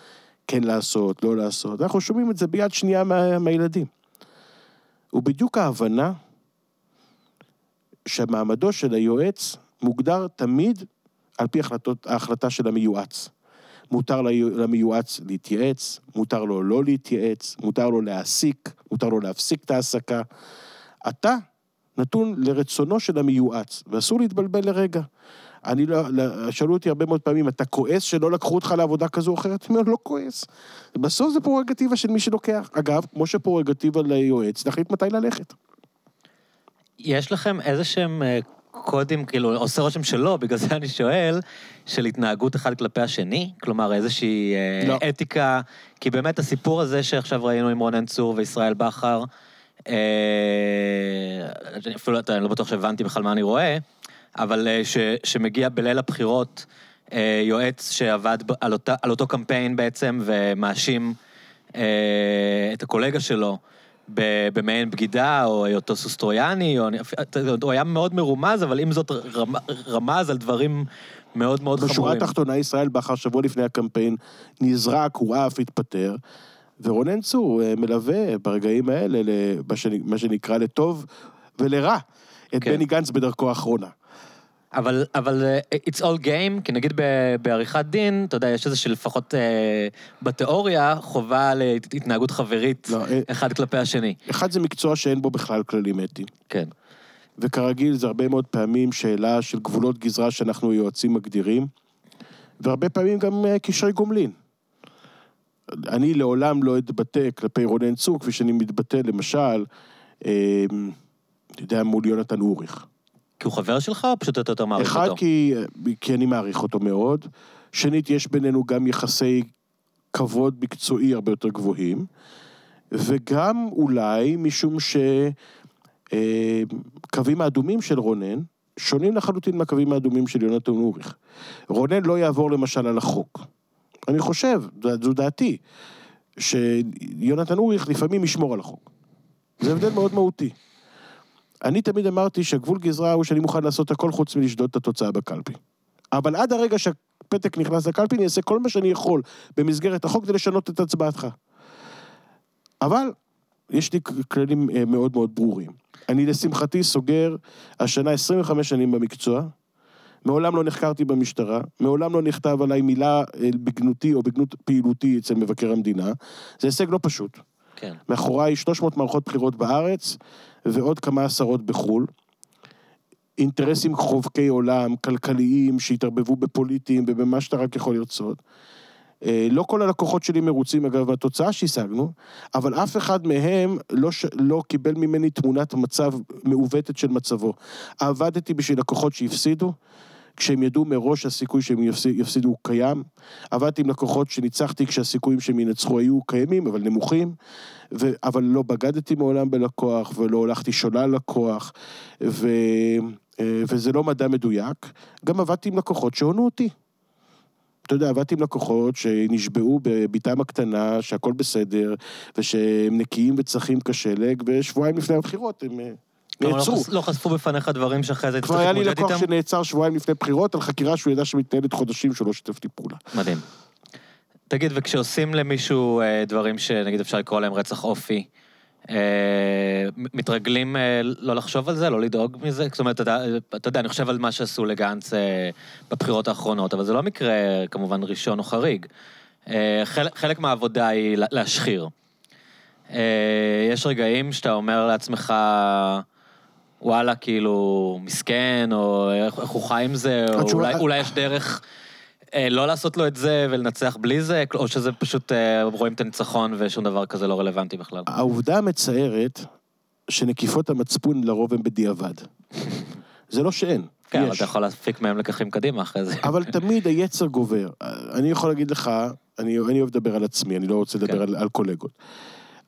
כן לעשות, לא לעשות. אנחנו שומעים את זה ביד שנייה מה, מהילדים. ובדיוק ההבנה שמעמדו של היועץ מוגדר תמיד על פי החלטות, ההחלטה של המיועץ. מותר למיועץ להתייעץ, מותר לו לא להתייעץ, מותר לו להעסיק, מותר לו להפסיק את ההעסקה. אתה נתון לרצונו של המיועץ, ואסור להתבלבל לרגע. אני לא, שאלו אותי הרבה מאוד פעמים, אתה כועס שלא לקחו אותך לעבודה כזו או אחרת? אני אומר, לא כועס. בסוף זה פררוגטיבה של מי שלוקח. אגב, כמו שפררוגטיבה ליועץ, להחליט מתי ללכת. יש לכם איזה שהם אה, קודים, כאילו, עושה רושם שלא, בגלל זה אני שואל, של התנהגות אחד כלפי השני? כלומר, איזושהי אה, לא. אתיקה, כי באמת הסיפור הזה שעכשיו ראינו עם רונן צור וישראל בכר, אה, אפילו אני לא בטוח שהבנתי בכלל מה אני רואה, אבל אה, ש, שמגיע בליל הבחירות אה, יועץ שעבד על, אותה, על אותו קמפיין בעצם, ומאשים אה, את הקולגה שלו. במעין בגידה, או היותו סוס טרויאני, או... הוא היה מאוד מרומז, אבל עם זאת רמז על דברים מאוד מאוד חמורים. בשורה התחתונה, ישראל בכר, שבוע לפני הקמפיין, נזרק, הוא עף, התפטר, ורונן צור אה, מלווה ברגעים האלה, מה שנקרא לטוב ולרע, את כן. בני גנץ בדרכו האחרונה. אבל, אבל אה, it's all game, כי נגיד בעריכת דין, אתה יודע, יש איזה שלפחות אה, בתיאוריה חובה להתנהגות חברית לא, אה, אחד כלפי השני. אחד זה מקצוע שאין בו בכלל כללים אתיים. כן. וכרגיל זה הרבה מאוד פעמים שאלה של גבולות גזרה שאנחנו היועצים מגדירים, והרבה פעמים גם קשרי גומלין. אני לעולם לא אתבטא כלפי רונן צור, כפי שאני מתבטא למשל, אה, אתה יודע, מול יונתן אוריך. כי הוא חבר שלך, או פשוט אתה יותר מעריך אחד, אותו? כי, כי אני מעריך אותו מאוד. שנית, יש בינינו גם יחסי כבוד מקצועי הרבה יותר גבוהים. וגם אולי משום שקווים האדומים של רונן שונים לחלוטין מהקווים האדומים של יונתן אוריך. רונן לא יעבור למשל על החוק. אני חושב, זו זו דעתי, שיונתן אוריך לפעמים ישמור על החוק. זה הבדל מאוד מהותי. אני תמיד אמרתי שהגבול גזרה הוא שאני מוכן לעשות הכל חוץ מלשדוד את התוצאה בקלפי. אבל עד הרגע שהפתק נכנס לקלפי, אני אעשה כל מה שאני יכול במסגרת החוק כדי לשנות את הצבעתך. אבל יש לי כללים אה, מאוד מאוד ברורים. אני לשמחתי סוגר השנה 25 שנים במקצוע, מעולם לא נחקרתי במשטרה, מעולם לא נכתב עליי מילה אה, בגנותי או בגנות פעילותי אצל מבקר המדינה. זה הישג לא פשוט. כן. מאחוריי 300 מערכות בחירות בארץ ועוד כמה עשרות בחו"ל. אינטרסים חובקי עולם, כלכליים, שהתערבבו בפוליטיים ובמה שאתה רק יכול לרצות. אה, לא כל הלקוחות שלי מרוצים, אגב, מהתוצאה שהשגנו, אבל אף אחד מהם לא, ש... לא קיבל ממני תמונת מצב מעוותת של מצבו. עבדתי בשביל לקוחות שהפסידו, כשהם ידעו מראש שהסיכוי שהם יפסיד, יפסידו הוא קיים. עבדתי עם לקוחות שניצחתי כשהסיכויים שהם ינצחו היו קיימים, אבל נמוכים. ו... אבל לא בגדתי מעולם בלקוח, ולא הולכתי שולל לקוח, ו... אה, וזה לא מדע מדויק. גם עבדתי עם לקוחות שהונו אותי. אתה יודע, עבדתי עם לקוחות שנשבעו בביתם הקטנה, שהכל בסדר, ושהם נקיים וצחים כשלג, ושבועיים לפני הבחירות הם אה, נעצרו. חש- לא חשפו בפניך דברים שאחרי זה כבר היה לי לקוח איתם? שנעצר שבועיים לפני בחירות על חקירה שהוא ידע שמתנהלת חודשים שהוא לא שיתף לי פעולה. מדהים. תגיד, וכשעושים למישהו אה, דברים שנגיד אפשר לקרוא להם רצח אופי, אה, מתרגלים אה, לא לחשוב על זה, לא לדאוג מזה? זאת אומרת, אתה, אתה יודע, אני חושב על מה שעשו לגנץ אה, בבחירות האחרונות, אבל זה לא מקרה כמובן ראשון או חריג. אה, חלק, חלק מהעבודה היא לה- להשחיר. אה, יש רגעים שאתה אומר לעצמך, וואלה, כאילו, מסכן, או איך, איך הוא חי עם זה, או אולי, אולי יש דרך אה, לא לעשות לו את זה ולנצח בלי זה, או שזה פשוט אה, רואים את הניצחון ושום דבר כזה לא רלוונטי בכלל. העובדה המצערת שנקיפות המצפון לרוב הן בדיעבד. זה לא שאין, כן, אבל יש. אתה יכול להפיק מהם לקחים קדימה אחרי זה. אבל תמיד היצר גובר. אני יכול להגיד לך, אני, אני אוהב לדבר על עצמי, אני לא רוצה לדבר כן. על, על קולגות.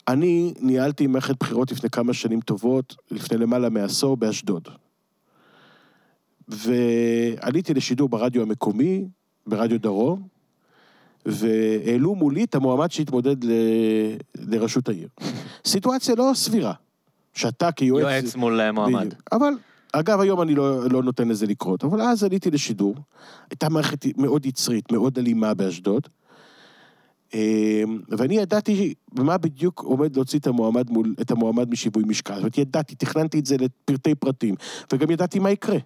אני ניהלתי מערכת בחירות לפני כמה שנים טובות, לפני למעלה מעשור, באשדוד. ועליתי לשידור ברדיו המקומי, ברדיו דרום, והעלו מולי את המועמד שהתמודד ל... לראשות העיר. סיטואציה לא סבירה, שאתה כיועץ... יועץ מול מועמד. בדיוק. אבל, אגב, היום אני לא, לא נותן לזה לקרות, אבל אז עליתי לשידור, הייתה מערכת מאוד יצרית, מאוד אלימה באשדוד, ואני ידעתי במה בדיוק עומד להוציא את המועמד, מול, את המועמד משיווי משקל. זאת אומרת, ידעתי, תכננתי את זה לפרטי פרטים, וגם ידעתי מה יקרה.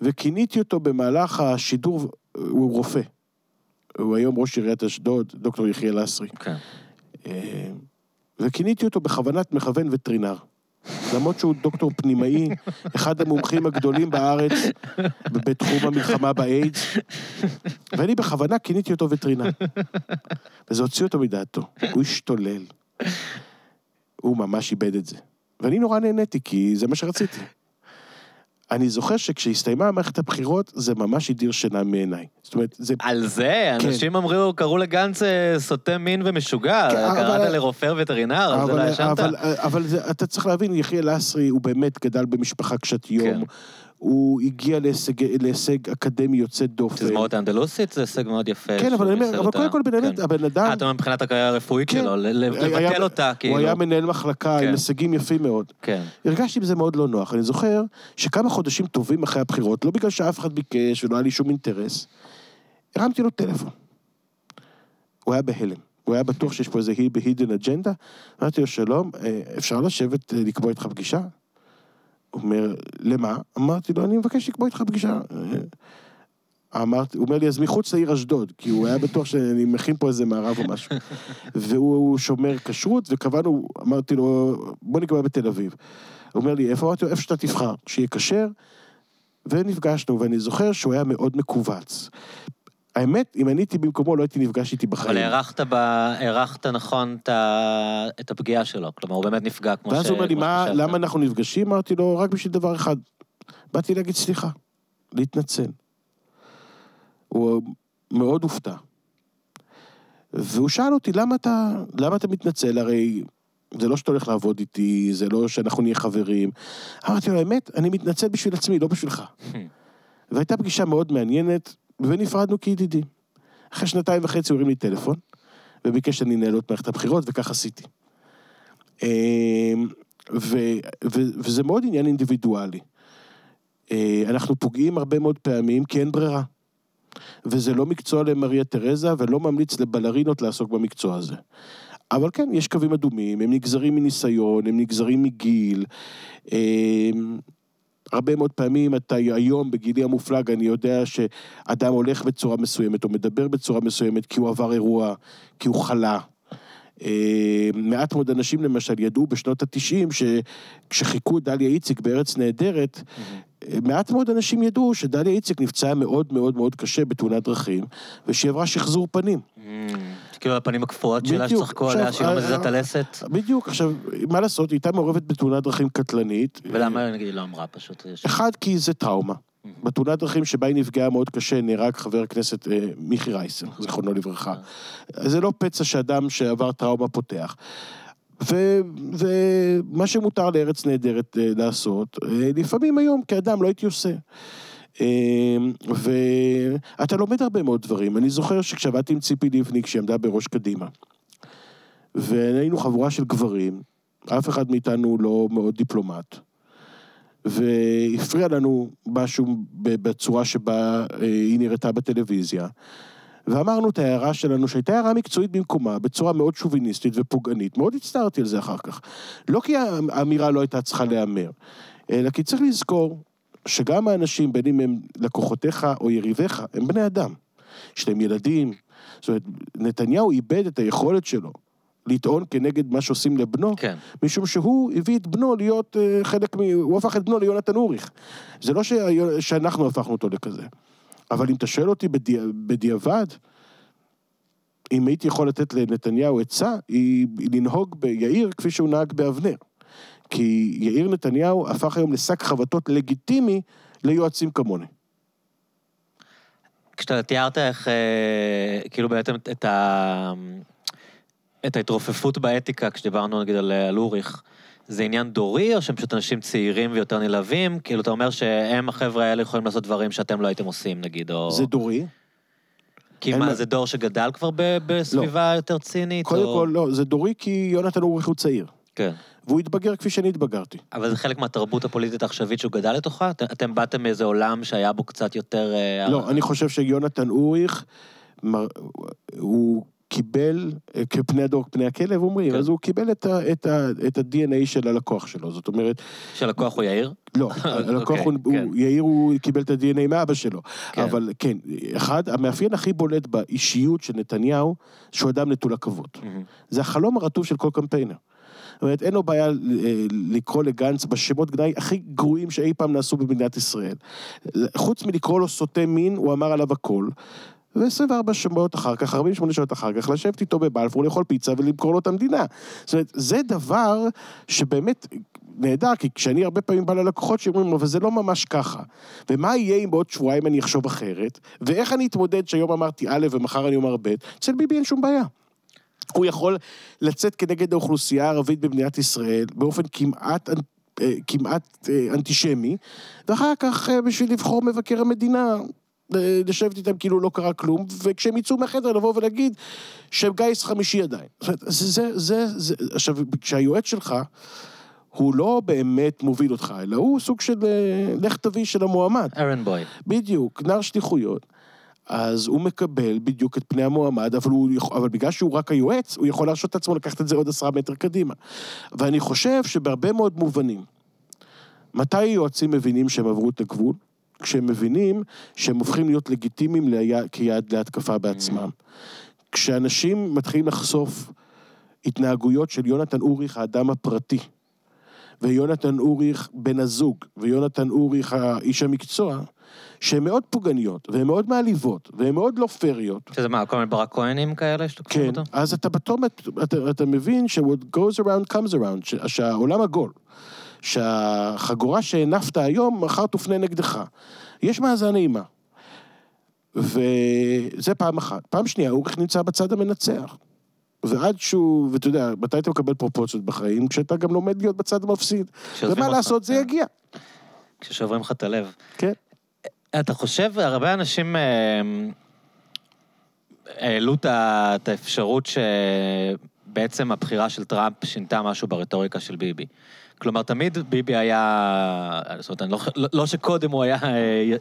וכיניתי אותו במהלך השידור, הוא רופא. הוא היום ראש עיריית אשדוד, דוקטור יחיאל לסרי. כן. אה, וכיניתי אותו בכוונת מכוון וטרינר. למרות שהוא דוקטור פנימאי, אחד המומחים הגדולים בארץ בתחום המלחמה באיידס, ואני בכוונה כיניתי אותו וטרינר. וזה הוציא אותו מדעתו. הוא השתולל. הוא ממש איבד את זה. ואני נורא נהניתי, כי זה מה שרציתי. אני זוכר שכשהסתיימה מערכת הבחירות, זה ממש הדיר שינה מעיניי. זאת אומרת, זה... על זה, אנשים אמרו, קראו לגנץ אה, סוטה מין ומשוגע, כן, אבל- קראת לרופא וטרינר, על זה לא אבל, ישנת? אבל, אבל זה, אתה צריך להבין, יחיאל לסרי הוא באמת גדל במשפחה קשת יום. כן. הוא הגיע להישג, להישג אקדמי יוצא דופן. תזמורת האנדלוסית זה הישג מאוד יפה. כן, אבל אני אומר, אבל. קודם כל, באמת, כן. הבן אדם... אה, אתה אומר מבחינת הקריירה הרפואית כן. שלו, ל- ל- היה- לבטל אותה, כאילו. הוא היה מנהל מחלקה כן. עם הישגים יפים מאוד. כן. הרגשתי בזה מאוד לא נוח. אני זוכר שכמה חודשים טובים אחרי הבחירות, לא בגלל שאף אחד ביקש ולא היה לי שום אינטרס, הרמתי לו טלפון. הוא היה בהלם. הוא היה בטוח שיש פה איזה הידן אג'נדה. אמרתי לו, שלום, אה, אפשר לשבת אה, לקבוע איתך פגישה? אומר, למה? אמרתי לו, אני מבקש לקבוע איתך פגישה. אמרתי, הוא אומר לי, אז מחוץ לעיר אשדוד, כי הוא היה בטוח שאני מכין פה איזה מערב או משהו. והוא שומר כשרות, וקבענו, אמרתי לו, בוא נקבע בתל אביב. הוא אומר לי, איפה? אמרתי לו, איפה שאתה תבחר, שיהיה כשר. ונפגשנו, ואני זוכר שהוא היה מאוד מכווץ. האמת, אם אני הייתי במקומו, לא הייתי נפגש איתי בחיים. אבל הערכת, ב... הערכת נכון ה... את הפגיעה שלו. כלומר, הוא באמת נפגע כמו ש... ואז הוא אומר לי, מה, שחשבת." למה אנחנו נפגשים? אמרתי לו, רק בשביל דבר אחד. באתי להגיד סליחה, להתנצל. הוא מאוד הופתע. והוא שאל אותי, למה אתה, למה אתה מתנצל? הרי זה לא שאתה הולך לעבוד איתי, זה לא שאנחנו נהיה חברים. אמרתי לו, האמת, אני מתנצל בשביל עצמי, לא בשבילך. והייתה פגישה מאוד מעניינת, ונפרדנו כידידים. אחרי שנתיים וחצי הוא הרים לי טלפון, וביקש שאני אנהל את מערכת הבחירות, וכך עשיתי. אמ, ו, ו, וזה מאוד עניין אינדיבידואלי. אה, אנחנו פוגעים הרבה מאוד פעמים כי אין ברירה. וזה לא מקצוע למריה תרזה, ולא ממליץ לבלרינות לעסוק במקצוע הזה. אבל כן, יש קווים אדומים, הם נגזרים מניסיון, הם נגזרים מגיל. הרבה מאוד פעמים אתה היום, בגילי המופלג, אני יודע שאדם הולך בצורה מסוימת, או מדבר בצורה מסוימת, כי הוא עבר אירוע, כי הוא חלה. אה, מעט מאוד אנשים למשל ידעו בשנות התשעים שכשחיכו את דליה איציק בארץ נהדרת, אה, מעט מאוד אנשים ידעו שדליה איציק נפצעה מאוד מאוד מאוד קשה בתאונת דרכים, ושהיא עברה שחזור פנים. כאילו הפנים הקפואות שלה בדיוק. שצחקו עכשיו, עליה, שהיא לא אה, מזיזה את אה, הלסת. בדיוק, עכשיו, מה לעשות, היא הייתה מעורבת בתאונת דרכים קטלנית. ולמה נגיד היא לא אמרה פשוט? יש- אחד, כי זה טראומה. בתאונת דרכים שבה היא נפגעה מאוד קשה, נהרג חבר הכנסת אה, מיכי רייסר, זיכרונו לברכה. זה לא פצע שאדם שעבר טראומה פותח. ומה שמותר לארץ נהדרת אה, לעשות, אה, לפעמים היום כאדם לא הייתי עושה. אה, ואתה לומד הרבה מאוד דברים. אני זוכר שכשעבדתי עם ציפי לבני, עמדה בראש קדימה, והיינו חבורה של גברים, אף אחד מאיתנו לא מאוד דיפלומט. והפריע לנו משהו בצורה שבה אה, היא נראתה בטלוויזיה. ואמרנו את ההערה שלנו, שהייתה הערה מקצועית במקומה, בצורה מאוד שוביניסטית ופוגענית. מאוד הצטערתי על זה אחר כך. לא כי האמירה לא הייתה צריכה להיאמר, אלא כי צריך לזכור שגם האנשים, בין אם הם לקוחותיך או יריביך, הם בני אדם. יש להם ילדים. זאת אומרת, נתניהו איבד את היכולת שלו לטעון כנגד מה שעושים לבנו, כן. משום שהוא הביא את בנו להיות אה, חלק מ... הוא הפך את בנו ליונתן אוריך. זה לא ש... שאנחנו הפכנו אותו לכזה. אבל אם אתה שואל אותי בדי... בדיעבד, אם הייתי יכול לתת לנתניהו עצה, היא היא לנהוג ביאיר כפי שהוא נהג באבנר. כי יאיר נתניהו הפך היום לשק חבטות לגיטימי ליועצים כמוני. כשאתה תיארת איך, אה, כאילו בעצם את ה... את ההתרופפות באתיקה, כשדיברנו נגיד על, על אוריך, זה עניין דורי, או שהם פשוט אנשים צעירים ויותר נלהבים? כאילו, אתה אומר שהם, החבר'ה האלה, יכולים לעשות דברים שאתם לא הייתם עושים, נגיד, או... זה דורי. כי מה, מה- זה דור שגדל כבר ב- בסביבה יותר צינית? קודם או... כל, לא, זה דורי כי יונתן אוריך הוא צעיר. כן. והוא התבגר כפי שאני התבגרתי. אבל זה חלק מהתרבות הפוליטית העכשווית שהוא גדל לתוכה? את- אתם באתם מאיזה עולם שהיה בו קצת יותר... אה, לא, אני חושב שיונתן אוריך, מר- הוא קיבל, אה, כפני הדור כפני הכלב אומרים, כן. אז הוא קיבל את ה- את ה- את ה-DNA של הלקוח שלו. זאת אומרת, שלקוח הוא יאיר? לא, [LAUGHS] הלקוח אוקיי, הוא, כן. הוא- יאיר הוא קיבל את ה-DNA מאבא שלו. כן. אבל כן, אחד, המאפיין הכי בולט באישיות של נתניהו, שהוא אדם נטול עכבות. מהמם. זה החלום הרטוב של כל קמפיינר. זאת אומרת, אין לו בעיה אה, לקרוא לגנץ בשמות גנאי הכי גרועים שאי פעם נעשו במדינת ישראל. חוץ מלקרוא לו סוטה מין, הוא אמר עליו הכל. ו-24 שעות אחר כך, 48 שעות אחר כך, לשבת איתו בבלפור, לאכול פיצה ולמכור לו את המדינה. זאת אומרת, זה דבר שבאמת נהדר, כי כשאני הרבה פעמים בא ללקוחות שאומרים, אבל זה לא ממש ככה. ומה יהיה אם בעוד שבועיים אני אחשוב אחרת? ואיך אני אתמודד שהיום אמרתי א' ומחר אני אומר ב'? אצל ביבי אין שום בעיה. הוא יכול לצאת כנגד האוכלוסייה הערבית במדינת ישראל באופן כמעט, אה, כמעט אה, אנטישמי, ואחר כך אה, בשביל לבחור מבקר המדינה, לשבת איתם כאילו לא קרה כלום, וכשהם יצאו מהחדר לבוא ולהגיד שהם גיס חמישי עדיין. זה, זה, זה, זה, עכשיו, כשהיועץ שלך, הוא לא באמת מוביל אותך, אלא הוא סוג של לך תביא של המועמד. ארן בוי. בדיוק, נער שליחויות. אז הוא מקבל בדיוק את פני המועמד, אבל, הוא, אבל בגלל שהוא רק היועץ, הוא יכול להרשות את עצמו לקחת את זה עוד עשרה מטר קדימה. ואני חושב שבהרבה מאוד מובנים, מתי יועצים מבינים שהם עברו את הגבול? כשהם מבינים שהם הופכים להיות לגיטימיים ליד, כיעד להתקפה בעצמם. כשאנשים מתחילים לחשוף התנהגויות של יונתן אוריך, האדם הפרטי, ויונתן אוריך בן הזוג, ויונתן אוריך איש המקצוע, שהן מאוד פוגעניות, והן מאוד מעליבות, והן מאוד לא פריות. שזה מה, כל מיני ברק כהנים כאלה שתוקפים כן, אותו? אז אתה פתאום, אתה, אתה מבין ש-what goes around comes around, ש- שהעולם עגול. שהחגורה שהנפת היום, מחר תופנה נגדך. יש מאזן אימה. וזה פעם אחת. פעם שנייה, אורך נמצא בצד המנצח. ועד שהוא, ואתה יודע, מתי אתה מקבל פרופורציות בחיים? כשאתה גם לומד להיות בצד המפסיד. ומה לעשות, זה כן. יגיע. כששוברים לך את הלב. כן. אתה חושב, הרבה אנשים אה, העלו את האפשרות שבעצם הבחירה של טראמפ שינתה משהו ברטוריקה של ביבי. כלומר, תמיד ביבי היה, זאת אומרת, לא, לא- לא שקודם הוא היה אה,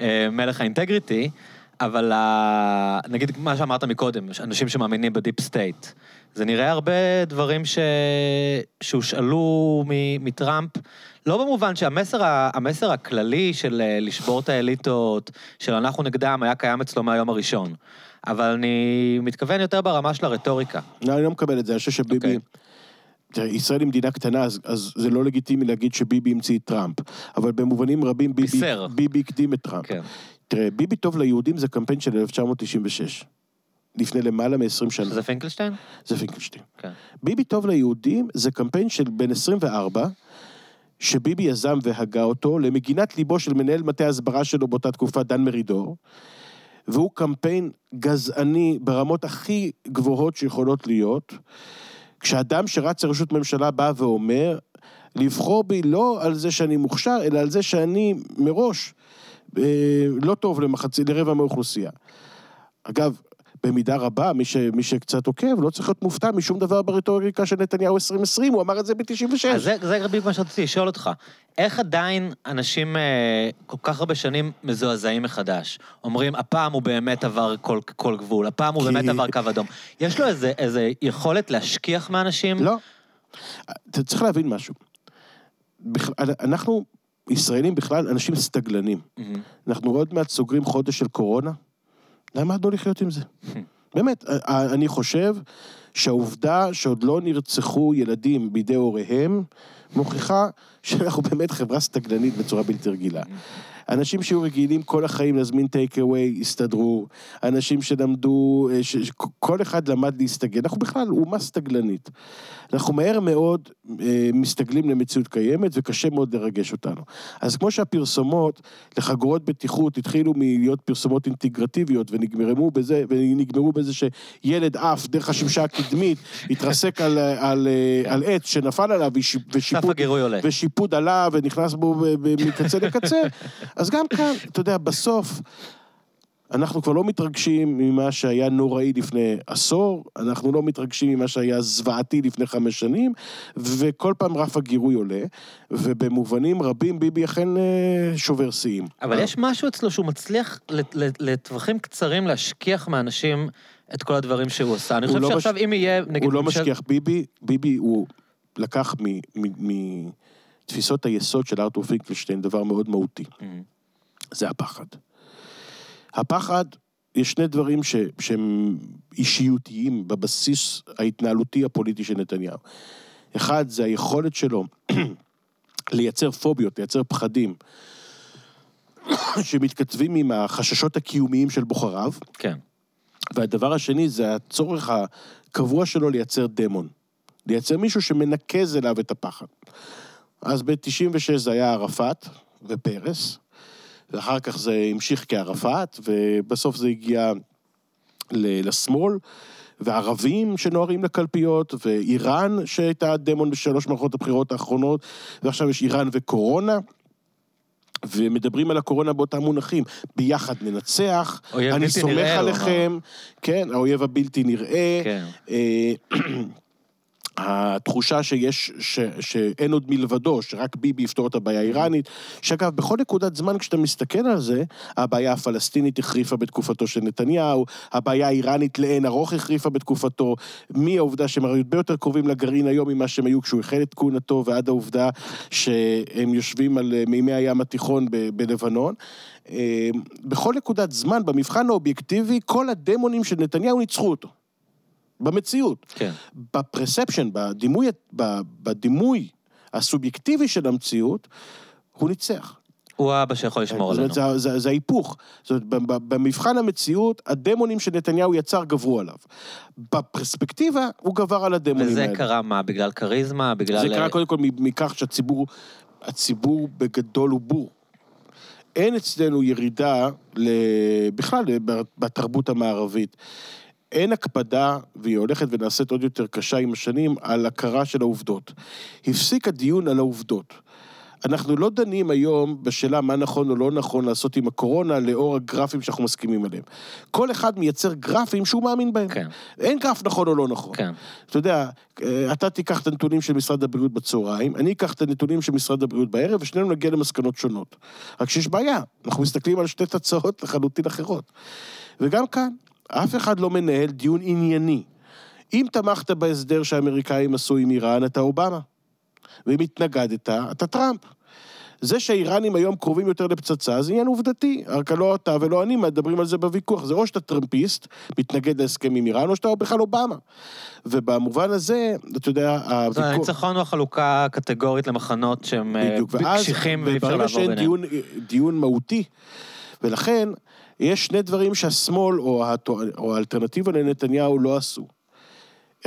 אה, מלך האינטגריטי, אבל ה- נגיד מה שאמרת מקודם, אנשים שמאמינים ב deep state. זה נראה הרבה דברים ש... שהושאלו מ... מטראמפ, לא במובן שהמסר ה... המסר הכללי של אה, לשבור את האליטות, של אנחנו נגדם, היה קיים אצלו מהיום הראשון. אבל אני מתכוון יותר ברמה של הרטוריקה. לא, אני לא מקבל את זה, אני חושב שביבי... אוקיי. תראה, ישראל היא מדינה קטנה, אז, אז זה לא לגיטימי להגיד שביבי המציא את טראמפ. אבל במובנים רבים ביבי. ביבי הקדים את טראמפ. כן. תראה, ביבי טוב ליהודים זה קמפיין של 1996. לפני למעלה מ-20 שנה. זה פינקלשטיין? זה פינקלשטיין. כן. ביבי טוב ליהודים זה קמפיין של בן 24, שביבי יזם והגה אותו למגינת ליבו של מנהל מטה ההסברה שלו באותה תקופה, דן מרידור, והוא קמפיין גזעני ברמות הכי גבוהות שיכולות להיות, כשאדם שרץ לראשות ממשלה בא ואומר, לבחור בי לא על זה שאני מוכשר, אלא על זה שאני מראש לא טוב למחצי, לרבע מהאוכלוסייה. אגב, במידה רבה, מי, ש, מי שקצת עוקב, לא צריך להיות מופתע משום דבר ברטוריקה של נתניהו 2020, הוא אמר את זה ב-96. אז זה, זה בדיוק מה שרציתי לשאול אותך. איך עדיין אנשים אה, כל כך הרבה שנים מזועזעים מחדש? אומרים, הפעם הוא באמת עבר כל, כל גבול, הפעם הוא כי- באמת עבר קו אדום. יש לו איזה, איזה יכולת להשכיח מאנשים? לא. אתה צריך להבין משהו. אנחנו, ישראלים בכלל, אנשים סטגלנים. מהמם. אנחנו עוד מעט סוגרים חודש של קורונה, למדנו לחיות עם זה. באמת, אני חושב שהעובדה שעוד לא נרצחו ילדים בידי הוריהם, מוכיחה שאנחנו [LAUGHS] באמת חברה סטגלנית בצורה בלתי רגילה. אנשים שהיו רגילים כל החיים להזמין טייק אווי, הסתדרו. אנשים שלמדו, אה, ש- ש- כל אחד למד להסתגל. אנחנו בכלל אומה סטגלנית. אנחנו מהר מאוד אה, מסתגלים למציאות קיימת, וקשה מאוד לרגש אותנו. אז כמו שהפרסומות לחגורות בטיחות התחילו מלהיות פרסומות אינטגרטיביות, ונגמרו בזה, ונגמרו בזה שילד עף דרך השמשה הקדמית, [LAUGHS] התרסק על, על, אה, על עץ שנפל עליו, ושיפוד. ושיפוד עלה ונכנס בו מקצה לקצה. אז גם כאן, אתה יודע, בסוף, אנחנו כבר לא מתרגשים ממה שהיה נוראי לפני עשור, אנחנו לא מתרגשים ממה שהיה זוועתי לפני חמש שנים, וכל פעם רף הגירוי עולה, ובמובנים רבים ביבי אכן אה, שובר שיאים. אבל יש משהו אצלו שהוא מצליח לט- לט- לטווחים קצרים להשכיח מאנשים את כל הדברים שהוא עשה. אני חושב לא שעכשיו מש- אם יהיה, נגיד... הוא לא ממשל- משכיח ביבי, ביבי הוא לקח מתפיסות היסוד של ארתור פינקלשטיין דבר מאוד מהותי. מהמם. זה הפחד. הפחד, יש שני דברים ש, שהם אישיותיים בבסיס ההתנהלותי הפוליטי של נתניהו. אחד, זה היכולת שלו [CLEARS THROAT] לייצר פוביות, לייצר פחדים, [CLEARS THROAT] שמתכתבים עם החששות הקיומיים של בוחריו, כן. והדבר השני זה הצורך הקבוע שלו לייצר דמון. לייצר מישהו שמנקז אליו את הפחד. אז ב-96 זה היה ערפאת ופרס, ואחר כך זה המשיך כערפאת, ובסוף זה הגיע לשמאל, וערבים שנוהרים לקלפיות, ואיראן שהייתה הדמון בשלוש מערכות הבחירות האחרונות, ועכשיו יש איראן וקורונה. ומדברים על הקורונה באותם מונחים, ביחד ננצח, אני סומך עליכם, כן, האויב הבלתי נראה. כן. [CLEARS THROAT] [CLEARS THROAT] התחושה שיש, ש, שאין עוד מלבדו, שרק ביבי יפתור את הבעיה האיראנית, שאגב, בכל נקודת זמן כשאתה מסתכל על זה, הבעיה הפלסטינית החריפה בתקופתו של נתניהו, הבעיה האיראנית לאין ארוך החריפה בתקופתו, מהעובדה שהם הרבה יותר קרובים לגרעין היום ממה שהם היו כשהוא החל את כהונתו, ועד העובדה שהם יושבים על אה, מימי הים התיכון ב- בלבנון. אה, בכל נקודת זמן, במבחן האובייקטיבי, כל הדמונים של נתניהו ניצחו אותו. במציאות. כן. בפרספשן, בדימוי, בדימוי הסובייקטיבי של המציאות, הוא ניצח. הוא האבא שיכול לשמור זאת עלינו. אומרת, זה, זה, זה ההיפוך. זאת אומרת, במבחן המציאות, הדמונים שנתניהו יצר גברו עליו. בפרספקטיבה, הוא גבר על הדמונים וזה האלה. קרה מה? בגלל כריזמה? בגלל... זה קרה קודם כל מכך שהציבור, הציבור בגדול הוא בור. אין אצלנו ירידה, ל- בכלל, בתרבות המערבית. אין הקפדה, והיא הולכת ונעשית עוד יותר קשה עם השנים, על הכרה של העובדות. הפסיק הדיון על העובדות. אנחנו לא דנים היום בשאלה מה נכון או לא נכון לעשות עם הקורונה לאור הגרפים שאנחנו מסכימים עליהם. כל אחד מייצר גרפים שהוא מאמין בהם. כן. אין גרף נכון או לא נכון. כן. אתה יודע, אה, אתה תיקח את הנתונים של משרד הבריאות בצהריים, אני אקח את הנתונים של משרד הבריאות בערב, ושנינו נגיע למסקנות שונות. רק שיש בעיה, אנחנו מסתכלים על שתי תוצאות לחלוטין אחרות. וגם כאן, אף אחד לא מנהל דיון ענייני. אם תמכת בהסדר שהאמריקאים עשו עם איראן, אתה אובמה. ואם התנגדת, אתה טראמפ. זה שהאיראנים היום קרובים יותר לפצצה, זה עניין עובדתי. רק לא אתה ולא אני מדברים על זה בוויכוח. זה או שאתה טראמפיסט, מתנגד להסכם עם איראן, או שאתה בכלל אובמה. ובמובן הזה, אתה יודע, זאת אומרת, הוויכוח... הניצחון הוא החלוקה הקטגורית למחנות שהם אה, בדיוק, ואז, קשיחים ואי אפשר לעבור שאין ביניהם. דיון, דיון מהותי, ולכן יש שני דברים שהשמאל או, הטו- או האלטרנטיבה לנתניהו לא עשו.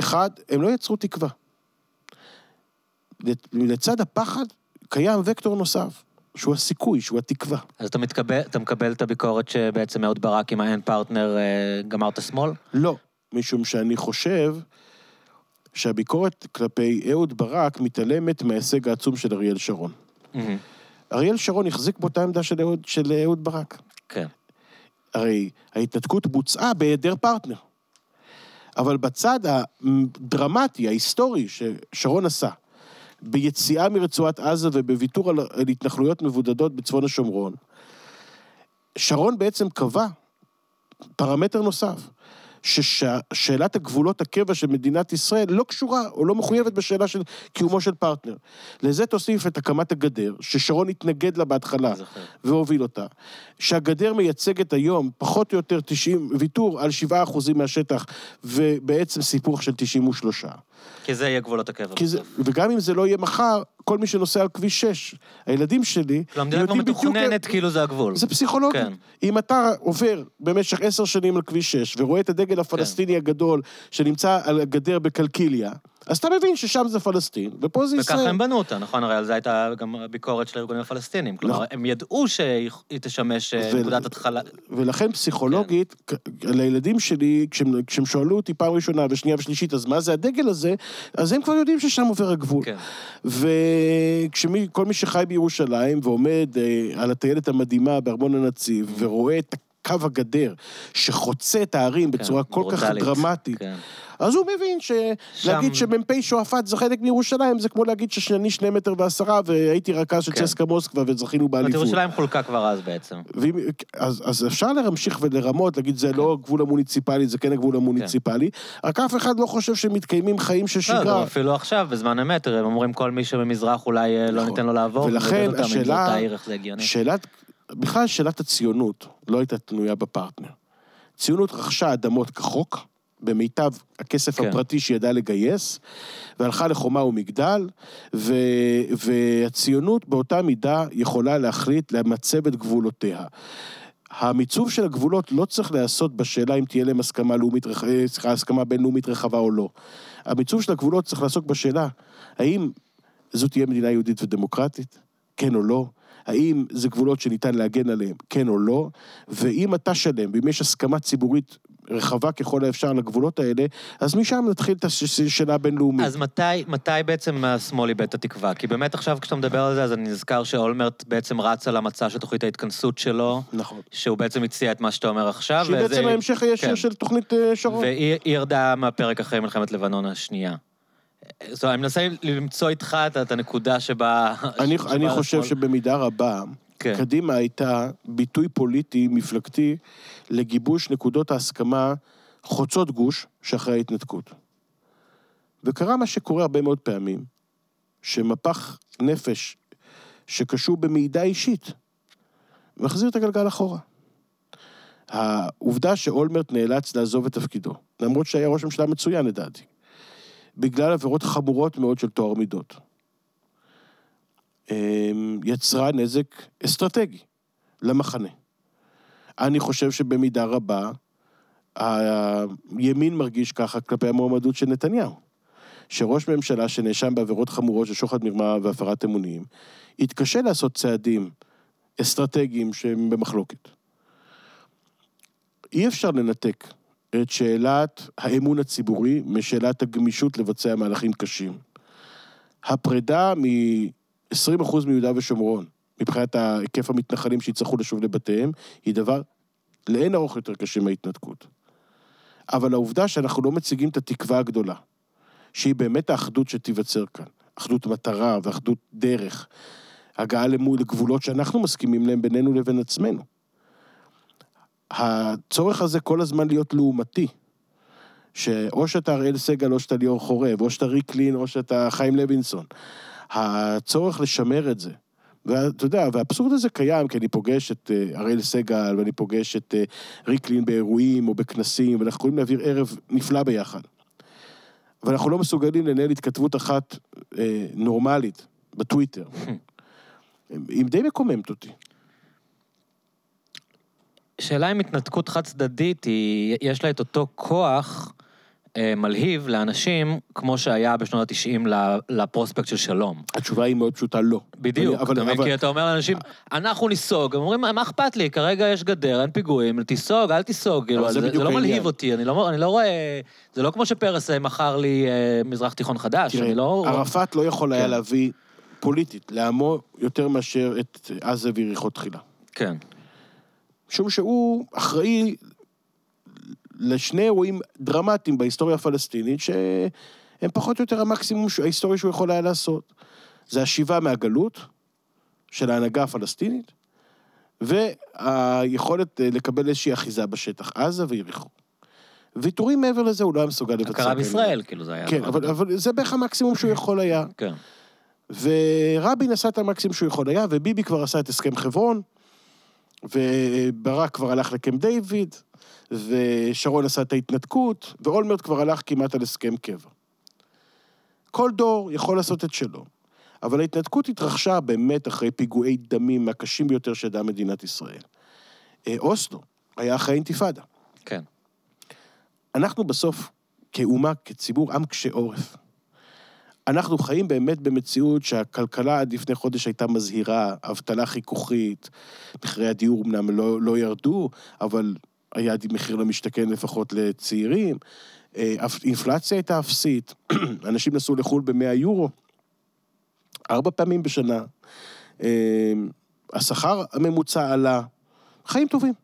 אחד, הם לא יצרו תקווה. לצד הפחד קיים וקטור נוסף, שהוא הסיכוי, שהוא התקווה. אז אתה מתקבל, אתה מקבל את הביקורת שבעצם אהוד ברק עם האין פרטנר אה, גמר את השמאל? לא, משום שאני חושב שהביקורת כלפי אהוד ברק מתעלמת מההישג העצום של אריאל שרון. אריאל שרון החזיק באותה עמדה של אהוד, של אהוד ברק. כן. הרי ההתנתקות בוצעה בהיעדר פרטנר. אבל בצד הדרמטי, ההיסטורי, ששרון עשה, ביציאה מרצועת עזה ובוויתור על, על התנחלויות מבודדות בצפון השומרון, שרון בעצם קבע פרמטר נוסף, ששאלת הגבולות הקבע של מדינת ישראל לא קשורה או לא מחויבת בשאלה של קיומו של פרטנר. לזה תוסיף את הקמת הגדר, ששרון התנגד לה בהתחלה. והוביל אותה, שהגדר מייצגת היום פחות או יותר 90, ויתור על 7% מהשטח ובעצם סיפוח של 93. כי זה יהיה גבולות הקבע זה. וגם אם זה לא יהיה מחר, כל מי שנוסע על כביש 6, הילדים שלי, כאילו, המדינה כבר מתוכננת כאילו זה הגבול. זה פסיכולוגי. כן. אם אתה עובר במשך עשר שנים על כביש 6 ורואה את הדגל הפלסטיני הגדול שנמצא על הגדר בקלקיליה, אז אתה מבין ששם זה פלסטין, ופה זה ישראל. וככה הם בנו אותה, נכון? הרי על זה הייתה גם הביקורת של הארגונים הפלסטינים. כלומר, נכון. הם ידעו שהיא תשמש אה, ו- נקודת התחלה. ולכן פסיכולוגית, כן. לילדים שלי, כשהם, כשהם שואלו אותי פעם ראשונה ושנייה ושלישית, אז מה זה הדגל הזה? אז הם כבר יודעים ששם עובר הגבול. כן. וכל מי שחי בירושלים ועומד אה, על הטיילת המדהימה בארמון הנציב, ורואה את קו הגדר שחוצה את הערים בצורה כן, כל כך. דרמטית, כן. אז הוא מבין שלהגיד שם- שמ"פ שועפאט זה חלק מירושלים, זה כמו להגיד שאני שני מטר ועשרה והייתי רכז של כן. צסקה מוסקבה וזכינו באליפות. ירושלים חולקה כבר אז בעצם. ואם, אז, אז אפשר להמשיך ולרמות, להגיד זה לא הגבול המוניציפלי, זה כן הגבול המוניציפלי, רק אף אחד לא חושב שמתקיימים חיים של לא, שגרה. גם אפילו עכשיו, בזמן אמת, הם אומרים כל מי שממזרח אולי אה, לא נכון. ניתן לו לעבור, ולכן השאלה-. שאלת, בכלל שאלת הציונות לא הייתה תלויה בפרטנר. ציונות רכשה אדמות כחוק, במיטב הכסף כן. הפרטי שידעה לגייס, והלכה לחומה ומגדל, ו, והציונות באותה מידה יכולה להחליט למצב את גבולותיה. המיצוב של הגבולות לא צריך להיעשות בשאלה אם תהיה להם הסכמה לאומית, אה, סליחה, הסכמה בינלאומית רחבה או לא. המיצוב של הגבולות צריך לעסוק בשאלה, האם זו תהיה מדינה יהודית ודמוקרטית? כן או לא? האם זה גבולות שניתן להגן עליהם? כן או לא? ואם אתה שלם, ואם יש הסכמה ציבורית רחבה ככל האפשר לגבולות האלה, אז משם נתחיל את השאלה הבינלאומית. אז מתי, מתי בעצם השמאל איבד את התקווה? כי באמת עכשיו כשאתה מדבר על זה, אז אני נזכר שאולמרט בעצם רץ על המצע של תוכנית ההתכנסות שלו, נכון. שהוא בעצם הציע את מה שאתה אומר עכשיו. שהיא וזה- בעצם ההמשך הישיר כן. של תוכנית אה, שרון. והיא היא ירדה מהפרק אחרי מלחמת לבנון השנייה. זאת אומרת, אני מנסה למצוא איתך את הנקודה שבה... אני, שבה אני חושב השמאל- שבמידה רבה, כן. קדימה הייתה ביטוי פוליטי, מפלגתי, לגיבוש נקודות ההסכמה חוצות גוש שאחרי ההתנתקות. וקרה מה שקורה הרבה מאוד פעמים, שמפח נפש שקשור במעידה אישית, מחזיר את הגלגל אחורה. העובדה שאולמרט נאלץ לעזוב את תפקידו, למרות שהיה ראש ממשלה מצוין לדעתי, בגלל עבירות חמורות מאוד של טוהר מידות. אמ, יצרה נזק אסטרטגי למחנה. אני חושב שבמידה רבה הימין מרגיש ככה כלפי המועמדות של נתניהו. שראש ממשלה שנאשם בעבירות חמורות של שוחד מרמה והפרת אמונים, יתקשה לעשות צעדים אסטרטגיים שהם במחלוקת. אי אפשר לנתק את שאלת האמון הציבורי משאלת הגמישות לבצע מהלכים קשים. הפרידה מ-20% מיהודה ושומרון, מבחינת היקף המתנחלים שיצטרכו לשוב לבתיהם, היא דבר לאין ארוך יותר קשה מההתנתקות. אבל העובדה שאנחנו לא מציגים את התקווה הגדולה, שהיא באמת האחדות שתיווצר כאן, אחדות מטרה ואחדות דרך, הגעה לגבולות שאנחנו מסכימים להם בינינו לבין עצמנו. הצורך הזה כל הזמן להיות לעומתי, שאו שאתה אראל סגל או שאתה ליאור חורב, או שאתה ריק לין או שאתה חיים לוינסון. הצורך לשמר את זה. ואתה יודע, והאבסורד הזה קיים, כי אני פוגש את אה, אראל סגל, ואני פוגש את אה, ריק לין באירועים או בכנסים, ואנחנו יכולים להעביר ערב נפלא ביחד. אבל אנחנו לא מסוגלים לנהל התכתבות אחת אה, נורמלית בטוויטר. [LAUGHS] היא די מקוממת אותי. שאלה אם התנתקות חד צדדית, היא, יש לה את אותו כוח אה, מלהיב לאנשים, כמו שהיה בשנות ה-90 לפרוספקט של שלום. התשובה היא מאוד פשוטה, לא. בדיוק, אבל, אתה מבין? אבל, כי אתה אומר לאנשים, אנחנו ניסוג, הם אומרים, מה אכפת לי? כרגע יש גדר, אין פיגועים, תיסוג, אל תיסוג, כאילו, זה זה, זה לא. מלהיב אותי, אני לא, אני לא רואה... זה לא כמו שפרס אה, מכר לי אה, מזרח תיכון חדש, תראה, אני לא... ערפאת לא יכול היה כן. להביא פוליטית לעמו יותר מאשר את עזה ויריחו תחילה. כן, משום שהוא אחראי לשני אירועים דרמטיים בהיסטוריה הפלסטינית, שהם פחות או יותר המקסימום ההיסטורי שהוא יכול היה לעשות. זה השיבה מהגלות של ההנהגה הפלסטינית, והיכולת אה, לקבל איזושהי אחיזה בשטח, עזה ויריחו. ויתורים מעבר לזה הוא לא היה מסוגל לבצע. הכרה. בישראל, כאילו, זה היה... כן, אבל. אבל זה בערך המקסימום שהוא יכול היה. כן, ורבין עשה את המקסימום שהוא יכול היה, וביבי כבר עשה את הסכם חברון, וברק כבר הלך לקמפ דיוויד, ושרון עשה את ההתנתקות, ואולמרט כבר הלך כמעט על הסכם קבע. כל דור יכול לעשות את שלו, אבל ההתנתקות התרחשה באמת אחרי פיגועי דמים מהקשים ביותר שידעה מדינת ישראל. אה, אוסלו היה אחרי אינתיפאדה. כן. אנחנו בסוף, כאומה, כציבור, עם קשה עורף. אנחנו חיים באמת במציאות שהכלכלה עד לפני חודש הייתה מזהירה, אבטלה חיכוכית, מחירי הדיור אמנם לא, לא ירדו, אבל היה מחיר למשתכן לפחות לצעירים, אה, אינפלציה הייתה אפסית, [CLEARS THROAT] אנשים נסעו לחו"ל ב-100 יורו, ארבע פעמים בשנה, אה, השכר הממוצע עלה, חיים טובים.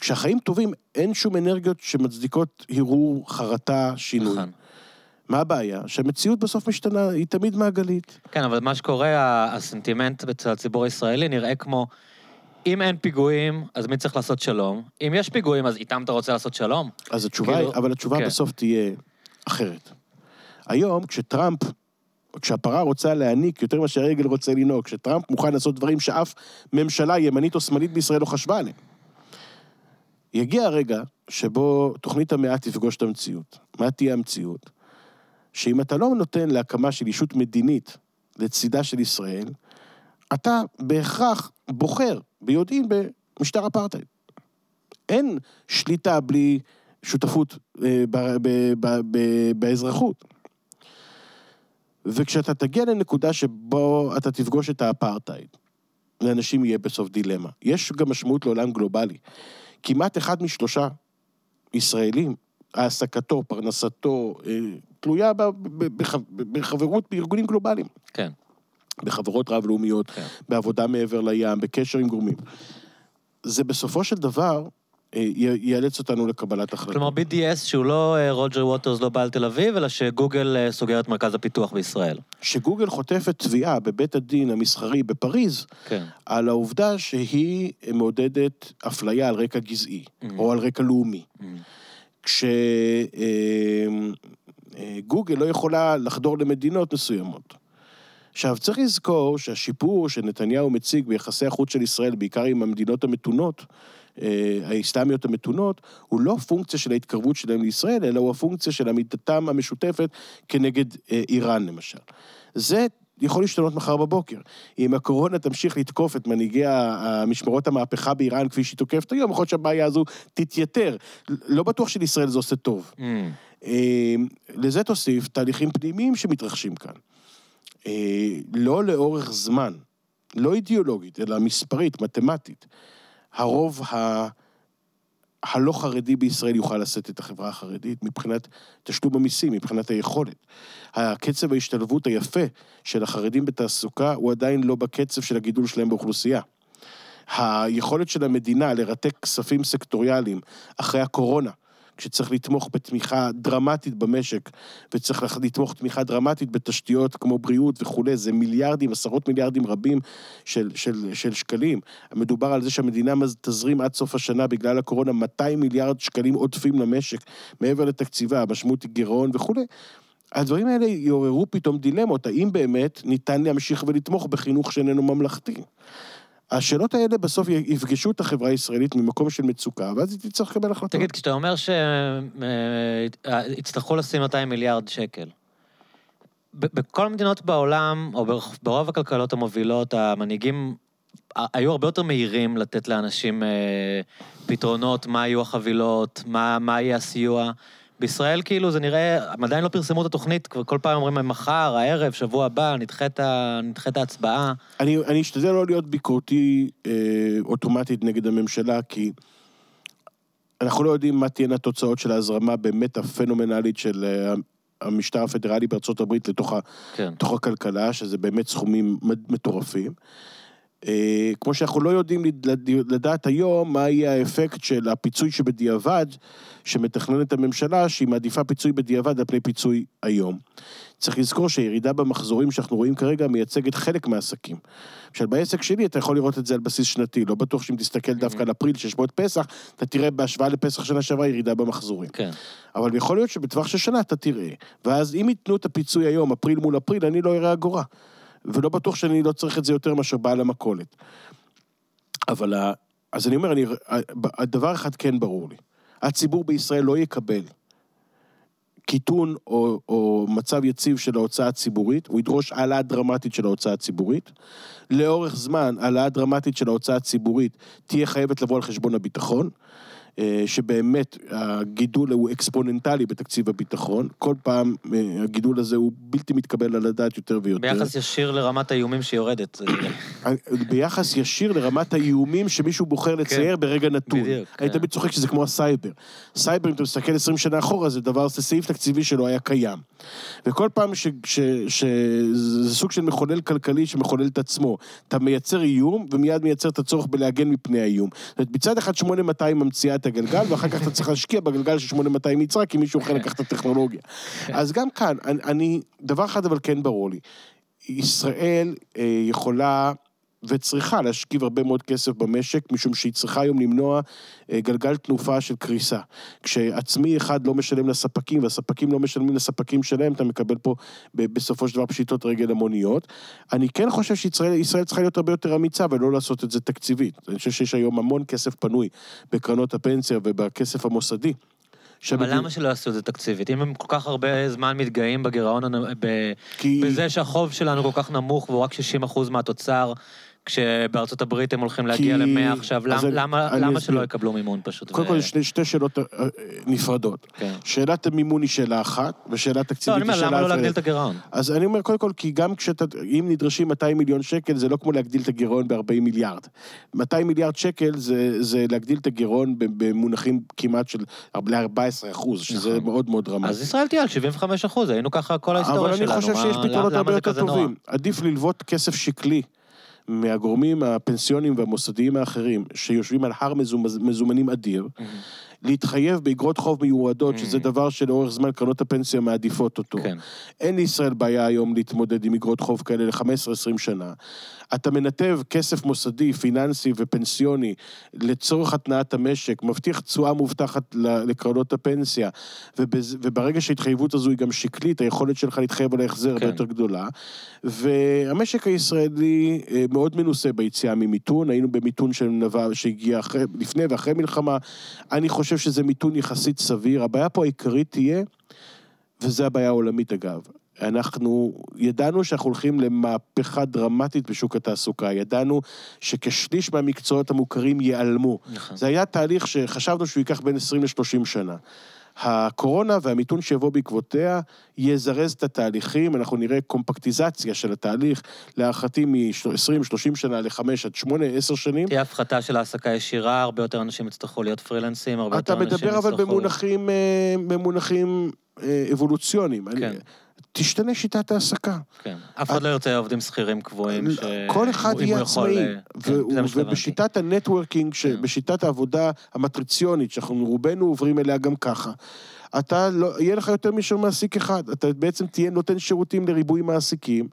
כשהחיים טובים, אין שום אנרגיות שמצדיקות הרהור, חרטה, שינוי. נכון. מה הבעיה? שהמציאות בסוף משתנה, היא תמיד מעגלית. כן, אבל מה שקורה, הסנטימנט אצל הציבור הישראלי נראה כמו, אם אין פיגועים, אז מי צריך לעשות שלום? אם יש פיגועים, אז איתם אתה רוצה לעשות שלום? אז התשובה כאילו, היא, אבל התשובה כן. בסוף תהיה אחרת. היום, כשטראמפ, כשהפרה רוצה להעניק יותר מאשר הרגל רוצה לנהוג, כשטראמפ מוכן לעשות דברים שאף ממשלה ימנית או שמאלית בישראל לא חשבה עליהם, יגיע הרגע שבו תוכנית המאה תפגוש את המציאות. מה תהיה המציאות? שאם אתה לא נותן להקמה של ישות מדינית לצידה של ישראל, אתה בהכרח בוחר ביודעין במשטר אפרטהייד. אין שליטה בלי שותפות אה, ב- ב- ב- ב- באזרחות. וכשאתה תגיע לנקודה שבו אתה תפגוש את האפרטהייד, לאנשים יהיה בסוף דילמה. יש גם משמעות לעולם גלובלי. כמעט אחד משלושה ישראלים, העסקתו, פרנסתו, אה, תלויה בחברות בארגונים גלובליים. כן. בחברות רב-לאומיות, כן. בעבודה מעבר לים, בקשר עם גורמים. זה בסופו של דבר אה, יאלץ אותנו לקבלת החלטות. כלומר, BDS שהוא לא אה, רוג'ר ווטרס לא בא על תל אביב, אלא שגוגל אה, סוגר את מרכז הפיתוח בישראל. שגוגל חוטפת תביעה בבית הדין המסחרי בפריז, כן. על העובדה שהיא מעודדת אפליה על רקע גזעי, או על רקע לאומי. כשגוגל לא יכולה לחדור למדינות מסוימות. עכשיו, צריך לזכור שהשיפור שנתניהו מציג ביחסי החוץ של ישראל, בעיקר עם המדינות המתונות, אה, האסלאמיות המתונות, הוא לא פונקציה של ההתקרבות שלהם לישראל, אלא הוא הפונקציה של עמידתם המשותפת כנגד אה, איראן, למשל. זה יכול להשתנות מחר בבוקר. אם הקורונה תמשיך לתקוף את מנהיגי המשמרות המהפכה באיראן כפי שהיא תוקפת היום, יכול להיות שהבעיה הזו תתייתר. לא בטוח שלישראל זה עושה טוב. Mm. אה, לזה תוסיף תהליכים פנימיים שמתרחשים כאן. אה, לא לאורך זמן, לא אידיאולוגית, אלא מספרית, מתמטית. הרוב ה... הלא חרדי בישראל יוכל לשאת את החברה החרדית מבחינת תשלום המיסים, מבחינת היכולת. הקצב ההשתלבות היפה של החרדים בתעסוקה הוא עדיין לא בקצב של הגידול שלהם באוכלוסייה. היכולת של המדינה לרתק כספים סקטוריאליים אחרי הקורונה, כשצריך לתמוך בתמיכה דרמטית במשק, וצריך לתמוך תמיכה דרמטית בתשתיות כמו בריאות וכולי, זה מיליארדים, עשרות מיליארדים רבים של, של, של שקלים. מדובר על זה שהמדינה תזרים עד סוף השנה בגלל הקורונה 200 מיליארד שקלים עודפים למשק, מעבר לתקציבה, המשמעות היא גירעון וכולי. הדברים האלה יעוררו פתאום דילמות, האם באמת ניתן להמשיך ולתמוך בחינוך שאיננו ממלכתי? השאלות האלה בסוף יפגשו את החברה הישראלית ממקום של מצוקה, ואז היא תצטרך לקבל החלטות. תגיד, כשאתה אומר שיצטרכו לשים 200 מיליארד שקל, בכל המדינות בעולם, או בר- ברוב הכלכלות המובילות, המנהיגים היו הרבה יותר מהירים לתת לאנשים אה, פתרונות, מה יהיו החבילות, מה, מה יהיה הסיוע. בישראל כאילו זה נראה, הם עדיין לא פרסמו את התוכנית, כבר כל פעם אומרים מחר, הערב, שבוע הבא, נדחה את ההצבעה. אני, אני אשתדל לא להיות ביקורתי אה, אוטומטית נגד הממשלה, כי אנחנו לא יודעים מה תהיינה התוצאות של ההזרמה באמת הפנומנלית של אה, המשטר הפדרלי בארצות הברית לתוך, כן. הכלכלה, שזה באמת סכומים מטורפים. אה, כמו שאנחנו לא יודעים לד- לדעת היום מה יהיה האפקט של הפיצוי שבדיעבד, שמתכננת הממשלה, שהיא מעדיפה פיצוי בדיעבד על פני פיצוי היום. צריך לזכור שהירידה במחזורים שאנחנו רואים כרגע מייצגת חלק מהעסקים. עכשיו, בעסק שלי אתה יכול לראות את זה על בסיס שנתי, לא בטוח שאם תסתכל דווקא על אפריל, שיש בו את פסח, אתה תראה בהשוואה לפסח שנה שעברה ירידה במחזורים. כן. אבל יכול להיות שבטווח של שנה אתה תראה. ואז אם ייתנו את הפיצוי היום, אפריל מול אפריל, אני לא אראה אגורה. ולא בטוח שאני לא צריך את זה יותר מאשר בעל המכולת. אבל, ה- אז אני אומר, אני, הדבר אחד כן ברור לי. הציבור בישראל לא יקבל קיטון או, או מצב יציב של ההוצאה הציבורית, הוא ידרוש העלאה דרמטית של ההוצאה הציבורית. לאורך זמן, העלאה דרמטית של ההוצאה הציבורית תהיה חייבת לבוא על חשבון הביטחון. אה, שבאמת הגידול הוא אקספוננטלי בתקציב הביטחון. כל פעם אה, הגידול הזה הוא בלתי מתקבל על הדעת יותר ויותר. ביחס ישיר לרמת האיומים שהיא יורדת. ביחס ישיר לרמת האיומים שמישהו בוחר לצייר ברגע נתון. בדיוק, אני כן. תמיד צוחק שזה כמו הסייבר. סייבר, אם אתה מסתכל 20 שנה אחורה, זה דבר, זה סעיף תקציבי שלא היה קיים. וכל פעם שזה סוג של מחולל כלכלי שמחולל את עצמו. אתה מייצר איום, ומיד מייצר את הצורך בלהגן מפני האיום. זאת אומרת, מצד אחד 8200 ממציאה את הגלגל, ואחר כך אתה צריך להשקיע בגלגל של 8200 יצרה, כי מישהו אחר לקח את הטכנולוגיה. אז גם כאן, אני, דבר אחד אבל כן ברור לי. ישראל אה, יכולה וצריכה להשכיב הרבה מאוד כסף במשק, משום שהיא צריכה היום למנוע אה, גלגל תנופה של קריסה. כשעצמי אחד לא משלם לספקים, והספקים לא משלמים לספקים שלהם, אתה מקבל פה בסופו של דבר פשיטות רגל המוניות. אני כן חושב שישראל ישראל צריכה להיות הרבה יותר אמיצה ולא לעשות את זה תקציבית. אני חושב שיש היום המון כסף פנוי בקרנות הפנסיה ובכסף המוסדי. אבל שהמדינה- למה שלא יעשו את זה תקציבית? אם הם כל כך הרבה זמן מתגאים בגירעון, ב- כי- בזה שהחוב שלנו כל כך נמוך והוא רק 60% מהתוצר, כשבארצות הברית הם הולכים להגיע כי- ל-100 עכשיו, למ- אני- למה אני למה. שלא יקבלו מימון פשוט? קודם ו- כל, שני, שתי שאלות אה, אה, נפרדות. כן. שאלת המימון היא שאלה אחת, ושאלה לא, תקציבית אני היא אומר, שאלה למה לא אחרת. להגדיל את הגירעון? אז אני אומר, קודם כל, כי גם כשאתה, אם נדרשים 200 מיליון שקל, זה לא כמו להגדיל את הגירעון ב-40 מיליארד. 200 מיליארד שקל זה, זה להגדיל את הגירעון במונחים כמעט של ל-14 אחוז, שזה נכון. מאוד מאוד דרמטי. אז ישראל תהיה על 75 אחוז, היינו ככה כל ההיסטוריה אבל שלנו. אני חושב שיש פתרונות למה הרבה יותר? טובים. עדיף ללוות כסף שקלי מהגורמים הפנסיוניים והמוסדיים האחרים, שיושבים על הר מזומ- מזומנים אדיר, להתחייב באגרות חוב מיועדות, Mm. שזה דבר שלאורך זמן קרנות הפנסיה מעדיפות אותו. כן. אין לישראל בעיה היום להתמודד עם אגרות חוב כאלה ל-15-20 שנה. אתה מנתב כסף מוסדי, פיננסי ופנסיוני לצורך התנעת המשק, מבטיח תשואה מובטחת לקרנות הפנסיה, ובז... וברגע שההתחייבות הזו היא גם שקלית, היכולת שלך להתחייב על ההחזר הרבה כן. יותר גדולה. והמשק הישראלי אה, מאוד מנוסה ביציאה ממיתון, היינו במיתון שנבע, שהגיע אחרי, לפני ואחרי מלחמה. אני חושב שזה מיתון יחסית סביר. הבעיה פה העיקרית תהיה, וזו הבעיה העולמית אגב, אנחנו ידענו שאנחנו הולכים למהפכה דרמטית בשוק התעסוקה, ידענו שכשליש מהמקצועות המוכרים ייעלמו. נכון. זה היה תהליך שחשבנו שהוא ייקח בין 20 ל-30 שנה. הקורונה והמיתון שיבוא בעקבותיה יזרז את התהליכים, אנחנו נראה קומפקטיזציה של התהליך, להערכתי מ-20-30 שנה ל-5 עד 8, 10 שנים. תהיה הפחתה של העסקה ישירה, הרבה יותר אנשים יצטרכו להיות פרילנסים, הרבה אתה יותר אנשים מדבר יצטרכו... אבל במונחים, אה, במונחים אה, אבולוציוניים. אני- כן. תשתנה שיטת ההעסקה. כן. אף אחד לא ירצה עובדים שכירים קבועים, ש... כל אחד יהיה עצמאי, אה, כן, שהבנתי. ובשיטת הנטוורקינג, כן. בשיטת העבודה המטריציונית, שאנחנו רובנו עוברים אליה גם ככה, אתה לא, יהיה לך יותר מאשר מעסיק אחד, אתה בעצם תהיה נותן שירותים לריבוי מעסיקים,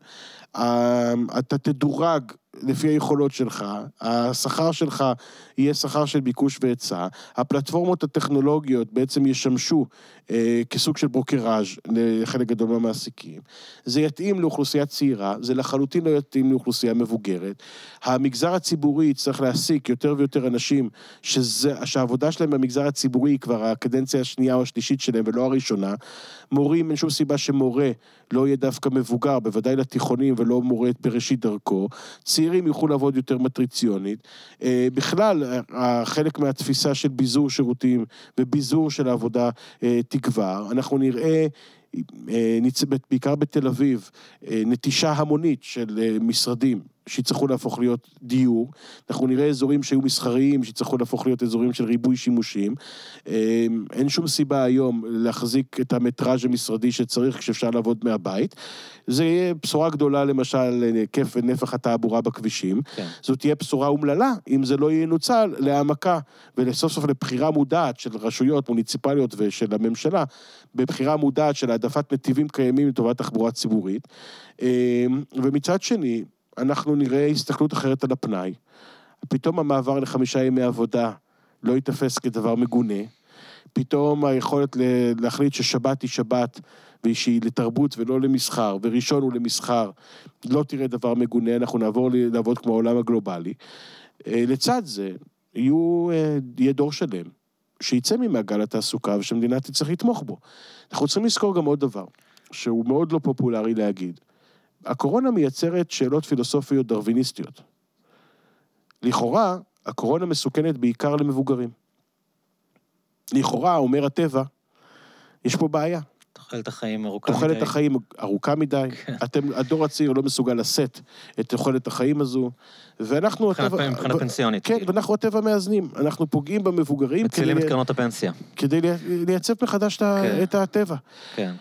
אה, אתה תדורג לפי היכולות שלך, השכר שלך יהיה שכר של ביקוש והיצע, הפלטפורמות הטכנולוגיות בעצם ישמשו אה, כסוג של ברוקראז' לחלק גדול מהמעסיקים. זה יתאים לאוכלוסייה צעירה, זה לחלוטין לא יתאים לאוכלוסייה מבוגרת. המגזר הציבורי יצטרך להעסיק יותר ויותר אנשים שזה, שהעבודה שלהם במגזר הציבורי היא כבר הקדנציה השנייה או השלישית שלהם ולא הראשונה. מורים, אין שום סיבה שמורה לא יהיה דווקא מבוגר, בוודאי לתיכונים ולא מורה בראשית דרכו. צעירים יוכלו לעבוד יותר מטריציונית. אה, בכלל, אה, חלק מהתפיסה של ביזור שירותים וביזור של העבודה אה, תגבר. אנחנו נראה... אה, בעיקר בתל אביב, נטישה המונית של משרדים שיצטרכו להפוך להיות דיור. אנחנו נראה אזורים שהיו מסחריים, שיצטרכו להפוך להיות אזורים של ריבוי שימושים. אה, אין שום סיבה היום להחזיק את המטראז' המשרדי שצריך כשאפשר לעבוד מהבית. זה יהיה בשורה גדולה למשל להיקף ונפח התעבורה בכבישים. כן. זאת תהיה בשורה אומללה אם זה לא ינוצל להעמקה ולסוף סוף לבחירה מודעת של רשויות מוניציפליות ושל הממשלה, בבחירה מודעת של העדפת נתיבים קיימים לטובת תחבורה ציבורית. אה, ומצד שני, אנחנו נראה הסתכלות אחרת על הפנאי. פתאום המעבר לחמישה ימי עבודה לא ייתפס כדבר מגונה. פתאום היכולת להחליט ששבת היא שבת ושהיא לתרבות ולא למסחר, וראשון הוא למסחר, לא תראה דבר מגונה, אנחנו נעבור לעבוד כמו העולם הגלובלי. אה, לצד זה, יהיו, אה, יהיה דור שלם שיצא ממעגל התעסוקה ושמדינה תצטרך לתמוך בו. אנחנו צריכים לזכור גם עוד דבר, שהוא מאוד לא פופולרי להגיד. הקורונה מייצרת שאלות פילוסופיות דרוויניסטיות. לכאורה, הקורונה מסוכנת בעיקר למבוגרים. לכאורה, אומר הטבע, יש פה בעיה. תוחלת החיים ארוכה מדי. תוחלת החיים ארוכה מדי, כן. אתם, הדור הצעיר לא מסוגל לשאת את תוחלת החיים הזו, ואנחנו... הטבע- מבחינה פנסיונית. כן, כאילו. ואנחנו הטבע מאזנים. אנחנו פוגעים במבוגרים מצילים את קרנות הפנסיה. כדי לי- לייצב מחדש כן. את הטבע. כן,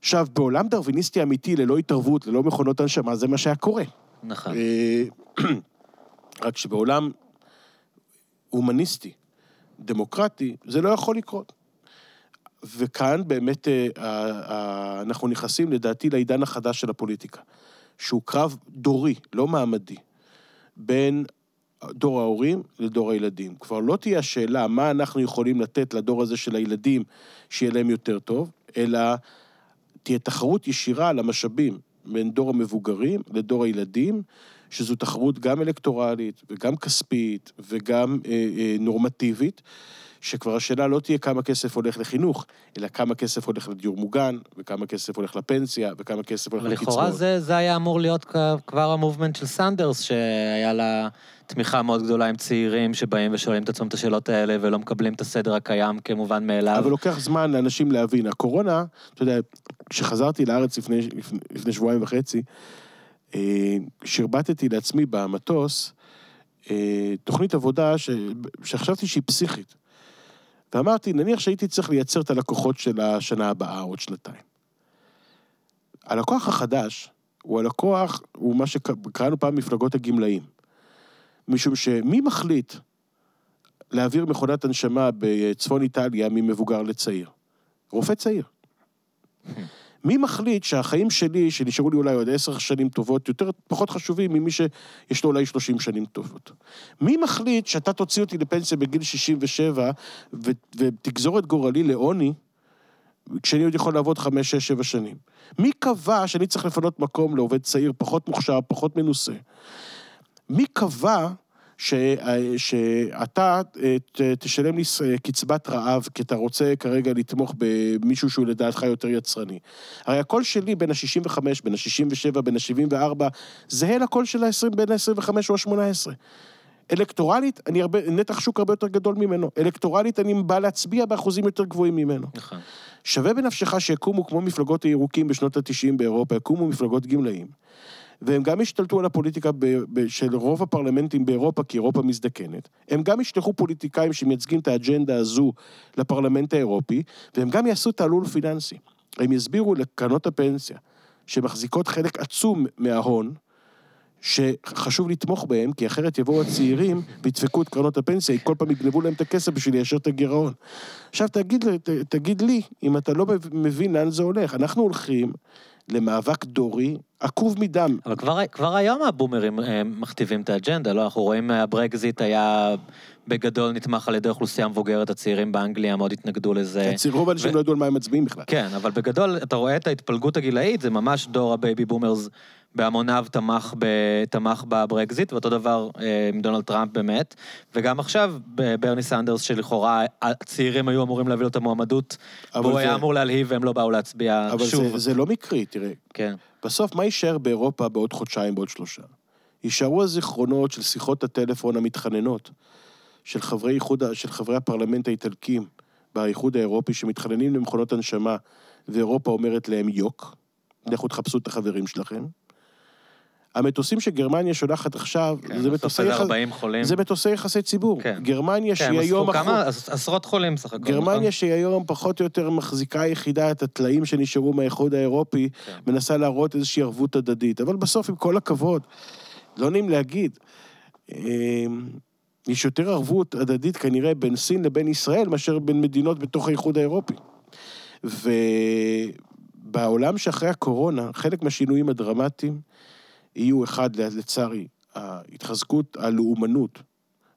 עכשיו, בעולם דרוויניסטי אמיתי, ללא התערבות, ללא מכונות הנשמה, זה מה שהיה קורה. נכון. אה, [CLEARS THROAT] רק שבעולם הומניסטי, דמוקרטי, זה לא יכול לקרות. וכאן באמת אה, אנחנו נכנסים, לדעתי, לעידן החדש של הפוליטיקה, שהוא קרב דורי, לא מעמדי, בין דור ההורים לדור הילדים. כבר לא תהיה השאלה מה אנחנו יכולים לתת לדור הזה של הילדים שיהיה להם יותר טוב, אלא תהיה תחרות ישירה על המשאבים בין דור המבוגרים לדור הילדים, שזו תחרות גם אלקטורלית וגם כספית וגם אה, אה, נורמטיבית, שכבר השאלה לא תהיה כמה כסף הולך לחינוך, אלא כמה כסף הולך לדיור מוגן, וכמה כסף הולך לפנסיה, וכמה כסף הולך לקצבאות. ולכאורה זה, זה היה אמור להיות כבר המובמנט של סנדרס, שהיה לה תמיכה מאוד גדולה עם צעירים שבאים ושואלים את עצמם את השאלות האלה ולא מקבלים את הסדר הקיים כמובן מאליו. אבל לוקח זמן לאנשים להבין. הקורונה, אתה יודע, כשחזרתי לארץ לפני, לפני, לפני שבועיים וחצי, אה, שרבטתי לעצמי במטוס אה, תוכנית עבודה ש, שחשבתי שהיא פסיכית. ואמרתי, נניח שהייתי צריך לייצר את הלקוחות של השנה הבאה, עוד שנתיים. הלקוח החדש, הוא הלקוח, הוא מה שקראנו פעם מפלגות הגמלאים. משום שמי מחליט להעביר מכונת הנשמה בצפון איטליה ממבוגר לצעיר? רופא צעיר. מי מחליט שהחיים שלי, שנשארו לי אולי עוד עשר שנים טובות, יותר, פחות חשובים ממי שיש לו אולי שלושים שנים טובות? מי מחליט שאתה תוציא אותי לפנסיה בגיל 67 ו- ותגזור את גורלי לעוני, כשאני עוד יכול לעבוד חמש, שש, שבע שנים? מי קבע שאני צריך לפנות מקום לעובד צעיר, פחות מוכשר, פחות מנוסה? מי קבע ש, שאתה אה, ת, תשלם לי קצבת רעב, כי אתה רוצה כרגע לתמוך במישהו שהוא לדעתך יותר יצרני. הרי הקול שלי בין ה-65, בין ה-67, בין ה-74, זהה לקול של ה-20, בין ה-25 או ה-18. אלקטורלית, אני הרבה, נתח שוק הרבה יותר גדול ממנו. אלקטורלית, אני בא להצביע באחוזים יותר גבוהים ממנו. נכון. שווה בנפשך שיקומו כמו מפלגות הירוקים בשנות ה-90 באירופה, יקומו מפלגות גמלאים. והם גם השתלטו על הפוליטיקה ב- ב- של רוב הפרלמנטים באירופה, כי אירופה מזדקנת. הם גם ישלחו פוליטיקאים שמייצגים את האג'נדה הזו לפרלמנט האירופי, והם גם יעשו תעלול פיננסי. הם יסבירו לקרנות הפנסיה, שמחזיקות חלק עצום מההון, שחשוב לתמוך בהם, כי אחרת יבואו הצעירים וידפקו את קרנות הפנסיה, כל פעם יגנבו להם את הכסף בשביל ליישר את הגירעון. עכשיו תגיד, תגיד לי, אם אתה לא מבין לאן זה הולך, אנחנו הולכים למאבק דורי עקוב מדם. אבל כבר, כבר היום הבומרים אה, מכתיבים את האג'נדה, לא? אנחנו רואים אה, הברקזיט היה בגדול נתמך על ידי אוכלוסייה מבוגרת, הצעירים באנגליה מאוד התנגדו לזה. כן, רוב האנשים ו... לא ידעו על מה הם מצביעים בכלל. כן, אבל בגדול, אתה רואה את ההתפלגות הגילאית, זה ממש דור ה baby boomers בהמוניו תמך, ב, תמך בברקזיט, ואותו דבר אה, עם דונלד טראמפ באמת. וגם עכשיו, ברני סנדרס, שלכאורה הצעירים היו אמורים להביא לו את המועמדות, והוא זה... היה אמור להלהיב והם לא באו להצביע אבל שוב. אבל זה, זה לא מקרי, תראה. כן. בסוף, מה יישאר באירופה בעוד חודשיים, בעוד שלושה? יישארו הזיכרונות של שיחות הטלפון המתחננות של חברי, איחוד, של חברי הפרלמנט האיטלקים באיחוד האירופי שמתחננים למכונות הנשמה, ואירופה אומרת להם יוק, לכו תחפשו את החברים שלכם. המטוסים שגרמניה שולחת עכשיו, כן, זה, מטוסי יח... זה מטוסי יחסי ציבור. כן. גרמניה כן, שהיא היום... כן, כמה, אח... עשרות חולים סך הכל. גרמניה נכון? שהיא היום פחות או יותר מחזיקה היחידה את הטלאים שנשארו מהאיחוד האירופי, כן. מנסה להראות איזושהי ערבות הדדית. אבל בסוף, עם כל הכבוד, לא נעים להגיד, אמ, יש יותר ערבות הדדית כנראה בין סין לבין ישראל מאשר בין מדינות בתוך האיחוד האירופי. ובעולם שאחרי הקורונה, חלק מהשינויים הדרמטיים, יהיו אחד, לצערי, ההתחזקות, הלאומנות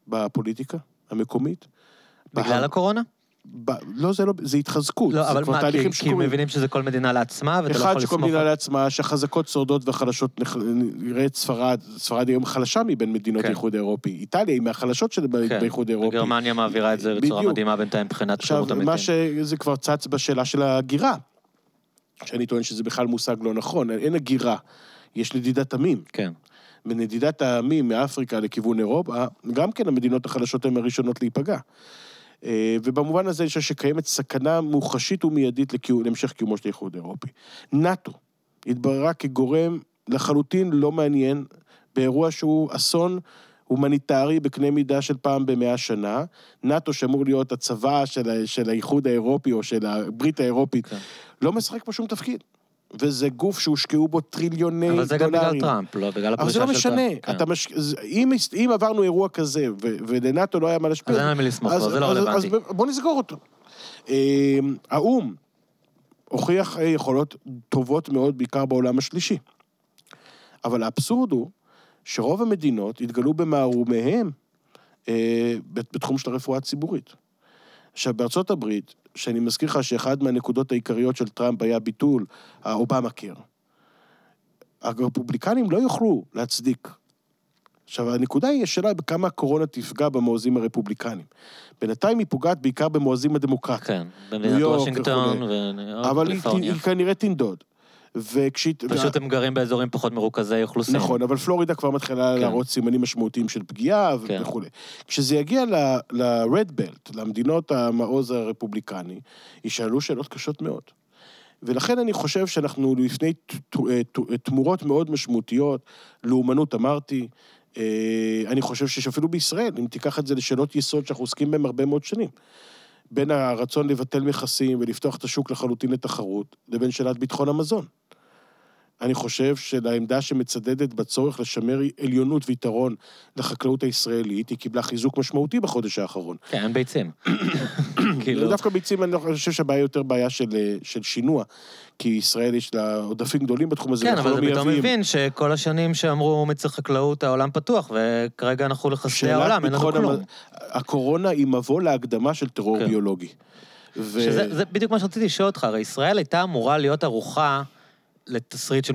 בפוליטיקה המקומית. בגלל בה... הקורונה? ב... לא, זה לא, זה התחזקות. לא, אבל מה, כי, כי מבינים שזה כל מדינה לעצמה, ואתה לא יכול לסמוך... אחד, שכל מדינה לעצמה, שהחזקות שורדות והחלשות, נראה את ספרד, ספרד היום חלשה מבין מדינות כן. האיחוד האירופי. איטליה היא מהחלשות של כן. באיחוד האירופי. וגרמניה מעבירה את זה בצורה בדיוק. מדהימה בינתיים מבחינת שירות המתים. עכשיו, מה שזה כבר צץ בשאלה של ההגירה, שאני טוען שזה בכלל מושג לא נכון, אין הגירה. יש נדידת עמים. כן. ונדידת העמים מאפריקה לכיוון אירופה, גם כן המדינות החלשות הן הראשונות להיפגע. אה, ובמובן הזה אני חושב שקיימת סכנה מוחשית ומיידית להמשך קיומו של האיחוד האירופי. נאט"ו התבררה כגורם לחלוטין לא מעניין באירוע שהוא אסון הומניטרי בקנה מידה של פעם במאה שנה. נאט"ו, שאמור להיות הצבא של, של האיחוד האירופי או של הברית האירופית, כן. לא משחק פה שום תפקיד. וזה גוף שהושקעו בו טריליוני דולרים. אבל זה גם בגלל טראמפ, לא בגלל הפרישה של טראמפ. אבל זה לא משנה. כן. אתה מש... אם, אם עברנו אירוע כזה, ו... ולנאטו לא היה מה להשפיע... אז אין על מי לסמוך לו, זה לא רלוונטי. אז בוא נסגור אותו. אמ, האו"ם הוכיח אה, יכולות טובות מאוד, בעיקר בעולם השלישי. אבל האבסורד הוא שרוב המדינות התגלו במערומיהם אה, בתחום של הרפואה הציבורית. עכשיו, בארצות הברית, שאני מזכיר לך שאחד מהנקודות העיקריות של טראמפ היה ביטול האובמה קיר. הרפובליקנים לא יוכלו להצדיק. עכשיו, הנקודה היא השאלה בכמה הקורונה תפגע במואזים הרפובליקנים. בינתיים היא פוגעת בעיקר במואזים הדמוקרטיים. כן, במדינת וושינגטון יורק, אבל היא, היא כנראה תנדוד. וכשהיא... פשוט הם גרים באזורים פחות מרוכזי אוכלוסין. נכון, אבל פלורידה כבר מתחילה כן. להראות סימנים משמעותיים של פגיעה כן. וכולי. כשזה יגיע ל-רד בלט, למדינות המעוז הרפובליקני, יישאלו שאלות קשות מאוד. ולכן אני חושב שאנחנו לפני תמורות מאוד משמעותיות, לאומנות אמרתי, אה, אני חושב שיש אפילו בישראל, אם תיקח את זה לשאלות יסוד שאנחנו עוסקים בהן הרבה מאוד שנים. בין הרצון לבטל מכסים ולפתוח את השוק לחלוטין לתחרות, לבין שאלת ביטחון המזון. אני חושב שלעמדה שמצדדת בצורך לשמר עליונות ויתרון לחקלאות הישראלית, היא קיבלה חיזוק משמעותי בחודש האחרון. כן, אין ביצים. [COUGHS] כאילו... דווקא ביצים, אני חושב שהבעיה יותר בעיה של, של שינוע, כי ישראל יש לה עודפים גדולים בתחום הזה, כן, אבל אתה פתאום מבין שכל השנים שאמרו מצר חקלאות, העולם פתוח, וכרגע אנחנו לחסדי העולם, אין לנו כלום. הקורונה היא מבוא להקדמה של טרור כן. ביולוגי. ו... שזה בדיוק מה שרציתי לשאול אותך, הרי ישראל הייתה אמורה להיות ערוכה לתסריט של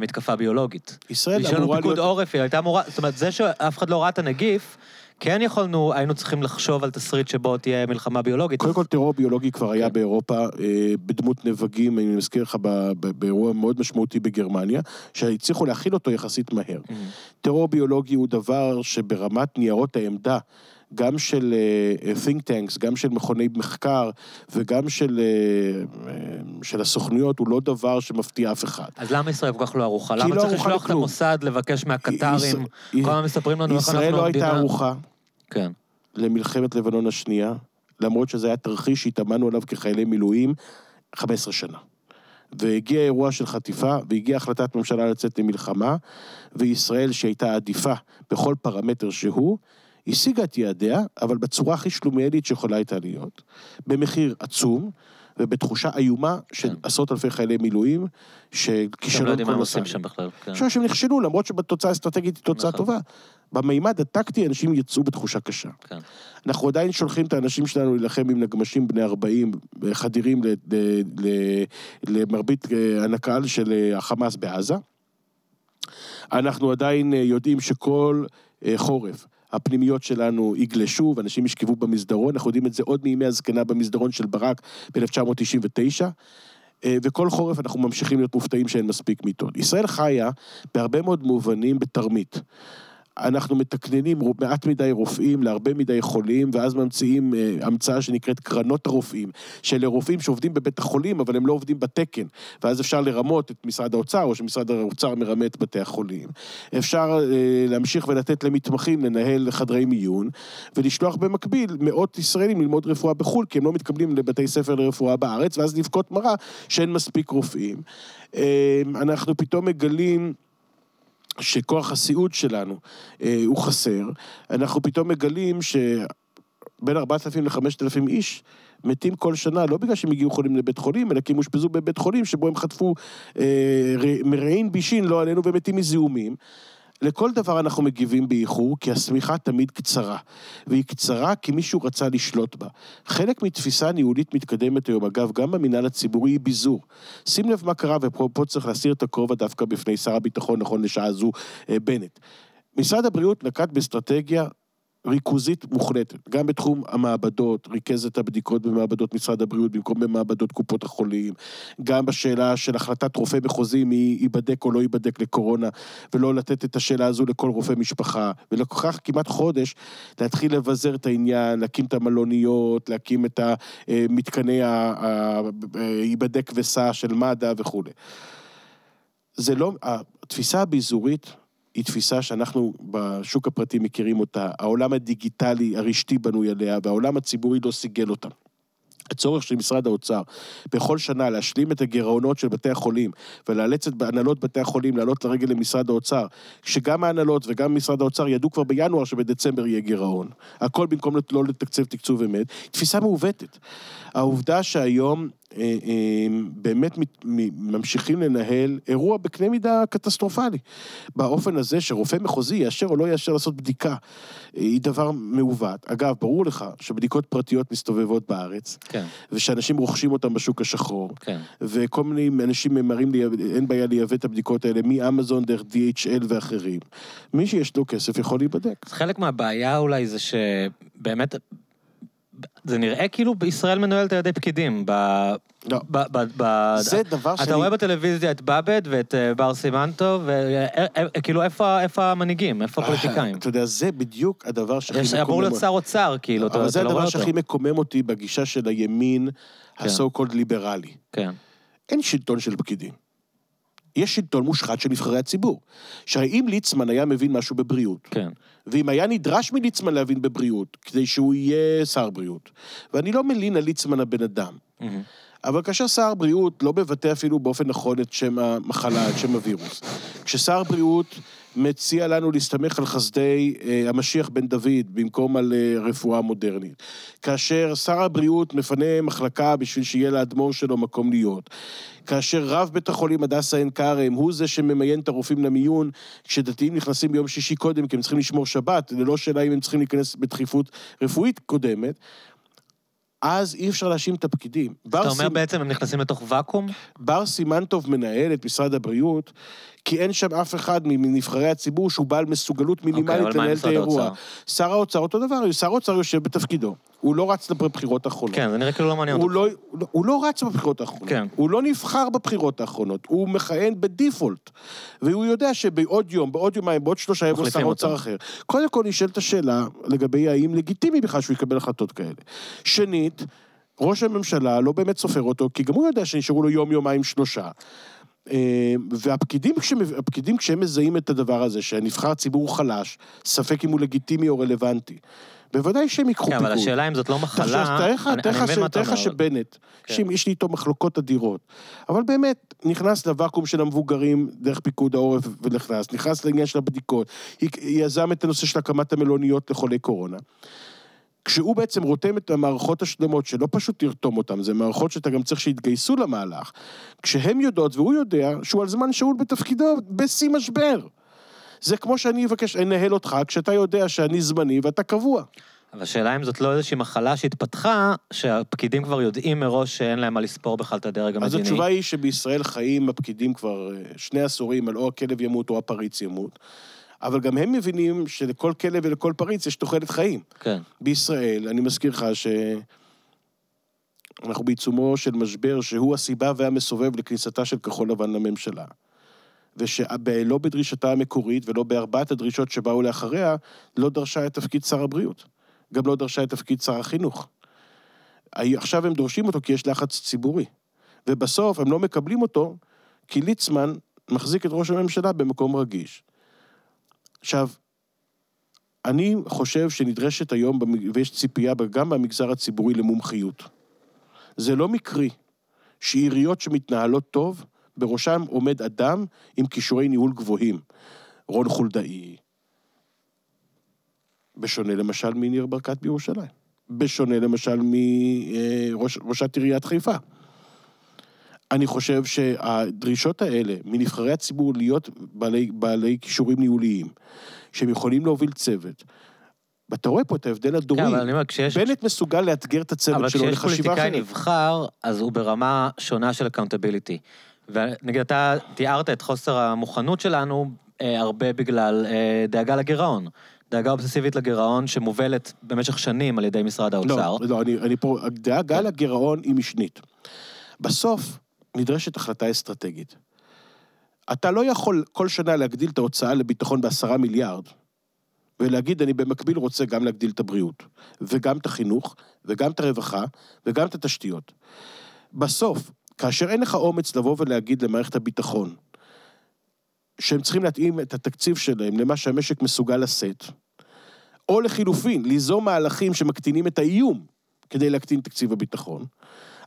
מתקפה ביולוגית. ישראל אמורה להיות... פיקוד עורף, היא הייתה אמורה... זאת אומרת, זה שאף אחד לא ראה את הנגיף, כן יכולנו, היינו צריכים לחשוב על תסריט שבו תהיה מלחמה ביולוגית. קודם כל, טרור ביולוגי כבר היה כן. באירופה, אה, בדמות נבגים, אני מזכיר לך, באירוע מאוד משמעותי בגרמניה, שהצליחו להכיל אותו יחסית מהר. טרור ביולוגי הוא דבר שברמת ניירות העמדה, גם של uh, think tanks, גם של מכוני מחקר וגם של, uh, של הסוכנויות, הוא לא דבר שמפתיע אף אחד. אז למה ישראל כל כך לא ערוכה? למה לא צריך לשלוח את המוסד לבקש מהקטרים? כל הזמן מספרים לנו איך אנחנו המדינה... ישראל לא הייתה ערוכה. כן. למלחמת לבנון השנייה, למרות שזה היה תרחיש שהתאמנו עליו כחיילי מילואים 15 שנה. והגיע אירוע של חטיפה, והגיעה החלטת ממשלה לצאת למלחמה, וישראל, שהייתה עדיפה בכל פרמטר שהוא, השיגה את יעדיה, אבל בצורה הכי שלומיאלית שיכולה הייתה להיות, במחיר עצום, ובתחושה איומה של כן. עשרות אלפי חיילי מילואים, שכישלון כל מסע. הם לא יודעים מה הם עושים שם בכלל. כן. שהם נכשלו, למרות שבתוצאה האסטרטגית היא תוצאה נכון. טובה. במימד הטקטי אנשים יצאו בתחושה קשה. כן. אנחנו עדיין שולחים את האנשים שלנו להילחם עם נגמשים בני 40, חדירים למרבית אה, הנקל של אה, החמאס בעזה. אנחנו עדיין אה, יודעים שכל חורף הפנימיות שלנו יגלשו ואנשים ישכבו במסדרון, אנחנו יודעים את זה עוד מימי הזקנה במסדרון של ברק ב-1999. וכל חורף אנחנו ממשיכים להיות מופתעים שאין מספיק מיטות. ישראל חיה בהרבה מאוד מובנים בתרמית. אנחנו מתקננים מעט מדי רופאים להרבה מדי חולים, ואז ממציאים אה, המצאה שנקראת קרנות הרופאים, שאלה רופאים שעובדים בבית החולים, אבל הם לא עובדים בתקן, ואז אפשר לרמות את משרד האוצר, או שמשרד האוצר מרמה את בתי החולים. אפשר אה, להמשיך ולתת למתמחים לנהל חדרי מיון, ולשלוח במקביל מאות ישראלים ללמוד רפואה בחו"ל, כי הם לא מתקבלים לבתי ספר לרפואה בארץ, ואז לבכות מרה שאין מספיק רופאים. אה, אנחנו פתאום מגלים... שכוח הסיעוד שלנו אה, הוא חסר, אנחנו פתאום מגלים שבין 4,000 ל-5,000 איש מתים כל שנה, לא בגלל שהם הגיעו חולים לבית חולים, אלא כי הם אושפזו בבית חולים שבו הם חטפו אה, מרעין בישין, לא עלינו, ומתים מזיהומים. לכל דבר אנחנו מגיבים באיחור, כי השמיכה תמיד קצרה. והיא קצרה כי מישהו רצה לשלוט בה. חלק מתפיסה ניהולית מתקדמת היום, אגב, גם במינהל הציבורי היא ביזור. שים לב מה קרה, ופה צריך להסיר את הכובע דווקא בפני שר הביטחון, נכון לשעה זו, אה, בנט. משרד הבריאות נקט באסטרטגיה ריכוזית מוחלטת. גם בתחום המעבדות, ריכז את הבדיקות במעבדות משרד הבריאות במקום במעבדות קופות החולים. גם בשאלה של החלטת רופא מחוזי מי ייבדק או לא ייבדק לקורונה, ולא לתת את השאלה הזו לכל רופא משפחה. ולקח כמעט חודש להתחיל לבזר את העניין, להקים את המלוניות, להקים את המתקני ייבדק וסע של מד"א וכולי. זה לא, התפיסה הביזורית היא תפיסה שאנחנו בשוק הפרטי מכירים אותה, העולם הדיגיטלי הרשתי בנוי עליה, והעולם הציבורי לא סיגל אותה. הצורך של משרד האוצר בכל שנה להשלים את הגירעונות של בתי החולים ולאלץ את הנהלות בתי החולים לעלות לרגל למשרד האוצר, כשגם ההנהלות וגם משרד האוצר ידעו כבר בינואר שבדצמבר יהיה גירעון. הכל במקום לא לתקצב תקצוב אמת, תפיסה מעוותת. העובדה שהיום באמת ממשיכים לנהל אירוע בקנה מידה קטסטרופלי. באופן הזה שרופא מחוזי יאשר או לא יאשר לעשות בדיקה, אה, היא דבר מעוות. אגב, ברור לך שבדיקות פרטיות מסתובבות בארץ, כן. ושאנשים רוכשים אותן בשוק השחור, כן. וכל מיני אנשים ממהרים, אין בעיה לייבא את הבדיקות האלה מאמזון דרך DHL ואחרים. מי שיש לו כסף יכול להיבדק. חלק מהבעיה אולי זה שבאמת זה נראה כאילו בישראל מנוהלת על ידי פקידים. ב... לא. ב, ב, ב, זה דבר שאני... אתה רואה בטלוויזיה את באבד ואת אה, בר סימנטו, וכאילו איפה, איפה המנהיגים? איפה הפוליטיקאים? אתה יודע, זה בדיוק הדבר שהכי מקומם... אמור להיות שר אוצר, כאילו, אתה לא רואה אותו. אבל זה הדבר שהכי מקומם אותי בגישה של הימין, כן. הסו קולד ליברלי. כן. אין שלטון של פקידים. יש שלטון מושחת של נבחרי הציבור. שהרי אם ליצמן היה מבין משהו בבריאות, כן. ואם היה נדרש מליצמן להבין בבריאות, כדי שהוא יהיה שר בריאות, ואני לא מלין על ליצמן הבן אדם, mm-hmm. אבל כאשר שר הבריאות לא מבטא אפילו באופן נכון את שם המחלה, את שם הווירוס, כששר הבריאות מציע לנו להסתמך על חסדי אה, המשיח בן דוד במקום על אה, רפואה מודרנית. כאשר שר הבריאות מפנה מחלקה בשביל שיהיה לאדמו"ר שלו מקום להיות. כאשר רב בית החולים הדסה עין כרם הוא זה שממיין את הרופאים למיון, כשדתיים נכנסים ביום שישי קודם כי הם צריכים לשמור שבת, ללא שאלה אם הם צריכים להיכנס בדחיפות רפואית קודמת, אז אי אפשר להאשים את הפקידים. אתה אומר סימ- בעצם הם נכנסים לתוך ואקום? בר סימנטוב מנהל את משרד הבריאות, כי אין שם אף אחד מנבחרי הציבור שהוא בעל מסוגלות אוקיי, מינימלית מה עם לנהל את האירוע. שר האוצר אותו דבר, שר האוצר יושב בתפקידו. הוא לא רץ בבחירות האחרונות. כן, זה נראה כאילו לא מעניין אותו. לא, הוא לא- רץ בבחירות האחרונות. כן. הוא לא נבחר בבחירות האחרונות, הוא מכהן בדיפולט. והוא יודע שבעוד יום, בעוד יומיים, בעוד שלושה יבוא שר אוצר. אחר. קודם כל נשאלת השאלה לגבי האם לגיטימי בכלל שהוא יקבל החלטות כאלה. שנית, ראש הממשלה לא באמת סופר אותו, כי גם הוא יודע שנשארו לו יום, יומיים, שלושה. אה, והפקידים, הפקידים כשהם מזהים את הדבר הזה, שהנבחר ציבור חלש, ספק אם הוא לגיטימי או רלוונטי, בוודאי שהם ייקחו כן, פיקוד. אבל השאלה אם זאת לא מחלה... תאר לך, שבנט, כן. שיש לי איתו מחלוקות אדירות, אבל באמת, נכנס לוואקום של המבוגרים דרך פיקוד העורף ונכנס, נכנס לעניין של הבדיקות, יזם את הנושא של הקמת המלוניות לחולי קורונה. כשהוא בעצם רותם את המערכות השלמות, שלא פשוט תרתום אותן, זה מערכות שאתה גם צריך שיתגייסו למהלך, כשהן יודעות, והוא יודע, שהוא על זמן שאול בתפקידו בשיא משבר. זה כמו שאני אבקש לנהל אותך, כשאתה יודע שאני זמני ואתה קבוע. אבל השאלה אם זאת לא איזושהי מחלה שהתפתחה, שהפקידים כבר יודעים מראש שאין להם מה לספור בכלל את הדרג המדיני. אז התשובה היא שבישראל חיים הפקידים כבר אה, שני עשורים על או הכלב ימות או הפריץ ימות, אבל גם הם מבינים שלכל כלב ולכל פריץ יש תוחלת חיים. כן. בישראל, אני מזכיר לך שאנחנו בעיצומו של משבר שהוא הסיבה והמסובב לכניסתה של כחול לבן לממשלה. ושלא בדרישתה המקורית ולא בארבעת הדרישות שבאו לאחריה, לא דרשה את תפקיד שר הבריאות. גם לא דרשה את תפקיד שר החינוך. עכשיו הם דורשים אותו כי יש לחץ ציבורי. ובסוף הם לא מקבלים אותו כי ליצמן מחזיק את ראש הממשלה במקום רגיש. עכשיו, אני חושב שנדרשת היום, ויש ציפייה גם במגזר הציבורי למומחיות. זה לא מקרי שעיריות שמתנהלות טוב, בראשם עומד אדם עם כישורי ניהול גבוהים. רון חולדאי, בשונה למשל מניר ברקת בירושלים. בשונה למשל מראשת עיריית חיפה. אני חושב שהדרישות האלה מנבחרי הציבור להיות בעלי, בעלי כישורים ניהוליים, שהם יכולים להוביל צוות, ואתה רואה פה את ההבדל הדורי. כן, אבל אני אומר, כשיש... בנט מסוגל לאתגר את הצוות אבל שלו כשיש לחשיבה פוליטיקאי אחרת. נבחר, אז הוא ברמה שונה של accountability. ונגיד, אתה תיארת את חוסר המוכנות שלנו אה, הרבה בגלל אה, דאגה לגירעון. דאגה אובססיבית לגירעון שמובלת במשך שנים על ידי משרד האוצר. לא, לא, אני, אני פה, הדאגה לגירעון היא משנית. בסוף נדרשת החלטה אסטרטגית. אתה לא יכול כל שנה להגדיל את ההוצאה לביטחון בעשרה מיליארד, ולהגיד, אני במקביל רוצה גם להגדיל את הבריאות, וגם את החינוך, וגם את הרווחה, וגם את התשתיות. בסוף, כאשר אין לך אומץ לבוא ולהגיד למערכת הביטחון, שהם צריכים להתאים את התקציב שלהם למה שהמשק מסוגל לשאת, או לחילופין, ליזום מהלכים שמקטינים את האיום כדי להקטין תקציב הביטחון,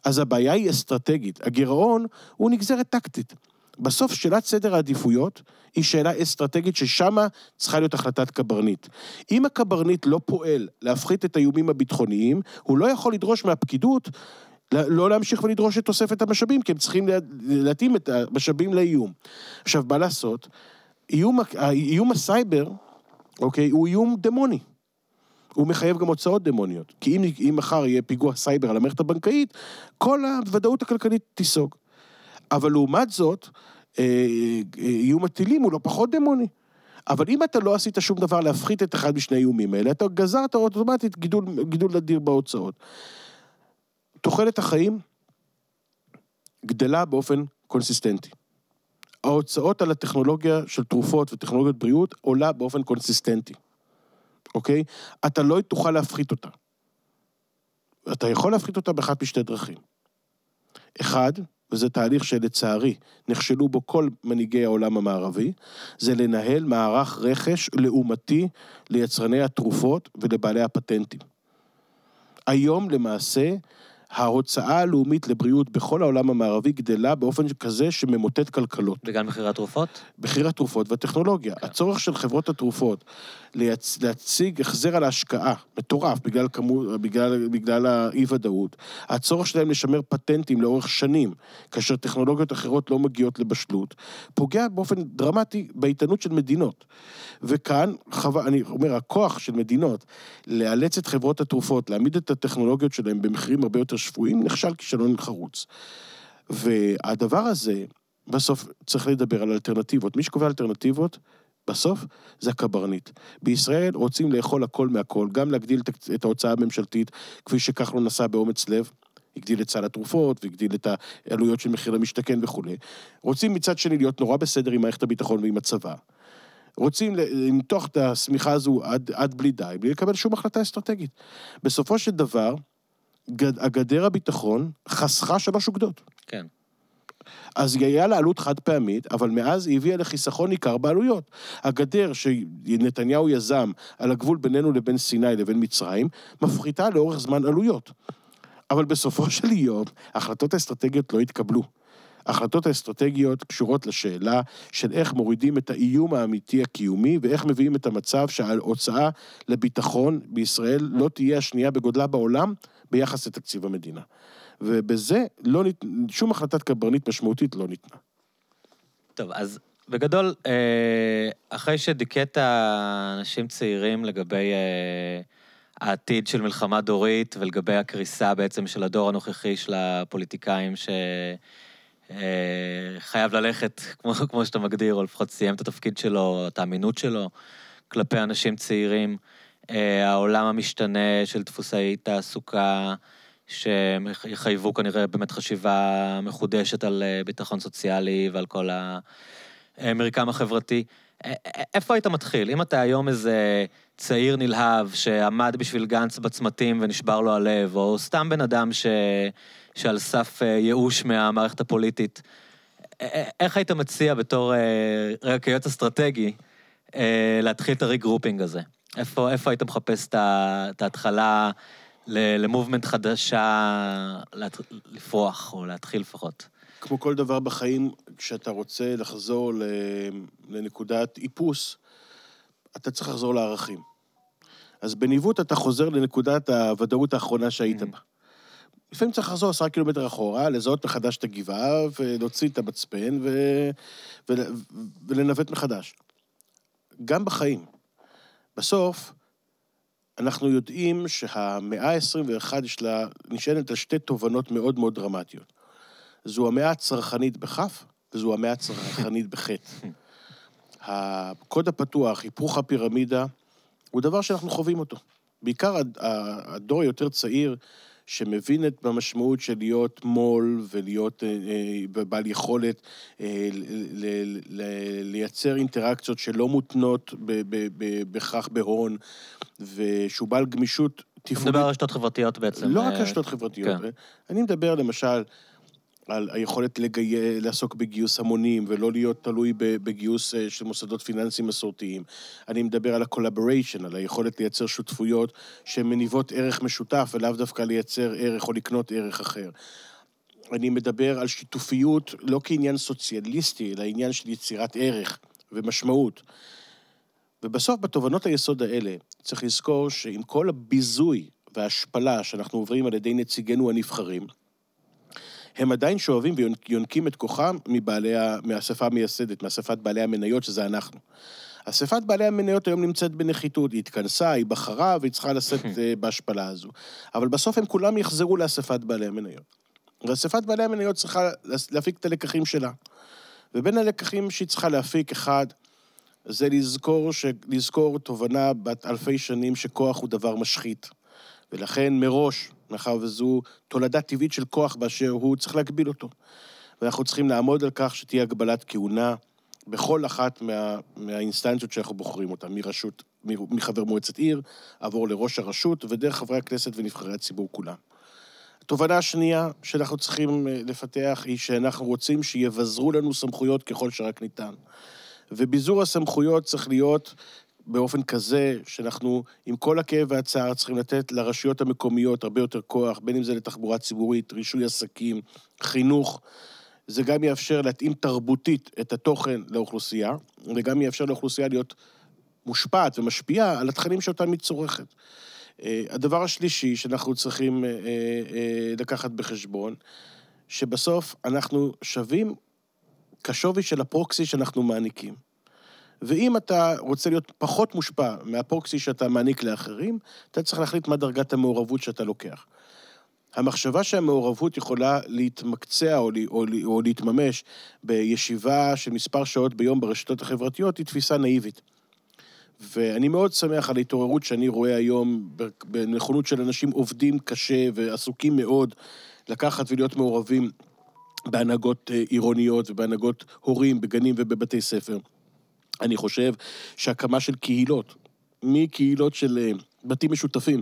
אז הבעיה היא אסטרטגית. הגירעון הוא נגזרת טקטית. בסוף שאלת סדר העדיפויות היא שאלה אסטרטגית ששמה צריכה להיות החלטת קברניט. אם הקברניט לא פועל להפחית את האיומים הביטחוניים, הוא לא יכול לדרוש מהפקידות לא להמשיך ולדרוש את תוספת המשאבים, כי הם צריכים לה- להתאים את המשאבים לאיום. עכשיו, מה לעשות? איום, איום הסייבר, אוקיי, הוא איום דמוני. הוא מחייב גם הוצאות דמוניות. כי אם, אם מחר יהיה פיגוע סייבר על המערכת הבנקאית, כל הוודאות הכלכלית תיסוג. אבל לעומת זאת, אה, אה, איום הטילים הוא לא פחות דמוני. אבל אם אתה לא עשית שום דבר להפחית את אחד משני האיומים האלה, אתה גזרת אוטומטית גידול, גידול אדיר בהוצאות. תוחלת החיים גדלה באופן קונסיסטנטי. ההוצאות על הטכנולוגיה של תרופות וטכנולוגיות בריאות עולה באופן קונסיסטנטי, אוקיי? אתה לא תוכל להפחית אותה. אתה יכול להפחית אותה באחת משתי דרכים. אחד, וזה תהליך שלצערי נכשלו בו כל מנהיגי העולם המערבי, זה לנהל מערך רכש לעומתי ליצרני התרופות ולבעלי הפטנטים. היום למעשה ההוצאה הלאומית לבריאות בכל העולם המערבי גדלה באופן כזה שממוטט כלכלות. בגלל מחירי התרופות? מחיר התרופות והטכנולוגיה. כן. הצורך של חברות התרופות להצ... להציג החזר על ההשקעה, מטורף, בגלל, כמו... בגלל, בגלל האי-ודאות. הצורך שלהם לשמר פטנטים לאורך שנים, כאשר טכנולוגיות אחרות לא מגיעות לבשלות, פוגע באופן דרמטי באיתנות של מדינות. וכאן, חו... אני אומר, הכוח של מדינות לאלץ את חברות התרופות, להעמיד את הטכנולוגיות שלהם במחירים הרבה יותר שפויים, נכשל כישלון חרוץ. והדבר הזה, בסוף צריך לדבר על אלטרנטיבות. מי שקובע אלטרנטיבות, בסוף זה הקברניט. בישראל רוצים לאכול הכל מהכל, גם להגדיל את- ההוצאה הממשלתית, כפי שכחלון נסע באומץ לב. הגדיל את סל התרופות, והגדיל את העלויות של מחיר למשתכן וכולי. רוצים מצד שני להיות נורא בסדר עם מערכת הביטחון ועם הצבא. רוצים למתוח את השמיכה הזו עד, עד בלי די, בלי לקבל שום החלטה אסטרטגית. בסופו של דבר, הגדר הביטחון חסכה שלוש אוגדות. כן. אז היא היה לה עלות חד פעמית, אבל מאז היא הביאה לחיסכון ניכר בעלויות. הגדר שנתניהו יזם על הגבול בינינו לבין סיני לבין מצרים, מפחיתה לאורך זמן עלויות. אבל בסופו של יום, ההחלטות האסטרטגיות לא התקבלו. ההחלטות האסטרטגיות קשורות לשאלה של איך מורידים את האיום האמיתי הקיומי ואיך מביאים את המצב שההוצאה לביטחון בישראל לא תהיה השנייה בגודלה בעולם ביחס לתקציב המדינה. ובזה לא ניתן, שום החלטת קברניט משמעותית לא ניתנה. טוב, אז בגדול, אה, אחרי שדיכאת אנשים צעירים לגבי אה, העתיד של מלחמה דורית ולגבי הקריסה בעצם של הדור הנוכחי של הפוליטיקאים שחייב ללכת, [LAUGHS] כמו, כמו שאתה מגדיר, או לפחות סיים את התפקיד שלו, את האמינות שלו כלפי אנשים צעירים, אה, העולם המשתנה של דפוסי תעסוקה, שיחייבו כנראה באמת חשיבה מחודשת על אה, ביטחון סוציאלי ועל כל המרקם החברתי. איפה היית מתחיל? אם אתה היום איזה צעיר נלהב שעמד בשביל גנץ בצמתים ונשבר לו הלב, או סתם בן אדם ש... שעל סף אה, ייאוש מהמערכת הפוליטית, איך היית מציע בתור, אה, רגע, כיועץ אסטרטגי, אה, להתחיל את ה regrouping הזה? איפה, איפה היית מחפש את ההתחלה ל movement חדשה לפרוח, או להתחיל לפחות? כמו כל דבר בחיים, כשאתה רוצה לחזור לנקודת איפוס, אתה צריך לחזור לערכים. אז בניווט אתה חוזר לנקודת הוודאות האחרונה שהיית בה. לפעמים צריך לחזור עשרה קילומטר אחורה, לזהות מחדש את הגבעה, ולהוציא את המצפן, ו... ול... ולנווט מחדש. גם בחיים. בסוף, אנחנו יודעים שהמאה ה-21 יש לה, נשענת על שתי תובנות מאוד מאוד דרמטיות. זו המאה הצרכנית בכף, וזו המאה הצרכנית בחטא. הקוד הפתוח, היפוך הפירמידה, הוא דבר שאנחנו חווים אותו. בעיקר הדור היותר צעיר, שמבין את המשמעות של להיות מו"ל ולהיות אה, אה, בעל יכולת אה, לייצר אינטראקציות שלא מותנות בהכרח בהון, ושהוא בעל גמישות אתה תפעולית. מדבר על רשתות חברתיות בעצם. לא רק רשתות חברתיות. כן. אני מדבר למשל על היכולת לגי... לעסוק בגיוס המונים ולא להיות תלוי בגיוס אה, של מוסדות פיננסיים מסורתיים. אני מדבר על ה-collaboration, על היכולת לייצר שותפויות שמניבות ערך משותף ולאו דווקא לייצר ערך או לקנות ערך אחר. אני מדבר על שיתופיות לא כעניין סוציאליסטי, אלא עניין של יצירת ערך ומשמעות. ובסוף, בתובנות היסוד האלה, צריך לזכור שעם כל הביזוי וההשפלה שאנחנו עוברים על ידי נציגינו הנבחרים, הם עדיין שואבים ויונקים את כוחם מבעלי, ה- מהאספה המייסדת, מאספת בעלי המניות, שזה אנחנו. אספת בעלי המניות היום נמצאת בנחיתות, היא התכנסה, היא בחרה והיא צריכה לשאת [LAUGHS] אה, בהשפלה הזו. אבל בסוף הם כולם יחזרו לאספת בעלי המניות. ואספת בעלי המניות צריכה להפיק את הלקחים שלה. ובין הלקחים שהיא צריכה להפיק, אחד, זה לזכור, ש... לזכור תובנה בת אלפי שנים שכוח הוא דבר משחית. ולכן מראש, מאחר וזו תולדה טבעית של כוח באשר הוא, צריך להגביל אותו. ואנחנו צריכים לעמוד על כך שתהיה הגבלת כהונה בכל אחת מה... מהאינסטנציות שאנחנו בוחרים אותן, מרשות, מחבר מועצת עיר, עבור לראש הרשות, ודרך חברי הכנסת ונבחרי הציבור כולם. התובנה השנייה שאנחנו צריכים אה, לפתח היא שאנחנו רוצים שיבזרו לנו סמכויות ככל שרק ניתן. וביזור הסמכויות צריך להיות באופן כזה שאנחנו, עם כל הכאב והצער, צריכים לתת לרשויות המקומיות הרבה יותר כוח, בין אם זה לתחבורה ציבורית, רישוי עסקים, חינוך. זה גם יאפשר להתאים תרבותית את התוכן לאוכלוסייה, וגם יאפשר לאוכלוסייה להיות מושפעת ומשפיעה על התכנים שאותם היא צורכת. אה, הדבר השלישי שאנחנו צריכים אה, אה, לקחת בחשבון, שבסוף אנחנו שווים כשווי של הפרוקסי שאנחנו מעניקים. ואם אתה רוצה להיות פחות מושפע מהפרוקסי שאתה מעניק לאחרים, אתה צריך להחליט מה דרגת המעורבות שאתה לוקח. המחשבה שהמעורבות יכולה להתמקצע או, או, או להתממש בישיבה של מספר שעות ביום ברשתות החברתיות היא תפיסה נאיבית. ואני מאוד שמח על ההתעוררות שאני רואה היום בנכונות של אנשים עובדים קשה ועסוקים מאוד לקחת ולהיות מעורבים בהנהגות אה, עירוניות ובהנהגות הורים בגנים ובבתי ספר. אני חושב שהקמה של קהילות, מקהילות של אה, בתים משותפים,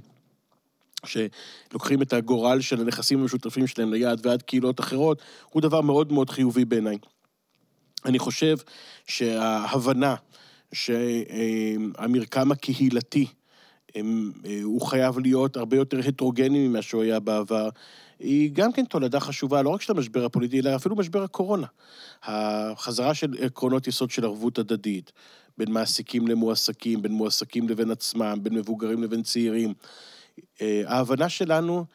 שלוקחים את הגורל של הנכסים המשותפים שלהם ליד ועד קהילות אחרות, הוא דבר מאוד מאוד חיובי בעיניי. אני חושב שההבנה שהמרקם הקהילתי אה, הוא חייב להיות הרבה יותר הטרוגני ממה שהוא היה בעבר, היא גם כן תולדה חשובה, לא רק של המשבר הפוליטי, אלא אפילו משבר הקורונה. החזרה של עקרונות יסוד של ערבות הדדית, בין מעסיקים למועסקים, בין מועסקים לבין עצמם, בין מבוגרים לבין צעירים. אה, ההבנה שלנו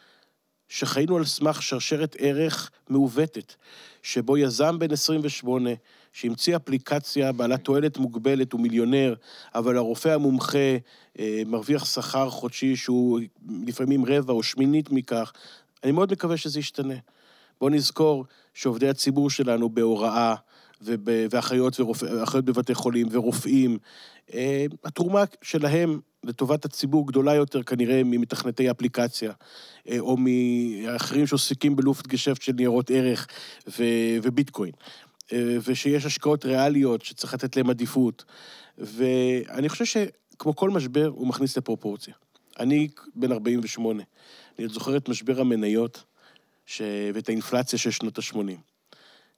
שחיינו על סמך שרשרת ערך מעוותת, שבו יזם בן 28, שהמציא אפליקציה בעלת תועלת מוגבלת, הוא מיליונר, אבל הרופא המומחה אה, מרוויח שכר חודשי שהוא לפעמים רבע או שמינית מכך, אני מאוד מקווה שזה ישתנה. בואו נזכור שעובדי הציבור שלנו בהוראה, ואחיות ואחיות בבתי חולים ורופאים, אה, התרומה שלהם לטובת הציבור גדולה יותר כנראה ממתכנתי אפליקציה, אה, או מאחרים שעוסקים בלופט גשפט של ניירות ערך ו- וביטקוין, ושיש השקעות ריאליות שצריך לתת להם עדיפות. ואני חושב שכמו כל משבר, הוא מכניס לפרופורציה. אני בן 48, אני זוכר את משבר המניות ש... ואת האינפלציה של שנות ה-80.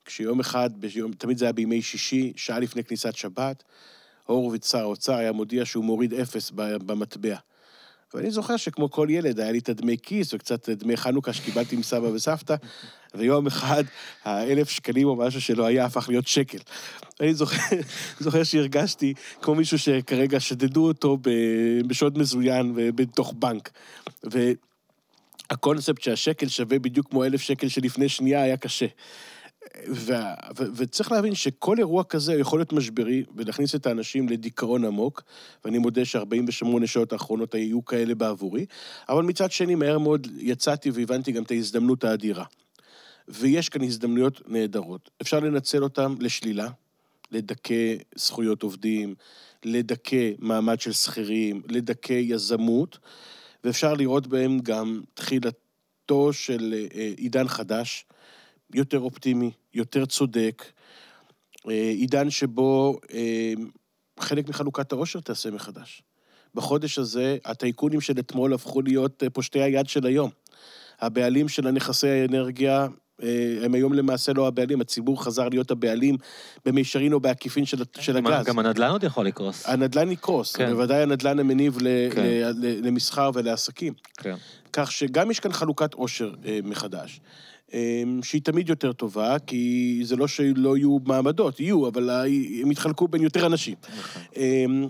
כשיום אחד, ביום, תמיד זה היה בימי שישי, שעה לפני כניסת שבת, הורוביץ, שר האוצר, היה מודיע שהוא מוריד אפס במטבע. ואני זוכר שכמו כל ילד, היה לי את הדמי כיס וקצת דמי חנוכה שקיבלתי מסבא וסבתא, ויום אחד האלף שקלים או משהו שלא היה הפך להיות שקל. אני זוכר, [LAUGHS] זוכר שהרגשתי כמו מישהו שכרגע שדדו אותו בשוד מזוין בתוך בנק. והקונספט שהשקל שווה בדיוק כמו אלף שקל שלפני שנייה היה קשה. ו- ו- וצריך להבין שכל אירוע כזה יכול להיות משברי ולהכניס את האנשים לדיכאון עמוק, ואני מודה ש-48 שעות האחרונות היו כאלה בעבורי, אבל מצד שני, מהר מאוד יצאתי והבנתי גם את ההזדמנות האדירה. ויש כאן הזדמנויות נהדרות. אפשר לנצל אותן לשלילה, לדכא זכויות עובדים, לדכא מעמד של שכירים, לדכא יזמות, ואפשר לראות בהם גם תחילתו של אה, עידן חדש, יותר אופטימי, יותר צודק, אה, עידן שבו אה, חלק מחלוקת העושר תעשה מחדש. בחודש הזה, הטייקונים של אתמול הפכו להיות פושטי היד של היום. הבעלים של הנכסי האנרגיה הם היום למעשה לא הבעלים, הציבור חזר להיות הבעלים במישרין או בעקיפין של, של הגז. גם הנדל"ן עוד יכול לקרוס. הנדל"ן יקרוס, כן. בוודאי הנדל"ן המניב כן. למסחר ולעסקים. כן. כך שגם יש כאן חלוקת עושר מחדש. אמ, שהיא תמיד יותר טובה, כי זה לא שלא יהיו מעמדות, יהיו, אבל הם יתחלקו בין יותר אנשים. נכון. אמ,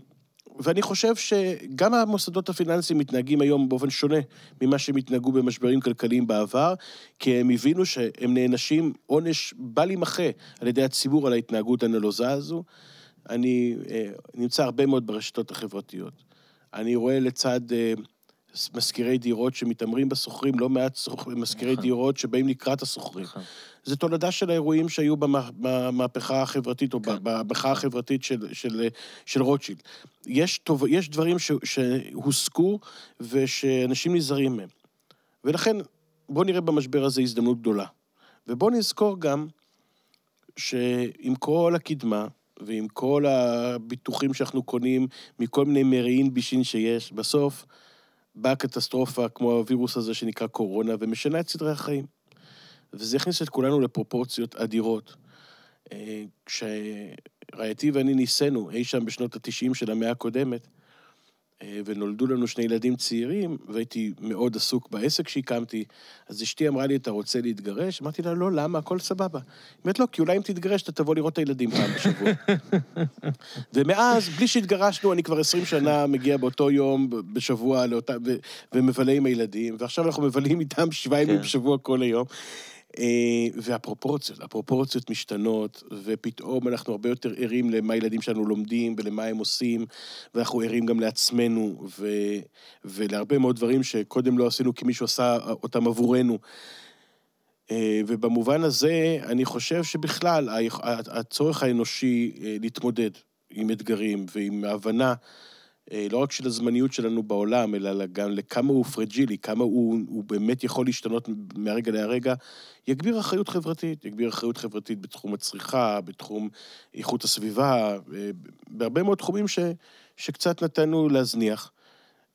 ואני חושב שגם המוסדות הפיננסיים מתנהגים היום באופן שונה ממה שהם התנהגו במשברים כלכליים בעבר, כי הם הבינו שהם נענשים עונש בל יימחה על ידי הציבור על ההתנהגות הנלוזה הזו. אני אה, נמצא הרבה מאוד ברשתות החברתיות. אני רואה לצד אה, משכירי דירות שמתעמרים בשוכרים, לא מעט משכירי נכון. דירות שבאים לקראת השוכרים. נכון. זה תולדה של האירועים שהיו במהפכה החברתית, או כן. במחאה החברתית של, של, של רוטשילד. יש, טוב, יש דברים ש, שהוסקו ושאנשים נזהרים מהם. ולכן, בואו נראה במשבר הזה הזדמנות גדולה. ובואו נזכור גם שעם כל הקדמה, ועם כל הביטוחים שאנחנו קונים מכל מיני מרעין בישין שיש, בסוף באה קטסטרופה כמו הווירוס הזה שנקרא קורונה, ומשנה את סדרי החיים. וזה הכניס את כולנו לפרופורציות אדירות. אה, רעייתי ואני ניסינו אי שם בשנות ה-90 של המאה הקודמת, ונולדו לנו שני ילדים צעירים, והייתי מאוד עסוק בעסק שהקמתי, אז אשתי אמרה לי, אתה רוצה להתגרש? אמרתי לה, לא, למה? הכל סבבה. היא אומרת, לא, כי אולי אם תתגרש, אתה תבוא לראות את הילדים פעם בשבוע. [LAUGHS] ומאז, בלי שהתגרשנו, אני כבר 20 שנה מגיע באותו יום בשבוע לאותה, ו, ומבלה עם הילדים, ועכשיו אנחנו מבלים איתם שבעה ימים כן. בשבוע כל היום. אה, והפרופורציות, הפרופורציות משתנות, ופתאום אנחנו הרבה יותר ערים למה הילדים שלנו לומדים ולמה הם עושים, ואנחנו ערים גם לעצמנו, ו, ולהרבה מאוד דברים שקודם לא עשינו כי מישהו עשה אותם עבורנו. אה, ובמובן הזה, אני חושב שבכלל, הצורך האנושי אה, להתמודד עם אתגרים ועם ההבנה, לא רק של הזמניות שלנו בעולם, אלא גם לכמה הוא פרג'ילי, כמה הוא, הוא באמת יכול להשתנות מהרגע להרגע, יגביר אחריות חברתית, יגביר אחריות חברתית בתחום הצריכה, בתחום איכות הסביבה, אה, בהרבה מאוד תחומים ש, שקצת נתנו להזניח.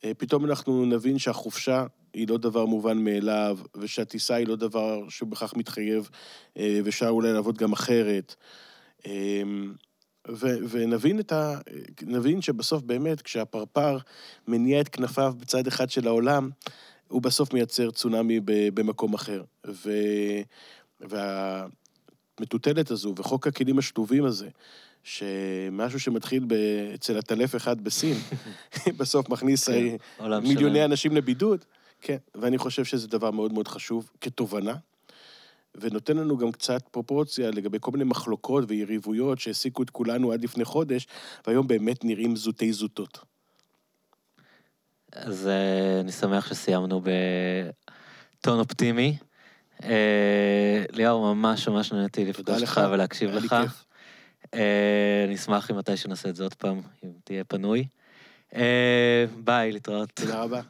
אה, פתאום אנחנו נבין שהחופשה היא לא דבר מובן מאליו, ושהטיסה היא לא דבר שבכך מתחייב, אה, ואפשר אולי לעבוד גם אחרת. ו- ונבין את ה... נבין שבסוף באמת, כשהפרפר מניע את כנפיו בצד אחד של העולם, הוא בסוף מייצר צונאמי ב- במקום אחר. ו... והמטוטלת הזו וחוק הכלים השלובים הזה, שמשהו שמתחיל ב... אצל הטלף אחד בסין, [LAUGHS] בסוף מכניס כן, אה, מיליוני. אנשים לבידוד, כן, ואני חושב שזה דבר מאוד מאוד חשוב כתובנה, ונותן לנו גם קצת פרופורציה לגבי כל מיני מחלוקות ויריבויות שהעסיקו את כולנו עד לפני חודש, והיום באמת נראים זוטי זוטות. אז אה, אני שמח שסיימנו בטון אופטימי. אה, ליאור, ממש ממש נהניתי לפגוש אותך ולהקשיב לך. אה, אני אשמח אם מתי שנעשה את זה עוד פעם, אם תהיה פנוי. ביי, להתראות. תודה רבה.